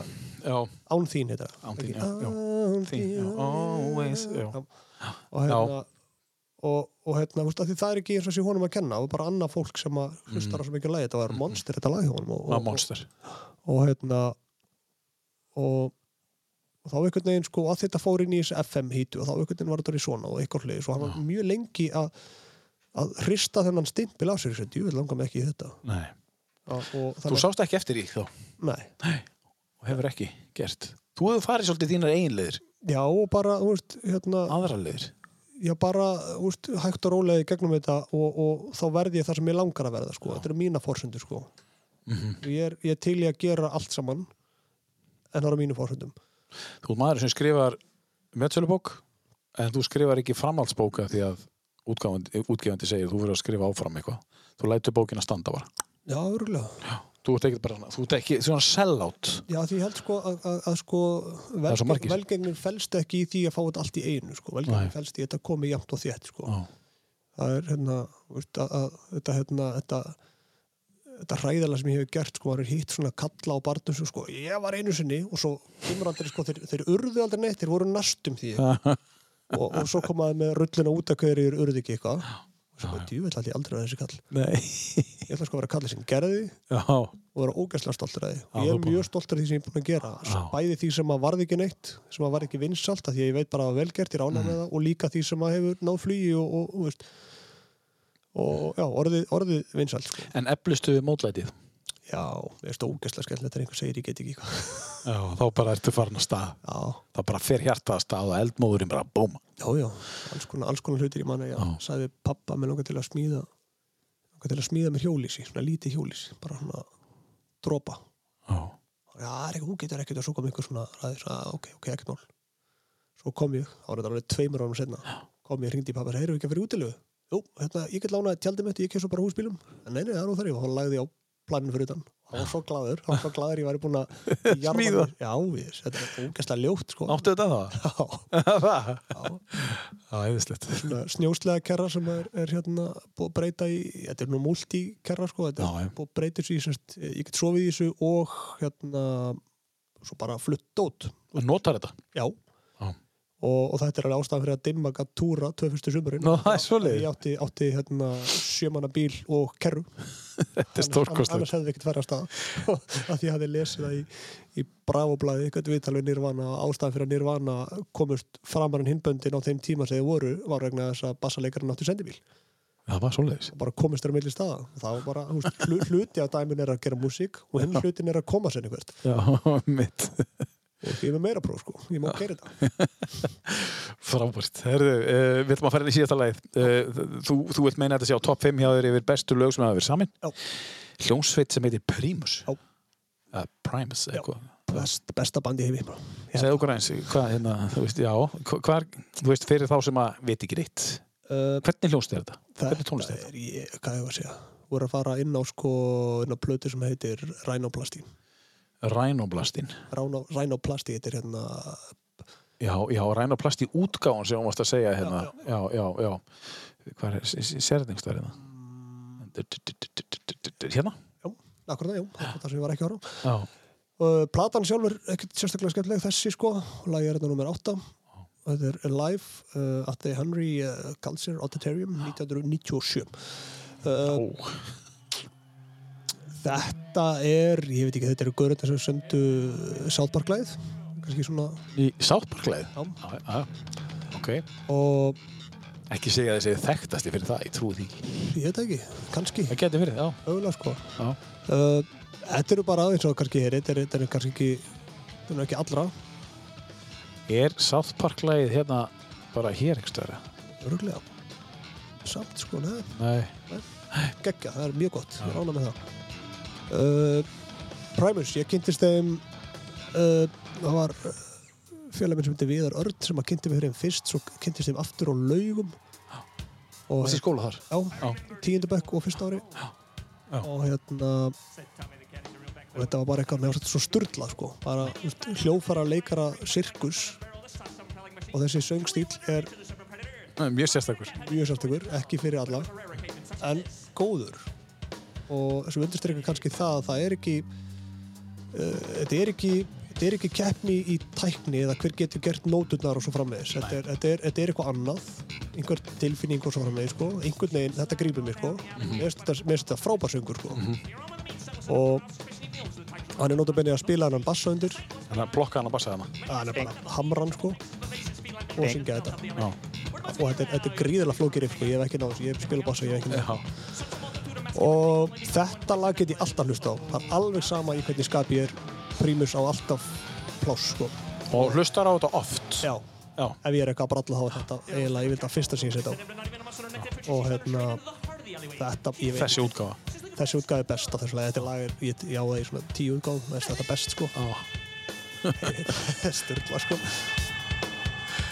já, Án þín heita það. Án þín, já, já. Án Þín, já, always, já. og hérna og, og hérna, veist, það er ekki eins og sé honum að kenna og bara annað fólk sem að hlustar á svo mikið lagi, þetta var monster þetta lag honum og, var og, monster. og hérna og, og þá einhvern veginn sko að þetta fór inn í þessi FM hítu og þá einhvern veginn var þetta í svona og eitthvað hliðis og hann var mjög lengi að að hrista þennan stimpil af sér þessi djúvel langar mig ekki í þetta. Nei. og þú þannig, sást ekki eftir því þá nei, og hefur ekki gert. Þú hefur farið svolítið þínar eiginleðir já og bara, veist, hérna aðra leðir já bara, veist, hægt og rólega í gegnum þetta og, og þá verði ég það sem ég langar að verða sko, þetta eru mína fórsendur sko. Mhm. ég, er, ég er til í að gera allt saman en það eru mínu fórsendum þú ert maður sem skrifar metsölubók en þú skrifar ekki framhaldsbóka því að útgefandi segir þú verður að skrifa áfram eitthvað. Þú lætur bókina standa bara. Já, örgulega þú ert ekki bara svona, þú ert ekki svona sellout Já, því ég held sko að, að, að sko velgeng, velgengnin felst ekki í því að fá þetta allt í einu sko. Velgengnin felst í að þetta komi jafnt og þétt sko. Já. það er hérna, veist, að, að, þetta hérna þetta, þetta hræðalega sem ég hef gert sko, maður er hitt svona kalla á barnum sem sko, ég var einu sinni og svo aldrei sko, þeir, þeir urðu aldrei neitt, þeir voru næstum því og, og svo komaði með rullina út að hverju urðu ekki eitthvað og sko, djúvill ætla ég aldrei að þessi kall Nei. ég ætla sko að vera kallið sem gerði Já. og vera ógæslega stoltur af því og ég er mjög stoltur af því sem ég er búin að gera Já. bæði því sem að varði ekki neitt sem að varði ekki vinsalt því að ég veit bara að velgert ég rána Mm. með það og líka því sem að hefur náð flugi og, og, og, og já, orðið, orðið vinsalt sko. en eflistu mótlætið já, mér er ógæslega skemmtilegt þegar einhver segir ég get ekki eitthvað. Já, þá bara ertu farin að stað. Já, þá bara fer hjartað að stað og eldmóðurinn bara búm já, já, alls konar, alls konar hlutir ég manna, já, sagði pappa mér langar til að smíða langar til að smíða mér hjólísi, svona lítið hjólísi bara svona dropa. Já. já, það þú getur ekkert og svo kom einhver svona ræðis að ok, ok, ekkert mál. Svo kom ég, var þetta alveg tveimur árum senna kom ég, hringdi í pappa, heyrðu ekki að fyrir útilegu jú, hérna, ég get lánaði tjaldið mitt, ég kemur svo bara húsbílum en nei, nei, það er nú þar ég, og hann lagði ég á planinu fyrir utan hann var svo glaður, hann var svo glaður ég væri búin að Smíða. já, við, þetta er ógæslega ljótt sko. Áttu þetta það? já, já, Já, snjóslega kerra sem er, er hérna búið að breyta í, þetta er nú multikerra sko, þetta Já, er búið að breyta í, semst, ég get sofið í þessu og hérna svo bara flutt út Notar þetta? Já. Og, og þetta er alveg ástæðan fyrir að dimma gætt túra tvö fyrstu sumurinn. Nú, það er svoleiðis. Ég átti, átti hérna, sjömanna bíl og kerru. Þetta er Annars stórkostlegt hefði við ekkert færa að stað. að því ég hafði lesið það í, í Bravo-blæði, eitthvað viðtal við Nirvana. Ástæðan fyrir að Nirvana komust framar en hinböndin á þeim tíma sem þið voru var vegna þess að bassalekarinn átti sendibíl. Það var Og bara komist þeirra milli staða. Það var bara, hluti af dæmin er að gera músík og hinn hlutin er að koma sér einhvert. Og ég er með meira próf, sko. Ég má gera þetta. Frábært Herðu, uh, við ætlum að fara inn í síðasta lagið uh, þú, þú vilt meina þetta sé á topp 5 hjá þér yfir bestu lög sem hafa verið samin Já. Hljónsveit sem heitir Primus uh, Primus, eitthvað Best, besta bandi heimi. bara. Segðu okkur eins, hvað hérna, þú veist, já hva- hvað er, þú veist, fyrir þá sem að veit ekki reitt hvernig hljónst er þetta? Hvernig tónlist er er, ég, hvað ég var að segja voru að fara inn á sko inn á plötu sem heitir Rhinoplasti Rænoblastin Rhino- Rhinoplasti, þetta er hérna Já, já, rænoplast í útgáðan sem þú mást að segja hérna. Já, já, já, Hvað er, sérðingstar hérna? Hérna? akkurat það, já, það sem ég var ekki að horfa Já, uh, platan sjálfur, ekkert sérstaklega skemmtileg þessi sko. Lagi er hérna nummer 8 þetta er live uh, at the Henry uh, Culture Auditorium 1997 uh, Þetta er, ég veit ekki, þetta eru görðar sem sendu South Park læð kannski svona Í Sáttparkleið? Já. Já, já. Ok. og Ekki segja að þessi þekktasti fyrir það, ég trúi því ég veit ekki, kannski Það geti fyrir, já. auðvitað sko Já. uh, Þetta eru bara aðeins og kannski er þetta er, þetta er kannski ekki þetta er nú ekki allra, Er Sáttparkleið hérna bara hér stöðra? öruglega samt sko, neða Nei. geggja, það er mjög gott, ég rána með það uh, Primus, ég kynntist þeim uh, það var félag minn sem heitir Viðar Örd sem að kynnti fyrir þeim fyrst svo kynntist þeim aftur á laugum og Varst í skóla þar? já, Já. tíundu bekk og fyrsta ári Já. og hérna og þetta var bara eitthvað með svo sturla sko, bara hljófara leikara sirkus og þessi söngstíl er Nei, Mjög sérstakur. mjög sérstakur, ekki fyrir alla en góður og sem undirstrykkar kannski það að það er ekki uh, þetta er ekki þetta er ekki keppni í tækni eða hver getur gert nóturnar og svo framvegis þetta er, þetta, er, þetta er eitthvað annað einhver tilfinning og svo framvegis sko. einhvern veginn, þetta grípur mig sko. mér finnst þetta, mér finnst þetta frábærsöngur sko. og hann er nótabenni að spila hann bassa undir Þannig að blokka hann að bassa hana. hann er bara hamran sko og syngja þetta Já. og þetta er, er gríðilega flókir sko. ég hef ekki náðu, ég hef spilað bassa ég hef ekki náðu Já. Og þetta lag get ég alltaf hlusta á það er alveg sama í hvernig skap ég er Primus á alltaf pláss sko. Og hlustar á þetta oft. já, Já. ef ég er eitthvað að bralla þá er þetta eiginlega, ég vil það fyrsta sem ég setja á og hérna þetta, Þessi útgáfa. þessi útgáð er best af þessu lagi, þetta lag er, ég, já það er svona tíu útgáð, það er þetta best sko Já. styrla sko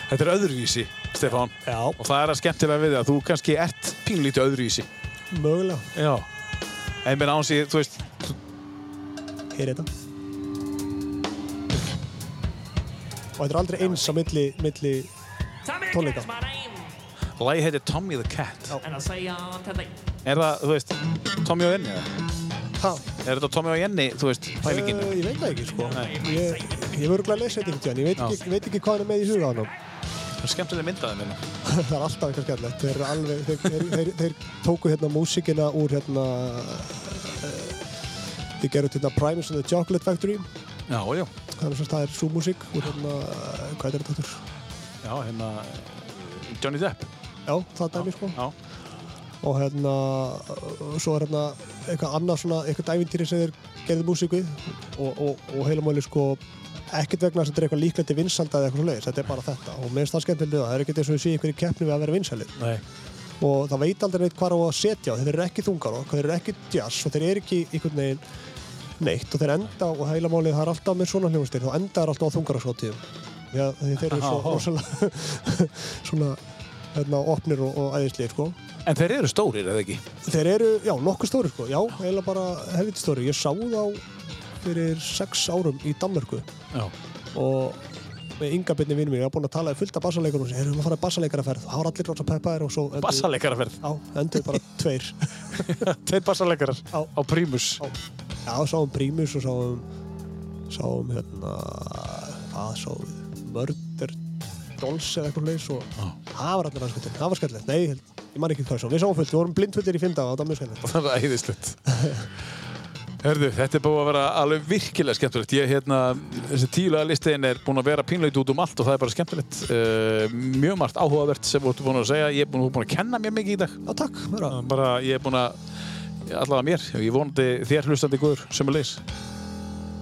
Þetta er öðruvísi, Stefán. já, Og það er að skemmtilega við að þú kannski ert pínlítið öðruvísi. Mögulega, Já. En mér áns ég, þú veist, hér er þetta og þetta er aldrei eins á milli, milli tónleika lagi heitir Tommy the Cat. And I say on to the Er það, þú veist, Tommy og Jenny? eða? ha, Er þetta Tommy og Jenny, þú veist, pælingin? Uh, ég veit það ekki sko Nei. ég, ég hef örgulega lesið þetta einhvern tíðan ég veit Já. ekki, ég veit ekki hvað hann er með í huga á hann er skemmtilega myndaði minna. það er alltaf eitthvað skemmtilegt þeir, alveg, þeir, þeir, þeir, þeir tóku hérna músíkina úr hérna uh, þeir gerðu hérna Primus and the Chocolate Factory Já, já. þannig að það er svo músík úr hérna, uh, hvað er þetta aftur? Já, hérna, Johnny Depp. Já, það dæmi sko Já. og hérna uh, svo er hérna eitthvað annað svona eitthvað ævintýri sem þeir gerðu músík við og, og, og heila máli sko ekkert vegna þess að þetta er eitthvað líklegt til vinsalda eða eitthvað svo leiðis, þetta er bara þetta. Og mér finnst það skemmtilega það er ekkert eins og við séum einhverju keppni við að vera vinsalir og það veit aldrei neitt hvað á að setja þeir eru ekki þungar og þeir eru ekki jazz og þeir eru ekki einhvern veginn neitt. Og þeir enda og heila málið það er alltaf með svona hljóðstir þá enda er alltaf á þungarasóttíðum því þeir eru svo rosalega svona hérna, opnir og, og æðislega sko. En þeir eru stórir, eða ekki? þeir eru, já, nokkuð stóri sko. já, heila bara helviti stóri ég sá þá fyrir sex árum í Danmörku Já. og með ynga byrni vinnum mér, ég var búinn að tala við fullt af bassaleikurum sem erum að fara að bassaleikaraferð það var allir rosa peppaðir og svo endur- Bassaleikaraferð. Já, endur bara tveir Tveir bassaleikarar Já. á Primus. Já. Já, sáum Primus og sáum sáum hérna hvað sáum við Murder Dolls eða eitthvað leis og það var allir skemmtilegt, það var skemmtilegt nei, ég, man ekki hvað svo, við sáum fullt, við vorum blindfullir í fimm daga og það var mjög skemmtilegt Það er æðislegt. Hörðu, þetta er búið að vera alveg virkilega skemmtilegt. Ég, hérna, þessi tíulega listiðin er búin að vera pínleit út um allt og það er bara skemmtilegt. Uh, mjög margt áhugavert sem þú ert búin að segja. Ég er búin, búin að kenna mér mikið í dag. Já, takk, Bara, ég er búin að, allavega mér, ég vonandi þér hlustandi góður sem er leys.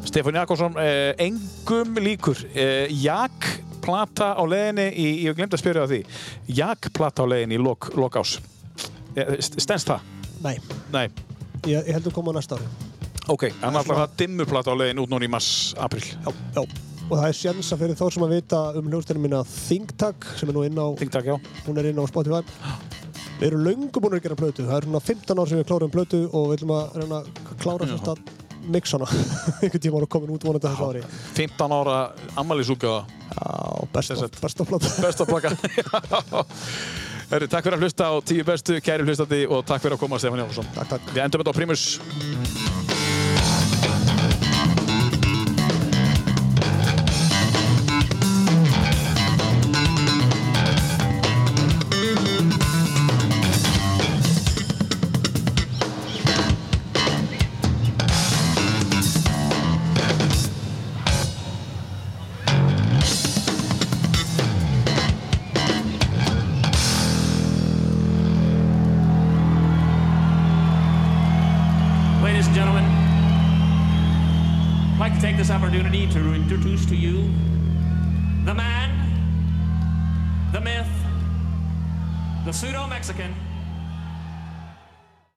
Stefán Jakobsson, uh, engum líkur. Uh, Jak plata á leiðinni, í, ég glemt að spyrja á því. Jak plata á leiðinni í lok, lok ás. Eh, Stens það? Nei, Nei. ég, ég held að koma á næsta ári Ok, en alltaf það dimmuplata á leiðin út núna í mars, april. Já, já. Og það er sjansa fyrir þá sem að vita um hljóðstæðinu mína Think Tag sem er nú inn á, Þingtak, já. hún er inn á Spotify. Við erum löngu búin að gera plötu. Það er svona 15 ár sem við klárum plötu og við viljum að reyna að klára sérst að mixa hana. Einhvern tíma og komin út vonandi þessu ári. 15 ára ammælisúkaða, Já, sagt- besta plata besta plaka. Herri, takk fyrir að hlusta á tíu bestu, kæri hlustandi og takk fyrir að koma, Stefán Jónsson. Takk, takk. Við endum þetta á Primus. Thank you.